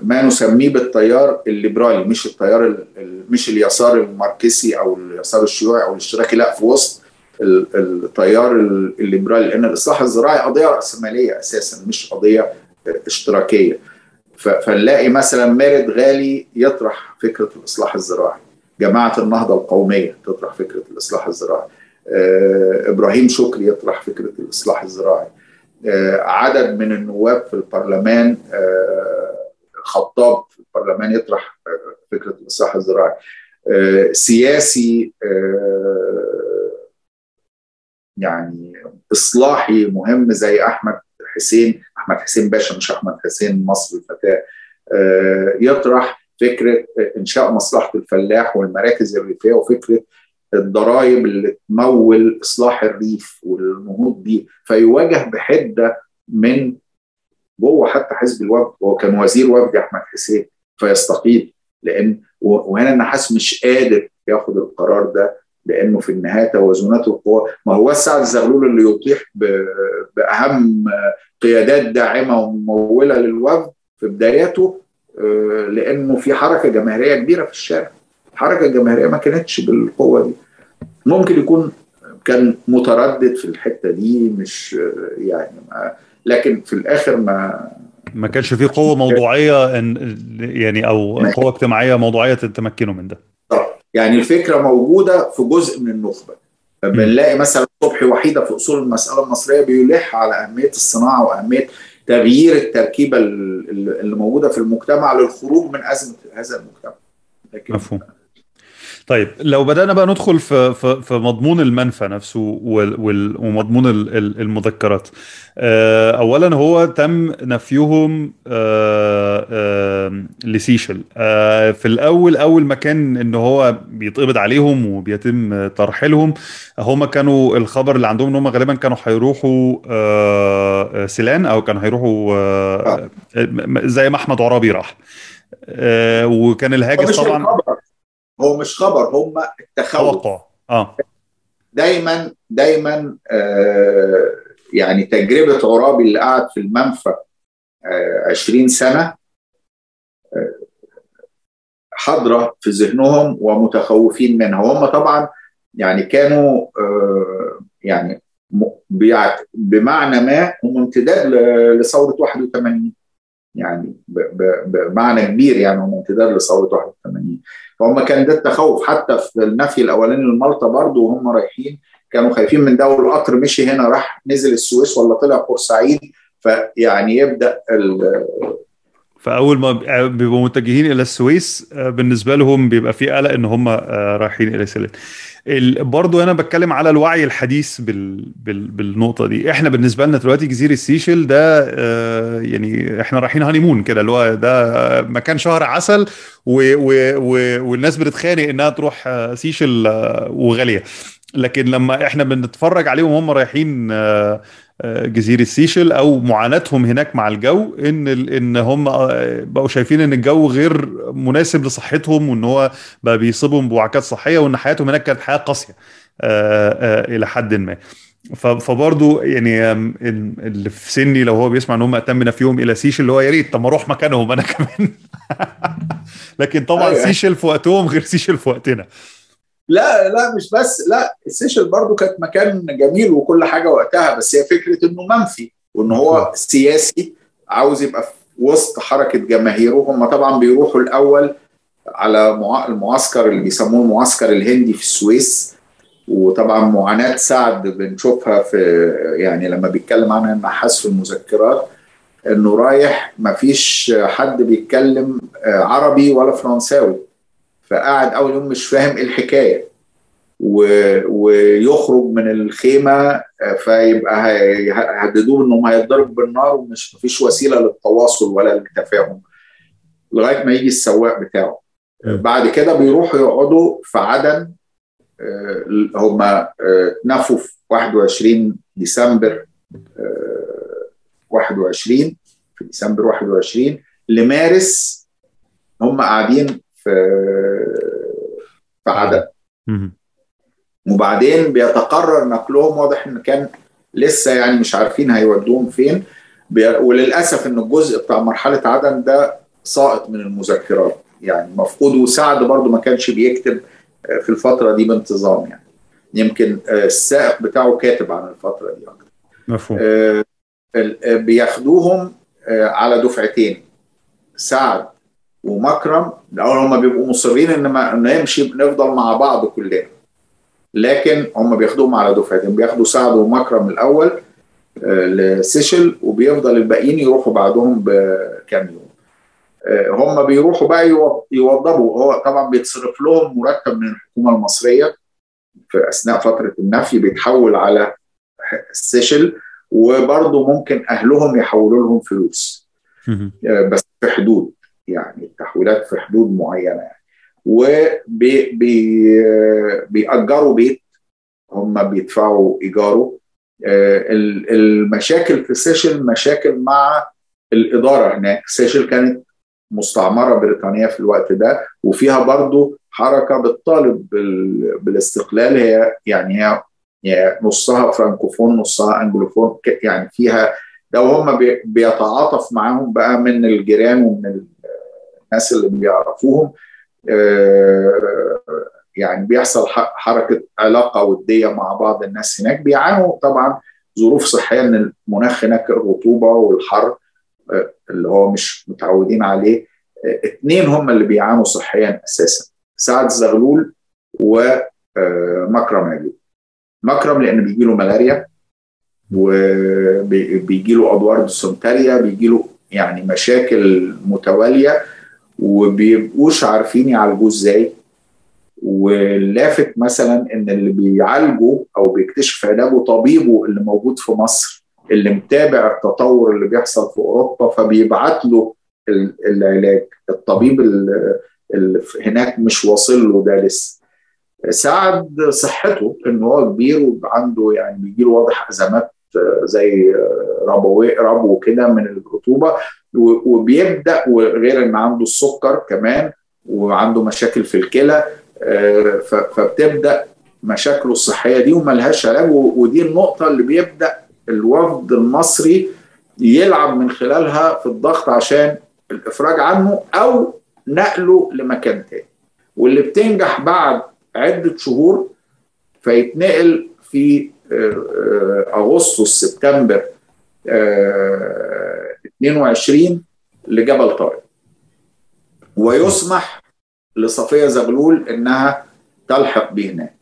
ما نسميه بالتيار الليبرالي مش التيار مش اليسار الماركسي أو اليسار الشيوعي أو الاشتراكي لا في وسط التيار الليبرالي. لأن الإصلاح الزراعي قضية رأسمالية أساسا مش قضية اشتراكية. فنلاقي مثلا مارد غالي يطرح فكرة الإصلاح الزراعي. جماعة النهضة القومية تطرح فكرة الإصلاح الزراعي. إبراهيم شكري يطرح فكرة الإصلاح الزراعي. عدد من النواب في البرلمان خطاب في البرلمان يطرح فكرة الإصلاح الزراعي. سياسي يعني إصلاحي مهم زي أحمد حسين أحمد حسين باشا مش أحمد حسين مصر الفتاة. يطرح فكرة إنشاء مصلحة الفلاح والمراكز الريفية وفكرة الضرائب اللي تمول إصلاح الريف والنهوض بيه فيواجه بحدة من جوه حتى حزب الوفد هو كان وزير وفد أحمد حسين فيستقيل. لأن وهنا النحاس مش قادر ياخد القرار ده لأنه في النهاية توازنات القوى ما هو سعد الزغلول اللي يطيح بأهم قيادات داعمة وممولة للوفد في بداياته لأنه في حركة جماهيرية كبيرة في الشارع. الحركه الجماهيريه ما كانتش بالقوة دي. ممكن يكون كان متردد في الحتة دي مش يعني ما لكن في الآخر ما ما كانش في قوة موضوعية يعني أو قوة اجتماعية موضوعية تمكنه من ده. يعني الفكرة موجودة في جزء من النخبة. بنلاقي مثلا صبحي وحيدة في أصول المسألة المصرية بيلح على أهمية الصناعة وأهمية تغيير التركيبة اللي موجودة في المجتمع للخروج من أزمة هذا المجتمع. لكن مفهوم. طيب. لو بدأنا بقى ندخل في في في مضمون المنفى نفسه ومضمون المذكرات. اولا هو تم نفيهم لسيشل. في الأول أول ما كان إن هو بيتقبض عليهم وبيتم ترحيلهم هم كانوا الخبر اللي عندهم إن هم غالبا كانوا هيروحوا سيلان أو كانوا هيروحوا زي ما أحمد عرابي راح. وكان الهاجس طبعا هو مش خبر هم التخوف. توقع. آه. دايما دايما آه يعني تجربة عرابي اللي قعد في المنفى آه 20 سنة آه حاضره في ذهنهم ومتخوفين منها. وهم طبعا يعني كانوا آه يعني بمعنى ما هم امتداد لثورة 81 يعني بمعنى كبير يعني هم امتداد لثورة 81 فهم كان ده التخوف. حتى في النفي الأولاني لمالطا برضه وهم رايحين كانوا خايفين من ده والقطر مشي هنا راح نزل السويس ولا طلع بورسعيد فيعني يبدأ فأول ما بيبقوا متجهين إلى السويس بالنسبة لهم بيبقى في قلق إن هم رايحين إلى سيلان برضه أنا بتكلم على الوعي الحديث بال... بال... بالنقطة دي. إحنا بالنسبة لنا دلوقتي جزيرة سيشل ده آه يعني إحنا رايحين هانيمون كده اللي هو ده مكان شهر عسل و... و... و... والناس بتتخانق انها تروح سيشل وغالية. لكن لما إحنا بنتفرج عليهم هم رايحين جزيرة سيشل أو معاناتهم هناك مع الجو إن إن هم بقوا شايفين إن الجو غير مناسب لصحتهم وإن هو بقى بيصيبهم بوعكات صحية وإن حياتهم هناك كانت حياة قاسية إلى حد ما. فبرضه يعني اللي في سني لو هو بيسمع إن هم اتمنا في يوم إلى سيشل اللي هو يا ريت طب ما أروح مكانهم أنا كمان. لكن طبعا أيوة. سيشل في وقتهم غير سيشل في وقتنا. لا لا مش بس لا السيشل برضو كانت مكان جميل وكل حاجة وقتها بس هي فكرة إنه منفي وإن هو سياسي عاوز يبقى في وسط حركة جماهيره. هم طبعا بيروحوا الأول على المعسكر اللي بيسموه المعسكر الهندي في السويس وطبعا معاناة سعد بنشوفها في يعني لما بيتكلم عنها النحاس في المذكرات إنه رايح ما فيش حد بيتكلم عربي ولا فرنساوي. فقعد أول يوم مش فاهم إيه الحكاية. و... ويخرج من الخيمة فيبقى هيهددوه إنهم هيتضرب بالنار ومش مفيش وسيلة للتواصل ولا للتفاهم لغاية ما يجي السواق بتاعه. بعد كده بيروحوا يقعدوا في عدن هم اتنفوا في 21 ديسمبر 21 في ديسمبر 21 لمارس هم قاعدين في في عدن وبعدين بيتقرر نقلهم واضح إن كان لسه يعني مش عارفين هيودوهم فين. وللأسف إن الجزء بتاع مرحلة عدن ده ساقط من المذكرات. يعني مفقود وسعد برضو ما كانش بيكتب في الفترة دي بانتظام يعني. يمكن السائق بتاعه كاتب عن الفترة دي أكتر. مفهوم. بياخدوهم على دفعتين. سعد ومكرم الأول هم بيبقوا مصرين إن ما نمشي نفضل مع بعض كلنا. لكن هم بياخدوهم على دفعتين بياخدوا سعد ومكرم الأول لسيشل وبيفضل الباقيين يروحوا بعدهم بكام يوم. هم بيروحوا بقى يوضبوا. هو طبعا بيتصرف لهم مرتب من الحكومة المصرية في أثناء فترة النفي بيتحول على السيشل وبرضه ممكن أهلهم يحولوا لهم فلوس. بس في حدود. يعني التحويلات في حدود معينة. يعني وبيأجروا بيت هم بيدفعوا إيجاره. المشاكل في سيشل مشاكل مع الإدارة هناك. سيشل كانت مستعمرة بريطانيه في الوقت ده وفيها برضو حركة بتطالب بالاستقلال. هي يعني هي يعني نصها فرانكوفون نصها انجلوفون يعني فيها ده وهم بيتعاطف معاهم بقى من الجيران ومن الناس اللي بيعرفوهم يعني بيحصل حركة علاقة ودية مع بعض الناس هناك. بيعانوا طبعا ظروف صحية ان المناخ هناك الرطوبة والحر اللي هو مش متعودين عليه. اثنين هم اللي بيعانوا صحيا أساسا سعد زغلول ومكرم عجيب مكرم لأن بيجي له ملاريا وبيجي له أدوار ديسنتريا بيجي له يعني مشاكل متوالية. وبيبقوش عارفين يعالجوه إزاي. واللافت مثلا إن اللي بيعالجه أو بيكتشف علاجه طبيبه اللي موجود في مصر اللي متابع التطور اللي بيحصل في أوروبا فبيبعت له العلاج. الطبيب اللي هناك مش واصل له ده لسه. ساعد صحته إن هو كبير وعنده يعني بيجي له واضح أزمات زي ربو ربو كده من الرطوبة. وبيبدأ وغير إن عنده السكر كمان وعنده مشاكل في الكلى فبتبدأ مشاكله الصحية دي وملهاش علاج ودي النقطة اللي بيبدأ الوفد المصري يلعب من خلالها في الضغط عشان الإفراج عنه أو نقله لمكان تاني. واللي بتنجح بعد عدة شهور فيتنقل في أغسطس سبتمبر 22 لجبل طارق. ويسمح لصفية زغلول إنها تلحق بيه هناك.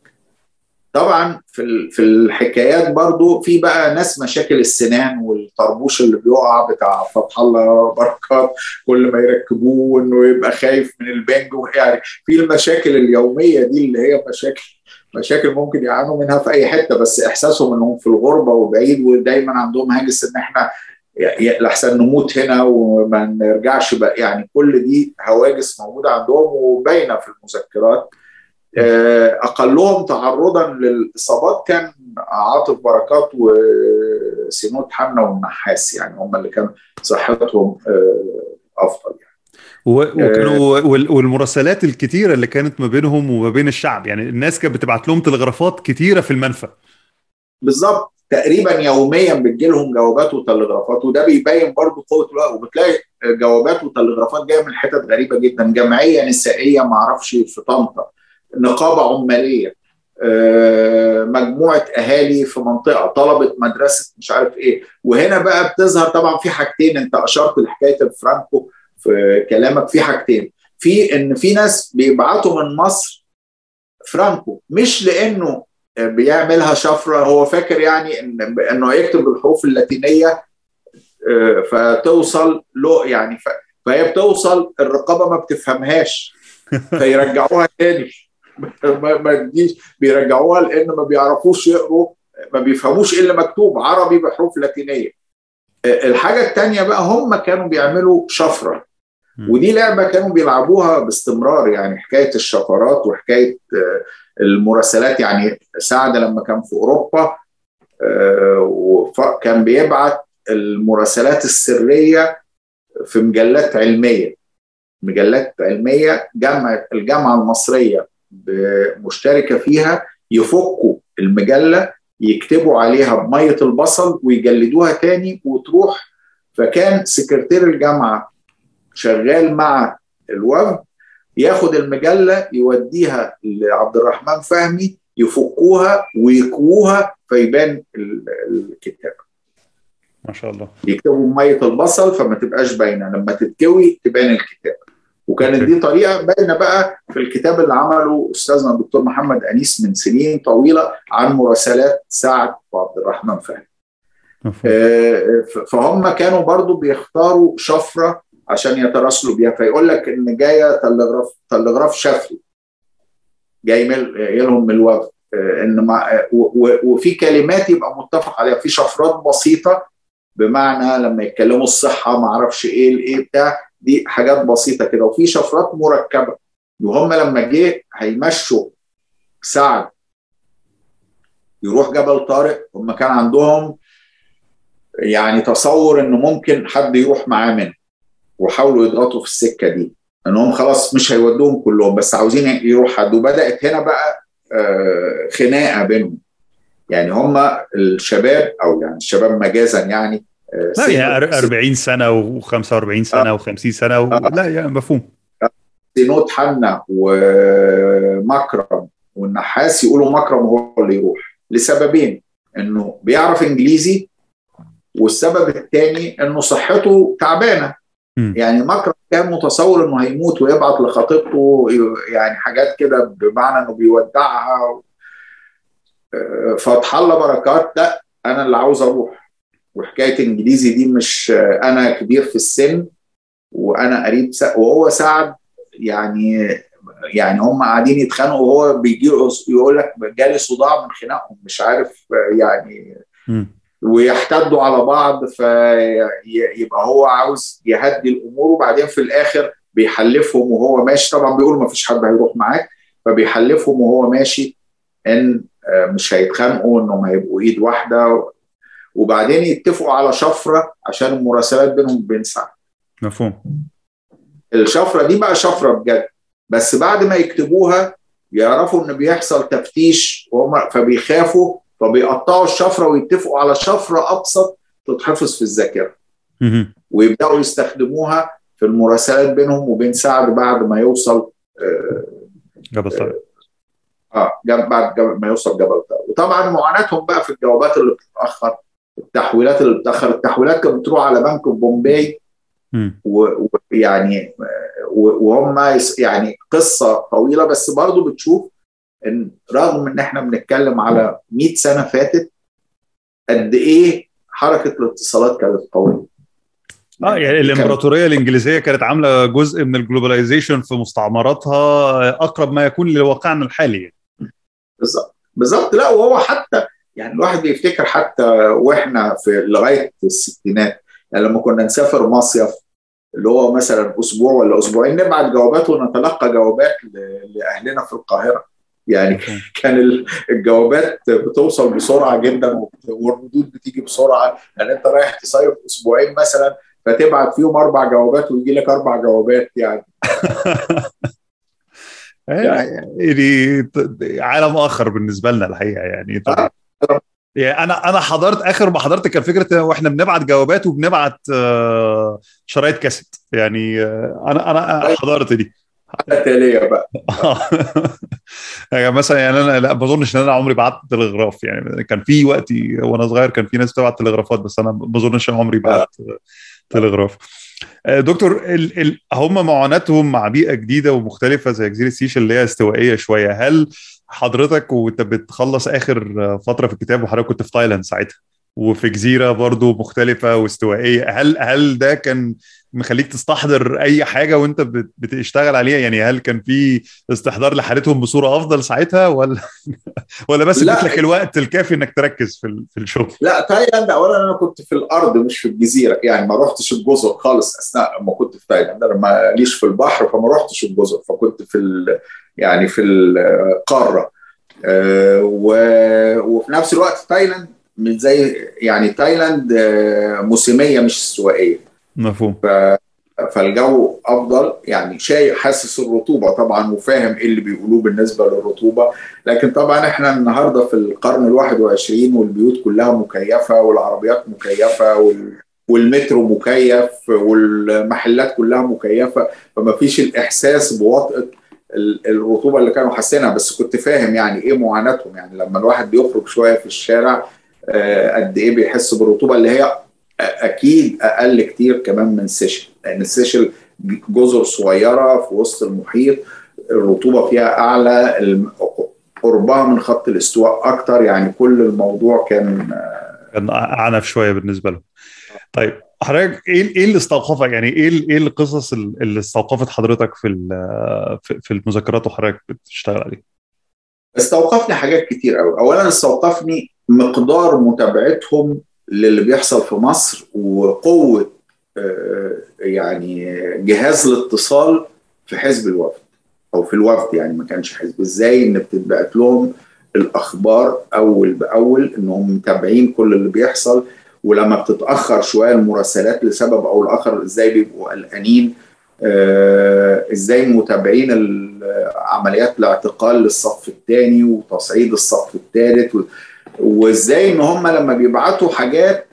طبعا في في الحكايات برضو في بقى ناس مشاكل السنان والطربوش اللي بيقع بتاع فتح الله بركات كل ما يركبوه إنه يبقى خايف من البنج يعني في المشاكل اليومية دي اللي هي مشاكل مشاكل ممكن يعانوا منها في أي حتة بس إحساسهم إنهم في الغربة وبعيد ودايما عندهم هاجس إن إحنا لحسن نموت هنا وما نرجعش بقى. يعني كل دي هواجس موجودة عندهم وباينة في المذكرات. أقلهم تعرضا للإصابات كان عاطف بركات وسينود حنا والنحاس. يعني هم اللي كان صحتهم أفضل يعني. وكانوا والمراسلات الكتيرة اللي كانت ما بينهم وما بين الشعب. يعني الناس كانت بتبعت لهم تلغرافات كتيرة في المنفى. بالظبط. تقريبا يوميا بتجي لهم جوابات وتلغرافات وده بيبين برضه قوة الوقت وبتلاقي جوابات وتلغرافات جاية من حتت غريبة جدا جمعية نسائية ما أعرفش في طنطا نقابة عمالية مجموعة أهالي في منطقة طلبة مدرسة مش عارف إيه. وهنا بقى بتظهر طبعا في حاجتين أنت أشرت لحكاية الفرانكو في كلامك في حاجتين. في إن في ناس بيبعتوا من مصر فرانكو مش لأنه بيعملها شفرة. هو فاكر يعني إن إنه هيكتب بالحروف اللاتينية فتوصل له يعني فهي بتوصل الرقابة ما بتفهمهاش. فيرجعوها تاني. ما تجيش. بيرجعوها لأن ما بيعرفوش يقروا ما بيفهموش إيه اللي مكتوب. عربي بحروف لاتينية. الحاجة الثانية بقى هم كانوا بيعملوا شفرة. ودي لعبة كانوا بيلعبوها باستمرار يعني حكاية الشفرات وحكاية المراسلات يعني سعد لما كان في أوروبا كان بيبعت المراسلات السرية في مجلات علمية. مجلات علمية جامعة الجامعة المصرية مشتركة فيها يفكوا المجلة يكتبوا عليها بمية البصل ويجلدوها تاني وتروح. فكان سكرتير الجامعة شغال مع الوفد ياخد المجلة يوديها لعبد الرحمن فهمي يفكوها ويكووها فيبان الكتاب. ما شاء الله. يكتبوا بميه البصل فما تبقاش باينة. لما تتكوي تبان الكتاب. وكانت دي طريقة باينة بقى في الكتاب اللي عمله أستاذنا الدكتور محمد أنيس من سنين طويلة عن مراسلات سعد وعبد الرحمن فهمي فهم كانوا برضو بيختاروا شفرة عشان يتراسلوا بيها. فيقول لك إن جاية تلغراف تلغراف شفري جاي لهم من الوفد إن مع وفي كلمات يبقى متفق عليها. في شفرات بسيطة بمعنى لما يتكلموا الصحة ما أعرفش إيه الايه بتاع. دي حاجات بسيطة كده. وفي شفرات مركبة. وهم لما جه هيمشوا سعد. يروح جبل طارق. هم كان عندهم يعني تصور انه ممكن حد يروح معاه منه. وحاولوا يضغطوا في السكة دي إنهم خلاص مش هيودوهم كلهم بس عاوزين يروح حد وبدات هنا بقى خناقة بينهم. يعني هم الشباب أو يعني الشباب مجازا يعني لا يعني 40 سنة و45 سنة آه. و50 سنة و... آه. لا يعني مفهوم. سينود حنا ومكرم والنحاس يقولوا مكرم هو اللي يروح لسببين إنه بيعرف إنجليزي والسبب الثاني إنه صحته تعبانة. م. يعني مكرم كان متصور إنه هيموت ويبعت لخطيبته يعني حاجات كده بمعنى إنه بيودعها فتح الله بركات لا أنا اللي عاوز أروح وحكاية إنجليزي دي مش أنا كبير في السن وأنا قريب وهو سعد يعني يعني هم قاعدين يتخانقوا وهو بيجي يقول لك جالي صداع من خناقهم مش عارف يعني م. ويحتدوا على بعض فيبقى هو عاوز يهدي الأمور وبعدين في الآخر بيحلفهم وهو ماشي. طبعا بيقول ما فيش حد هيروح معاك فبيحلفهم وهو ماشي إن مش هيتخانقوا إنهم هيبقوا إيد واحدة. وبعدين يتفقوا على شفرة عشان المراسلات بينهم وبين سعد. مفهوم. الشفرة دي بقى شفرة بجد بس بعد ما يكتبوها يعرفوا إن بيحصل تفتيش فبيخافوا فبيقطعوا الشفرة ويتفقوا على شفرة أبسط تتحفظ في الذاكرة. ويبدأوا يستخدموها في المراسلات بينهم وبين سعد بعد ما يوصل جبل طارق. آه جب بعد ما يوصل جبل طارق. وطبعا معاناتهم بقى في الجوابات اللي بتتأخر التحويلات اللي بتتأخر. التحويلات كانت بتروح على بنك بومباي. ويعني وهم يعني قصة طويلة بس برضو بتشوف إن رغم إن إحنا بنتكلم على 100 سنة فاتت قد إيه حركة الاتصالات كانت قوية؟ آه يعني الإمبراطورية الإنجليزية كانت عاملة جزء من الجلوباليزيشن في مستعمراتها أقرب ما يكون لواقعنا الحالي. بالظبط بالظبط. لا وهو حتى يعني الواحد بيفتكر حتى وإحنا في لغاية الستينات يعني لما كنا نسافر مصيف اللي هو مثلا أسبوع ولا أسبوعين نبعت جوابات ونتلقى جوابات لأهلنا في القاهرة. يعني كان الجوابات بتوصل بسرعة جدا والردود بتيجي بسرعة. يعني أنت رايح تصيف أسبوعين مثلا فتبعت فيهم أربع جوابات ويجي لك أربع جوابات يعني. يعني عالم آخر بالنسبة لنا الحقيقة يعني. طبعا. يعني أنا أنا حضرت آخر ما حضرت كان فكرة وإحنا بنبعت جوابات وبنبعت شرايط كاسيت. يعني أنا أنا حضرت دي. تاليه بقى. يعني مثلا يعني أنا لا ما إن أنا عمري بعت تلغراف. يعني كان في وقتي وأنا صغير كان في ناس بتبعت تلغرافات بس أنا ما أظنش عمري بعت تلغراف. دكتور ال ال هم معاناتهم مع بيئة جديدة ومختلفة زي جزيرة سيشل اللي هي استوائية شوية. هل حضرتك وأنت بتخلص آخر فترة في الكتاب وحضرتك كنت في تايلاند ساعتها؟ وفي جزيرة برضو مختلفة واستوائية. هل هل ده كان مخليك تستحضر أي حاجة وأنت بتشتغل عليها. يعني هل كان في استحضار لحالتهم بصورة أفضل ساعتها ولا ولا بس اديت لك الوقت الكافي إنك تركز في في الشغل؟ لا تايلاند اولا أنا كنت في الأرض مش في الجزيرة. يعني ما رحتش الجزر خالص أثناء ما كنت في تايلاند. أنا ماليش في البحر فما رحتش الجزر. فكنت في يعني في القارة. أه وفي نفس الوقت تايلاند مش زي يعني تايلاند موسمية مش استوائية. مفهوم. ف... فالجو أفضل. يعني شايف حاسس الرطوبة طبعا وفاهم إيه اللي بيقولوه بالنسبة للرطوبة. لكن طبعا إحنا النهارده في القرن ال21 والبيوت كلها مكيفة والعربيات مكيفة وال... والمترو مكيف والمحلات كلها مكيفة. فما فيش الإحساس بوطئة الرطوبة اللي كانوا حاسينها. بس كنت فاهم يعني إيه معاناتهم. يعني لما الواحد بيخرج شوية في الشارع قد إيه بيحس بالرطوبة اللي هي أكيد أقل كتير كمان من سيشل لأن السيشل جزر صغيرة في وسط المحيط الرطوبة فيها أعلى قربها من خط الاستواء أكتر يعني كل الموضوع كان كان أعنف شوية بالنسبة له طيب حضرتك إيه إيه اللي استوقفك؟ يعني إيه إيه القصص اللي استوقفت حضرتك في في المذكرات وحضرتك بتشتغل عليها؟ استوقفني حاجات كتير قوي اولا استوقفني مقدار متابعتهم للي بيحصل في مصر وقوة يعني جهاز الاتصال في حزب الوفد أو في الوفد يعني ما كانش حزب. إزاي إن بتتبعت لهم الأخبار أول بأول انهم متابعين كل اللي بيحصل ولما بتتأخر شوية المراسلات لسبب أو لآخر إزاي بيبقوا قلقانين؟ آه إزاي متابعين عمليات الاعتقال للصف الثاني وتصعيد الصف الثالث؟ وازاي ان هم لما بيبعتوا حاجات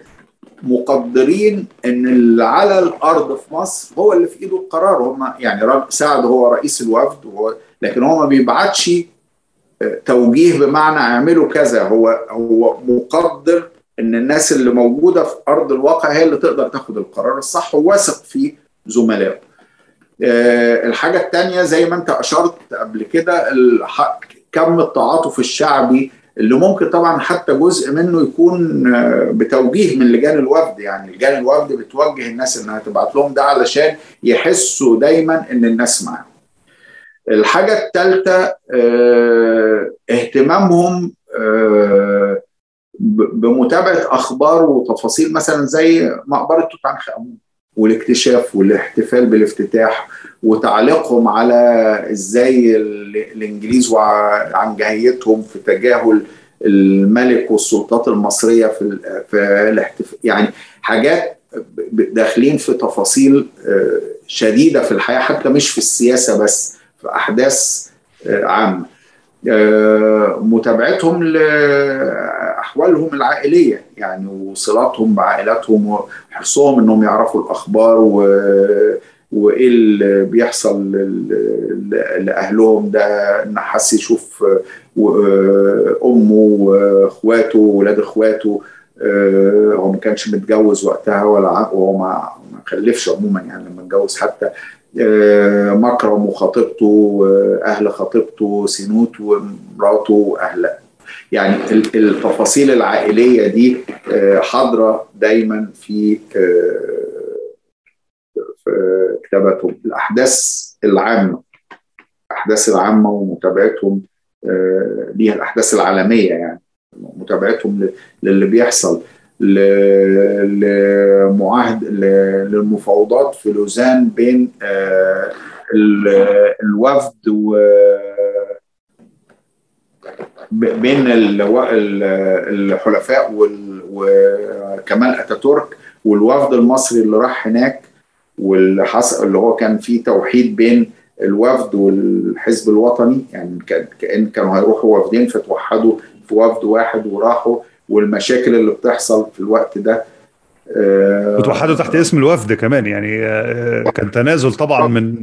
مقدرين ان اللي على الأرض في مصر هو اللي في ايده القرار هم يعني سعد هو رئيس الوفد وهو لكن هو ما بيبعتش توجيه بمعنى اعملوا كذا هو هو مقدر ان الناس اللي موجودة في أرض الواقع هي اللي تقدر تاخد القرار الصح وواثق في زملائه. الحاجة الثانية زي ما انت أشرت قبل كده كم التعاطف الشعبي اللي ممكن طبعا حتى جزء منه يكون بتوجيه من لجان الوفد يعني لجان الوفد بتوجه الناس إنها تبعت لهم ده علشان يحسوا دايما إن الناس معاهم. الحاجة الثالثه اهتمامهم بمتابعة أخبار وتفاصيل مثلا زي مقبرة توت عنخ آمون والاكتشاف والاحتفال بالافتتاح وتعليقهم على إزاي الانجليز وعن جاهيتهم في تجاهل الملك والسلطات المصرية في في الاحتفال يعني حاجات داخلين في تفاصيل شديدة في الحياة حتى مش في السياسة بس في أحداث عامة. متابعتهم لاحوالهم العائلية يعني وصلاتهم بعائلاتهم وحرصهم إنهم يعرفوا الأخبار و... وإيه اللي بيحصل لأهلهم. ده إن حس يشوف أمه وأخواته واولاد أخواته هو ما كانش متجوز وقتها ولا وهو ما خلفش عموما يعني لما اتجوز حتى مكرم وخطيبته أهل خطيبته سينوت ومراته واهل يعني التفاصيل العائلية دي حاضرة دايما في في كتاباتهم. الأحداث العامة الأحداث العامة ومتابعتهم ليها الأحداث العالمية يعني متابعتهم للي بيحصل. لمعاهد للمفاوضات في لوزان بين الوفد و بين الحلفاء وكمال أتاتورك والوفد المصري اللي راح هناك واللي حصل اللي هو كان فيه توحيد بين الوفد والحزب الوطني يعني كأن كانوا هيروحوا وفدين فتوحدوا في وفد واحد وراحوا والمشاكل اللي بتحصل في الوقت ده وتوحدوا تحت اسم الوفد كمان يعني كان تنازل طبعا من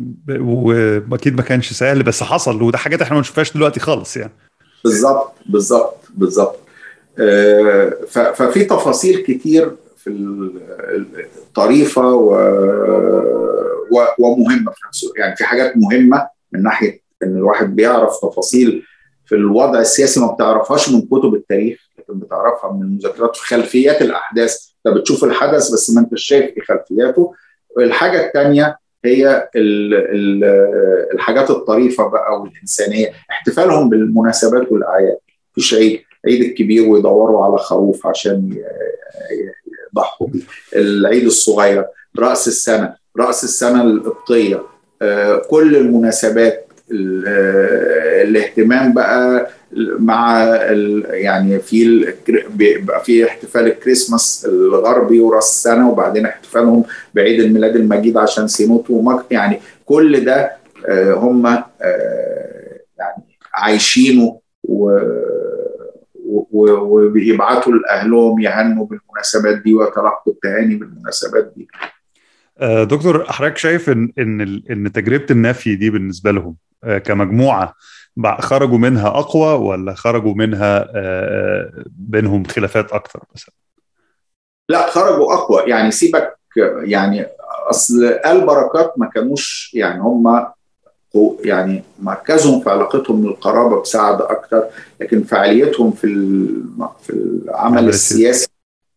وأكيد ما كانش سهل بس حصل وده حاجات إحنا ما نشوفهاش دلوقتي خالص يعني. بالظبط بالظبط بالظبط. ففي تفاصيل كتير في الطريفة و... ومهمة في نفسه يعني في حاجات مهمة من ناحية إن الواحد بيعرف تفاصيل في الوضع السياسي ما بتعرفهاش من كتب التاريخ لكن بتعرفها من المذكرات في خلفيات الأحداث. انت بتشوف الحدث بس ما انت شايف في خلفياته. الحاجة الثانية هي ال ال الحاجات الطريفة بقى والإنسانية. احتفالهم بالمناسبات والأعياد. مفيش عيد. عيد الكبير ويدوروا على خروف عشان يضحوا بيه. العيد الصغير رأس السنة. رأس السنة القبطية. كل المناسبات الاهتمام بقى مع يعني في بيبقى في احتفال الكريسماس الغربي وراس السنة وبعدين احتفالهم بعيد الميلاد المجيد عشان سينوت ومك يعني كل ده هم يعني عايشينه وبيبعتوا لأهلهم يهنوا بالمناسبات دي ويتلقوا التهاني بالمناسبات دي. دكتور حضرتك شايف ان إن إن تجربة النفي دي بالنسبة لهم كمجموعة خرجوا منها أقوى ولا خرجوا منها بينهم خلافات أكثر مثلا؟ لا خرجوا أقوى. يعني سيبك يعني أصل آل بركات ما كانوش يعني هم يعني مركزهم في علاقتهم بالقرابة بسعد أكتر لكن فعاليتهم في في العمل السياسي.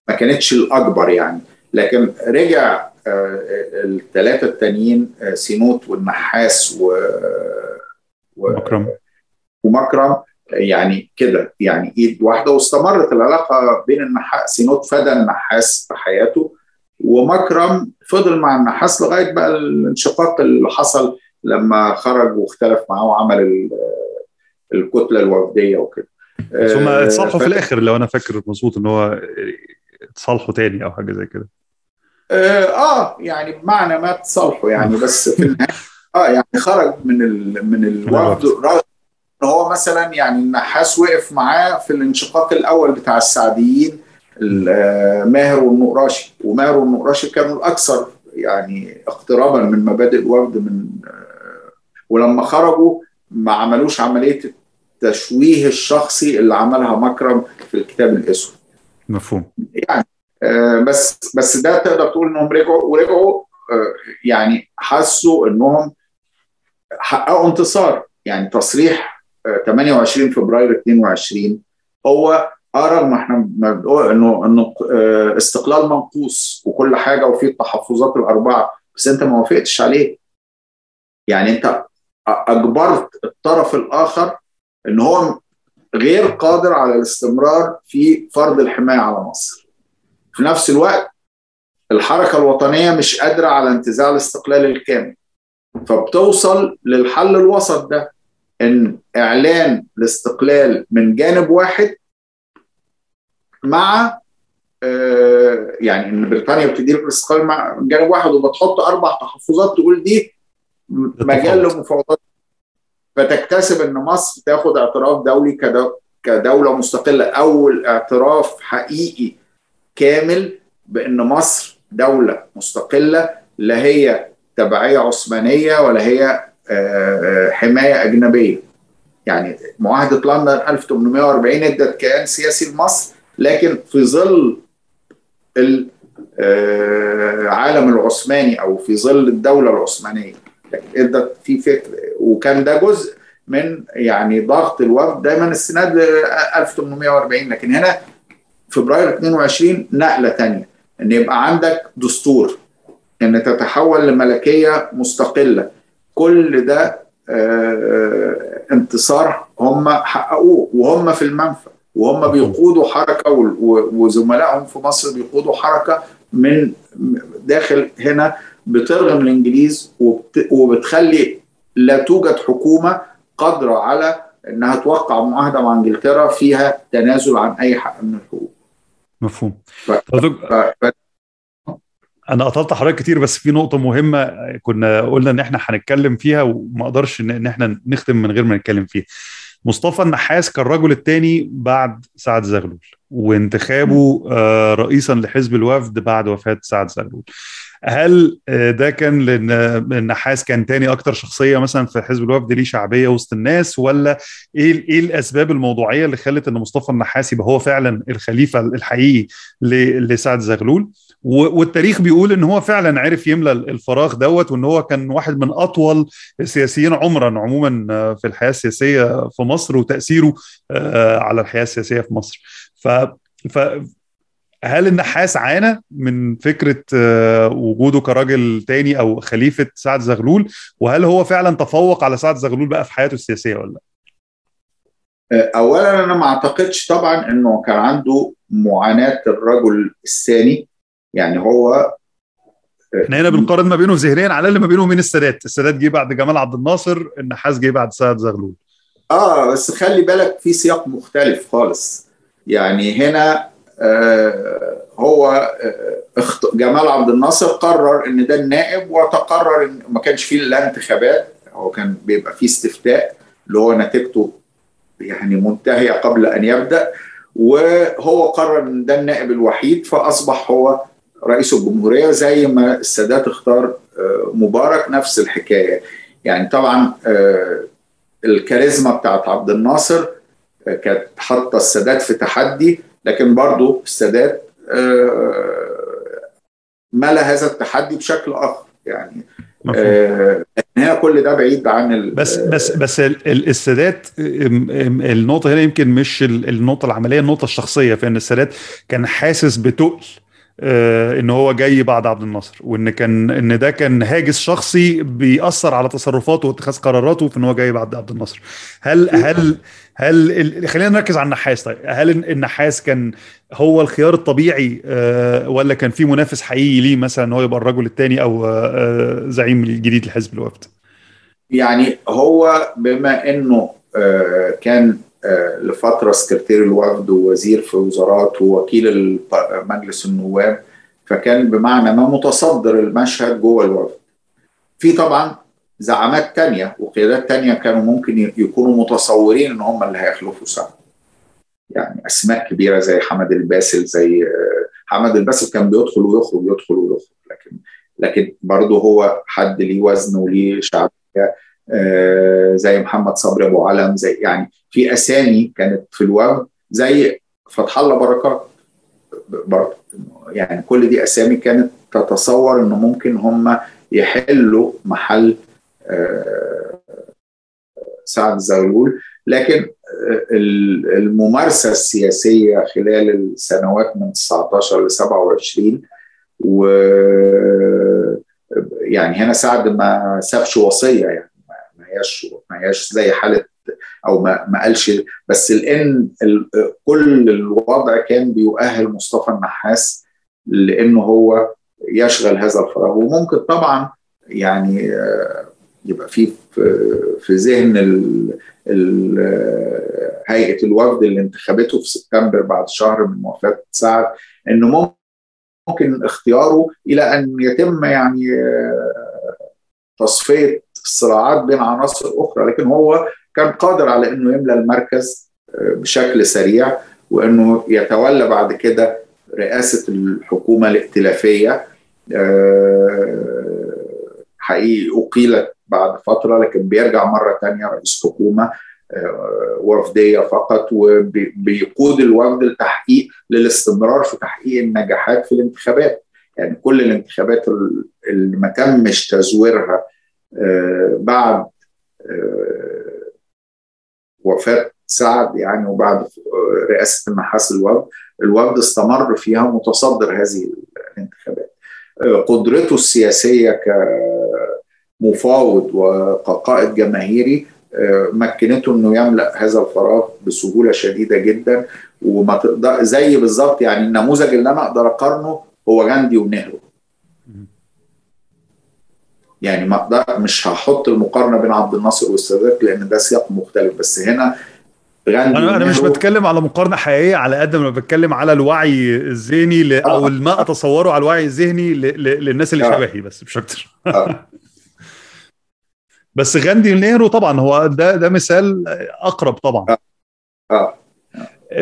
ما كانتش الأكبر يعني. لكن رجع الثلاثه التانيين سينوت والنحاس و مكرم. ومكرم يعني كده يعني إيد واحدة واستمرت العلاقة بين النحاس سينوت فدى النحاس في حياته ومكرم فضل مع النحاس لغاية بقى الانشقاق اللي حصل لما خرج واختلف معاه وعمل الكتلة الوفدية وكده. بس هم اتصالحوا في الآخر لو أنا فاكر مظبوط إن هو اتصالحوا تاني أو حاجة زي كده. آه يعني بمعنى ما تصالحوا يعني بس في النهاية آه يعني خرج من ال من الوفد هو مثلا يعني النحاس وقف معاه في الانشقاق الأول بتاع السعديين ماهر والنقراشي. وماهر والنقراشي كانوا الأكثر يعني اقترابا من مبادئ الوفد من ولما خرجوا ما عملوش عملية التشويه الشخصي اللي عملها مكرم في الكتاب الإسود. مفهوم. يعني بس بس ده تقدر تقول إنهم رجعوا ورجعوا يعني حسوا إنهم حققوا انتصار. يعني تصريح 28 فبراير 22 هو آه رغم إحنا بنقول إنه إنه استقلال منقوص وكل حاجة وفي التحفظات الأربعة بس أنت ما وافقتش عليه. يعني أنت أجبرت الطرف الآخر إن هو غير قادر على الاستمرار في فرض الحماية على مصر. في نفس الوقت الحركة الوطنية مش قادرة على انتزاع الاستقلال الكامل فبتوصل للحل الوسط ده. إن إعلان الاستقلال من جانب واحد مع آه يعني إن بريطانيا بتدي لك الاستقلال مع جانب واحد وبتحط أربع تحفظات تقول دي مجال للمفاوضات فتكتسب إن مصر تاخد اعتراف دولي كدولة مستقلة اول اعتراف حقيقي كامل بإن مصر دولة مستقلة لا هي تبعية عثمانية ولا هي حماية أجنبية. يعني معاهدة لندن 1840 إدت كيان سياسي لمصر لكن في ظل العالم العثماني أو في ظل الدولة العثمانية إدت في فكر وكان ده جزء من يعني ضغط الوفد دايما السناد 1840 لكن هنا فبراير 22 نقلة ثانية إن يبقى عندك دستور إن تتحول لملكية مستقلة. كل ده انتصار هم حققوه وهم في المنفى وهم بيقودوا حركة وزملائهم في مصر بيقودوا حركة من داخل هنا بترغم الإنجليز وبتخلي لا توجد حكومة قادرة على إنها توقع معاهدة مع إنجلترا فيها تنازل عن أي حق من الحقوق. مفهوم. ف... ف... أنا قطعت حضرتك كتير بس في نقطة مهمة كنا قلنا إن إحنا هنتكلم فيها وما أقدرش إن إحنا نختم من غير ما نتكلم فيها. مصطفى النحاس كان الرجل الثاني بعد سعد زغلول وانتخابه رئيسا لحزب الوفد بعد وفاة سعد زغلول. هل ده كان لأن النحاس كان تاني أكتر شخصية مثلا في حزب الوفد ليه شعبية وسط الناس ولا إيه إيه الأسباب الموضوعية اللي خلت إن مصطفى النحاس يبقى هو فعلا الخليفة الحقيقي لسعد زغلول؟ والتاريخ بيقول إن هو فعلا عرف يملى الفراغ دوت وإن هو كان واحد من أطول السياسيين عمرا عموما في الحياة السياسية في مصر وتأثيره على الحياة السياسية في مصر. ف ف هل النحاس عانى من فكرة وجوده كراجل تاني أو خليفة سعد زغلول؟ وهل هو فعلا تفوق على سعد زغلول بقى في حياته السياسية ولا؟ لا؟ اولا أنا ما أعتقدش طبعا إنه كان عنده معاناة الرجل الثاني. يعني هو إحنا هنا بنقارن ما بينه ذهنيا على الاقل ما بينه وبين السادات، السادات جه بعد جمال عبد الناصر، النحاس جه بعد سعد زغلول. آه بس خلي بالك في سياق مختلف خالص. يعني هنا آه هو آه جمال عبد الناصر قرر إن ده النائب وتقرر إن ما كانش فيه لا انتخابات هو كان بيبقى فيه استفتاء اللي هو نتيجته يعني منتهية قبل أن يبدأ وهو قرر إن ده النائب الوحيد فأصبح هو رئيس الجمهورية زي ما السادات اختار مبارك نفس الحكاية. يعني طبعا الكاريزما بتاعت عبد الناصر كانت حاطة السادات في تحدي لكن برضه السادات ملا هذا التحدي بشكل آخر. يعني آه هنا كل ده بعيد عن بس بس بس السادات النقطة هنا يمكن مش النقطة العملية النقطة الشخصية في إن السادات كان حاسس بتقل. آه إن هو جاي بعد عبد الناصر وإن كان إن ده كان هاجس شخصي بيأثر على تصرفاته واتخاذ قراراته في إن هو جاي بعد عبد الناصر. هل هل هل خلينا نركز على النحاس طيب. هل النحاس كان هو الخيار الطبيعي آه ولا كان في منافس حقيقي ليه مثلا إن هو يبقى الرجل الثاني أو آه زعيم الجديد لحزب الوفد؟ يعني هو بما إنه آه كان لفترة سكرتير الوفد ووزير في وزارات ووكيل مجلس النواب فكان بمعنى ما متصدر المشهد جوه الوفد. في طبعا زعامات تانية وقيادات تانية كانوا ممكن يكونوا متصورين إن هم اللي هيخلفوا سعد يعني أسماء كبيرة زي حمد الباسل زي حمد الباسل كان بيدخل ويخرج يدخل ويخرج. لكن لكن برضه هو حد ليه وزن وليه شعبية. آه زي محمد صبري أبو علم زي يعني في أسامي كانت في الوفد زي فتح الله بركات برضه يعني كل دي أسامي كانت تتصور إنه ممكن هم يحلوا محل آه سعد زغلول. لكن الممارسة السياسية خلال السنوات من 19 ل 27 و يعني هنا سعد ما سابش وصية يعني. ما هياش ما هياش زي حالة أو ما ما قالش. بس لأن كل الوضع كان بيؤهل مصطفى النحاس لإنه هو يشغل هذا الفراغ. وممكن طبعا يعني يبقى في في ذهن هيئة الوفد اللي انتخبته في سبتمبر بعد شهر من وفاة سعد إنه ممكن اختياره إلى أن يتم يعني تصفية الصراعات بين عناصر أخرى لكن هو كان قادر على إنه يملى المركز بشكل سريع وإنه يتولى بعد كده رئاسة الحكومة الائتلافية حقيقي أقيلت بعد فترة لكن بيرجع مرة ثانية رئيس حكومة وفديه فقط وبيقود الوفد لتحقيق للاستمرار في تحقيق النجاحات في الانتخابات. يعني كل الانتخابات اللي ما تمش تزويرها بعد وفاة سعد يعني وبعد رئاسة النحاس الوفد الوفد استمر فيها متصدر هذه الانتخابات. قدرته السياسية كمفاوض وكقائد جماهيري مكنته إنه يملأ هذا الفراغ بسهولة شديدة جدا وما تقدر زي بالظبط يعني النموذج اللي أنا أقدر أقارنه هو غاندي ونهرو. يعني ما أقدر مش هحط المقارنة بين عبد الناصر والسادات لأن ده سياق مختلف. بس هنا غاندي أنا أنا مش بتكلم على مقارنة حقيقية على قد ما بتكلم على الوعي الذهني ل... أو ما أتصوره على الوعي الذهني ل... ل... للناس اللي شبهي بس مش أكتر. بس غاندي ونهرو طبعا هو ده ده مثال أقرب طبعا. آه.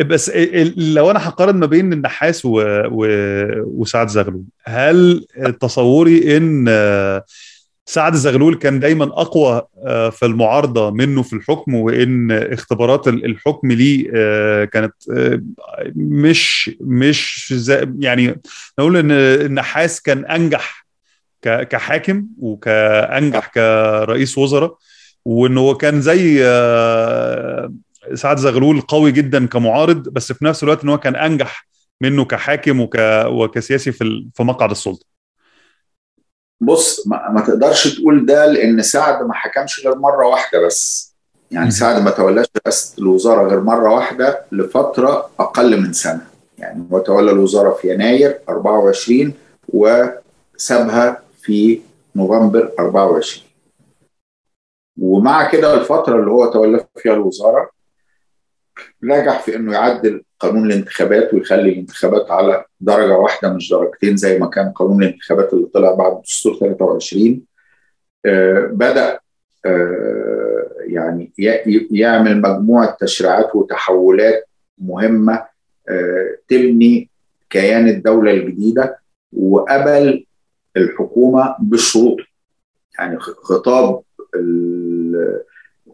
بس لو أنا هقارن ما بين النحاس و... و... وسعد زغلول هل تصوري إن سعد زغلول كان دايما أقوى في المعارضة منه في الحكم وإن اختبارات الحكم ليه كانت مش مش يعني نقول إن النحاس كان أنجح كحاكم وكأنجح كرئيس وزراء وإن هو كان زي سعد زغلول قوي جدا كمعارض بس في نفس الوقت إن هو كان أنجح منه كحاكم وك وكسياسي في مقعد السلطة. بص ما, ما تقدرش تقول ده لأن سعد ما حكمش غير مرة واحدة بس. يعني سعد ما تولاش رئاسه الوزارة غير مرة واحدة لفترة أقل من سنة. يعني هو تولى الوزارة في يناير 24 وسابها في نوفمبر 24 ومع كده الفترة اللي هو تولى فيها الوزارة نجح في إنه يعدل قانون الانتخابات ويخلي الانتخابات على درجة واحدة مش درجتين زي ما كان قانون الانتخابات اللي طلع بعد دستور 23 آه بدأ آه يعني يعمل مجموعة تشريعات وتحولات مهمة آه تبني كيان الدولة الجديدة وقبل الحكومة بشروط. يعني خطاب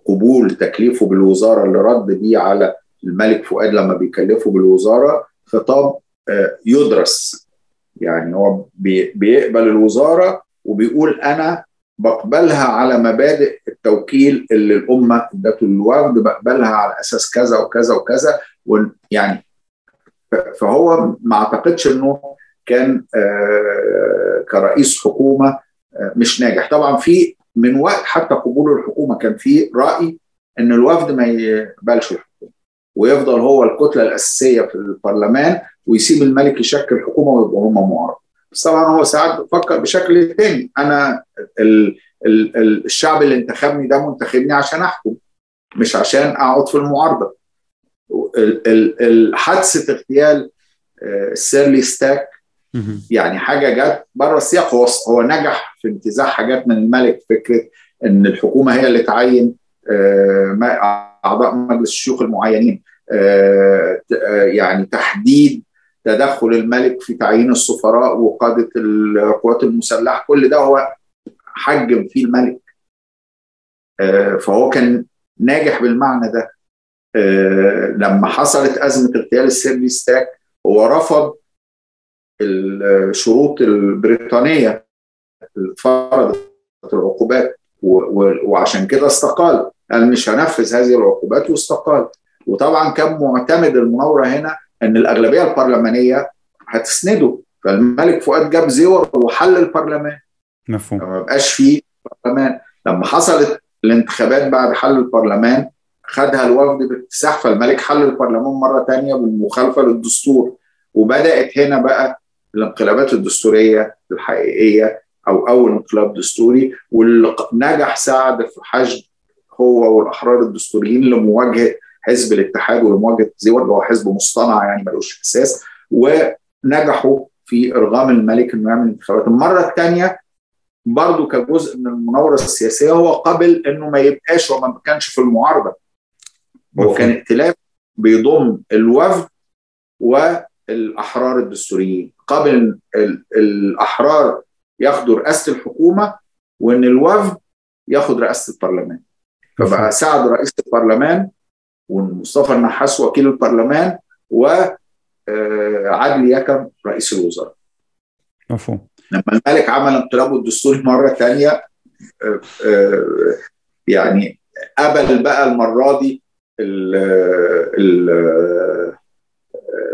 قبول تكليفه بالوزارة اللي رد بيه على الملك فؤاد لما بيكلفه بالوزارة خطاب يدرس. يعني هو بيقبل الوزارة وبيقول أنا بقبلها على مبادئ التوكيل اللي الأمة ادته للوفد بقبلها على أساس كذا وكذا وكذا. يعني فهو ما أعتقدش إنه كان كرئيس حكومة مش ناجح. طبعا في من وقت حتى قبول الحكومة كان في رأي إن الوفد ما يقبلش الحكومة ويفضل هو الكتلة الأساسية في البرلمان ويسيب الملك يشكل حكومة ويبقوا هم معارضه بس طبعا هو ساعات فكر بشكل تاني. أنا ال ال ال الشعب اللي انتخبني ده منتخبني عشان أحكم مش عشان أقعد في المعارضة. حادثه اغتيال السير لي ستاك يعني حاجة جت بره السياق هو هو نجح في انتزاع حاجات من الملك فكرة إن الحكومة هي اللي تعين أعضاء مجلس الشيوخ المعينين يعني تحديد تدخل الملك في تعيين السفراء وقادة القوات المسلحة كل ده هو حجم فيه الملك. فهو كان ناجح بالمعنى ده. لما حصلت أزمة اغتيال السير لي ستاك هو رفض الشروط البريطانية فرضت العقوبات وعشان كده استقال. قال مش هنفذ هذه العقوبات واستقال. وطبعا كان معتمد المناورة هنا إن الأغلبية البرلمانية هتسنده. فالملك فؤاد جاب زور وحل البرلمان. مفهوم. ما بقاش فيه برلمان. لما حصلت الانتخابات بعد حل البرلمان خدها الوفد باكتساح فالملك حل البرلمان مرة ثانية بالمخالفه للدستور. وبدأت هنا بقى الانقلابات الدستورية الحقيقية أو اول انقلاب دستوري واللي نجح سعد في حشد هو والأحرار الدستوريين لمواجهة حزب الاتحاد ولمواجهة زيور اللي هو حزب مصطنع يعني ملوش أساس ونجحوا في إرغام الملك إنه يعمل انتخابات. المرة الثانية برضه كجزء من المناورة السياسية هو قبل إنه ما يبقاش وما كانش في المعارضة. هو كان ائتلاف بيضم الوفد والأحرار الدستوريين. قبل الأحرار ياخدوا رئاسة الحكومة وإن الوفد ياخد رئاسة البرلمان. فبقى سعد رئيس البرلمان ومصطفى النحاس وكيل البرلمان وعدلي يكن رئيس الوزراء. مفهوم. لما الملك عمل انقلابه الدستوري مرة ثانية يعني قبل بقى المرة دي ال ال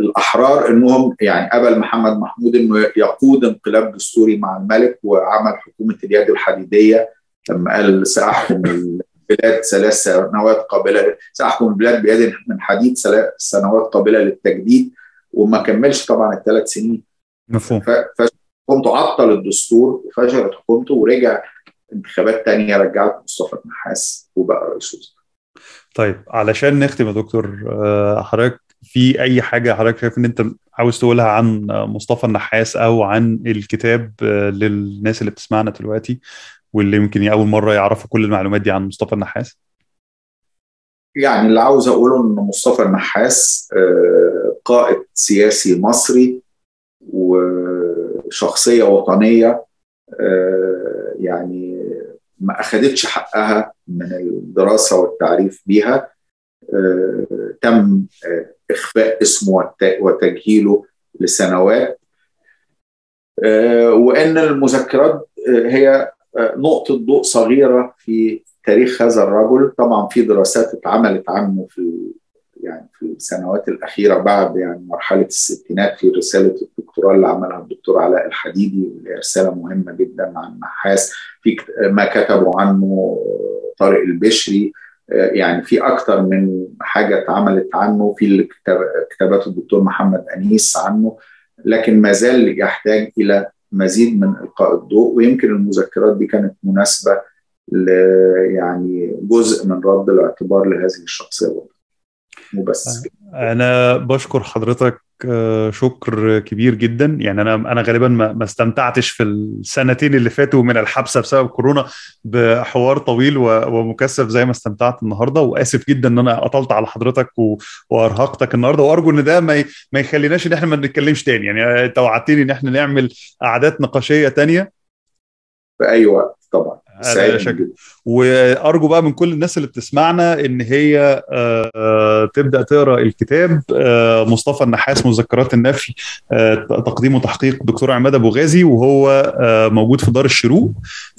الأحرار إنهم يعني قبل محمد محمود إنه يقود انقلاب دستوري مع الملك وعمل حكومة اليد الحديدية لما قال سأحكم البلاد ثلاث سنوات قابلة سأحكم البلاد بيد من حديد ثلاث سنوات قابلة للتجديد وما كملش طبعا الثلاث سنين. مفهوم. فحكومته عطل الدستور وفشلت حكومته ورجع انتخابات تانية رجعت مصطفى النحاس وبقى رئيس وزراء. طيب علشان نختم يا دكتور حضرتك في أي حاجة حضرتك شايف إن أنت عاوز تقولها عن مصطفى النحاس أو عن الكتاب للناس اللي بتسمعنا دلوقتي واللي يمكن أول مرة يعرفوا كل المعلومات دي عن مصطفى النحاس؟ يعني اللي عاوز أقوله إن مصطفى النحاس قائد سياسي مصري وشخصية وطنية يعني ما اخذتش حقها من الدراسة والتعريف بيها. تم إخفاء اسمه وتجهيله لسنوات. وإن المذكرات هي نقطة ضوء صغيرة في تاريخ هذا الرجل. طبعا في دراسات اتعملت عنه في يعني في السنوات الأخيرة بعد يعني مرحلة الستينات في رسالة الدكتوراه اللي عملها الدكتور علاء الحديدي اللي رسالة مهمة جدا عن النحاس. في ما كتبوا عنه طارق البشري. يعني في أكتر من حاجة اتعملت عنه في كتابات الدكتور محمد أنيس عنه لكن ما زال يحتاج إلى مزيد من إلقاء الضوء ويمكن المذكرات دي كانت مناسبة يعني جزء من رد الاعتبار لهذه الشخصية. وبس. أنا بشكر حضرتك شكر كبير جدا. يعني أنا أنا غالبا ما استمتعتش في السنتين اللي فاتوا من الحبسة بسبب كورونا بحوار طويل ومكثف زي ما استمتعت النهارده. وآسف جدا إن أنا قطلت على حضرتك وأرهقتك النهارده. وأرجو إن ده ما ما يخليناش إن إحنا ما نتكلمش تاني. يعني انت وعدتني إن إحنا نعمل قعدات نقاشية تانية. في أي وقت طبعا. وأرجو بقى من كل الناس اللي بتسمعنا إن هي تبدأ تقرأ الكتاب مصطفى النحاس مذكرات النفي تقديم وتحقيق دكتور عماد أبو غازي وهو موجود في دار الشروق.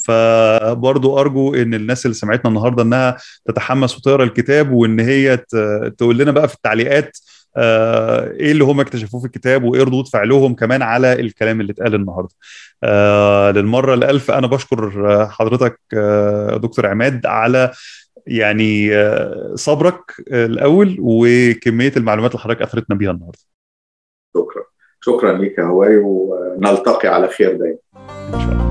فبرضو أرجو إن الناس اللي سمعتنا النهارده إنها تتحمس وتقرأ الكتاب وإن هي تقول لنا بقى في التعليقات آه إيه اللي هم اكتشفوه في الكتاب وايه ردود فعلهم كمان على الكلام اللي اتقال النهارده. آه للمرة الألف أنا بشكر حضرتك آه دكتور عماد على يعني صبرك الأول وكمية المعلومات اللي حضرتك أثرتنا بيها النهارده. شكرا شكرا لك يا هواي ونلتقي على خير دايما. إن شاء الله.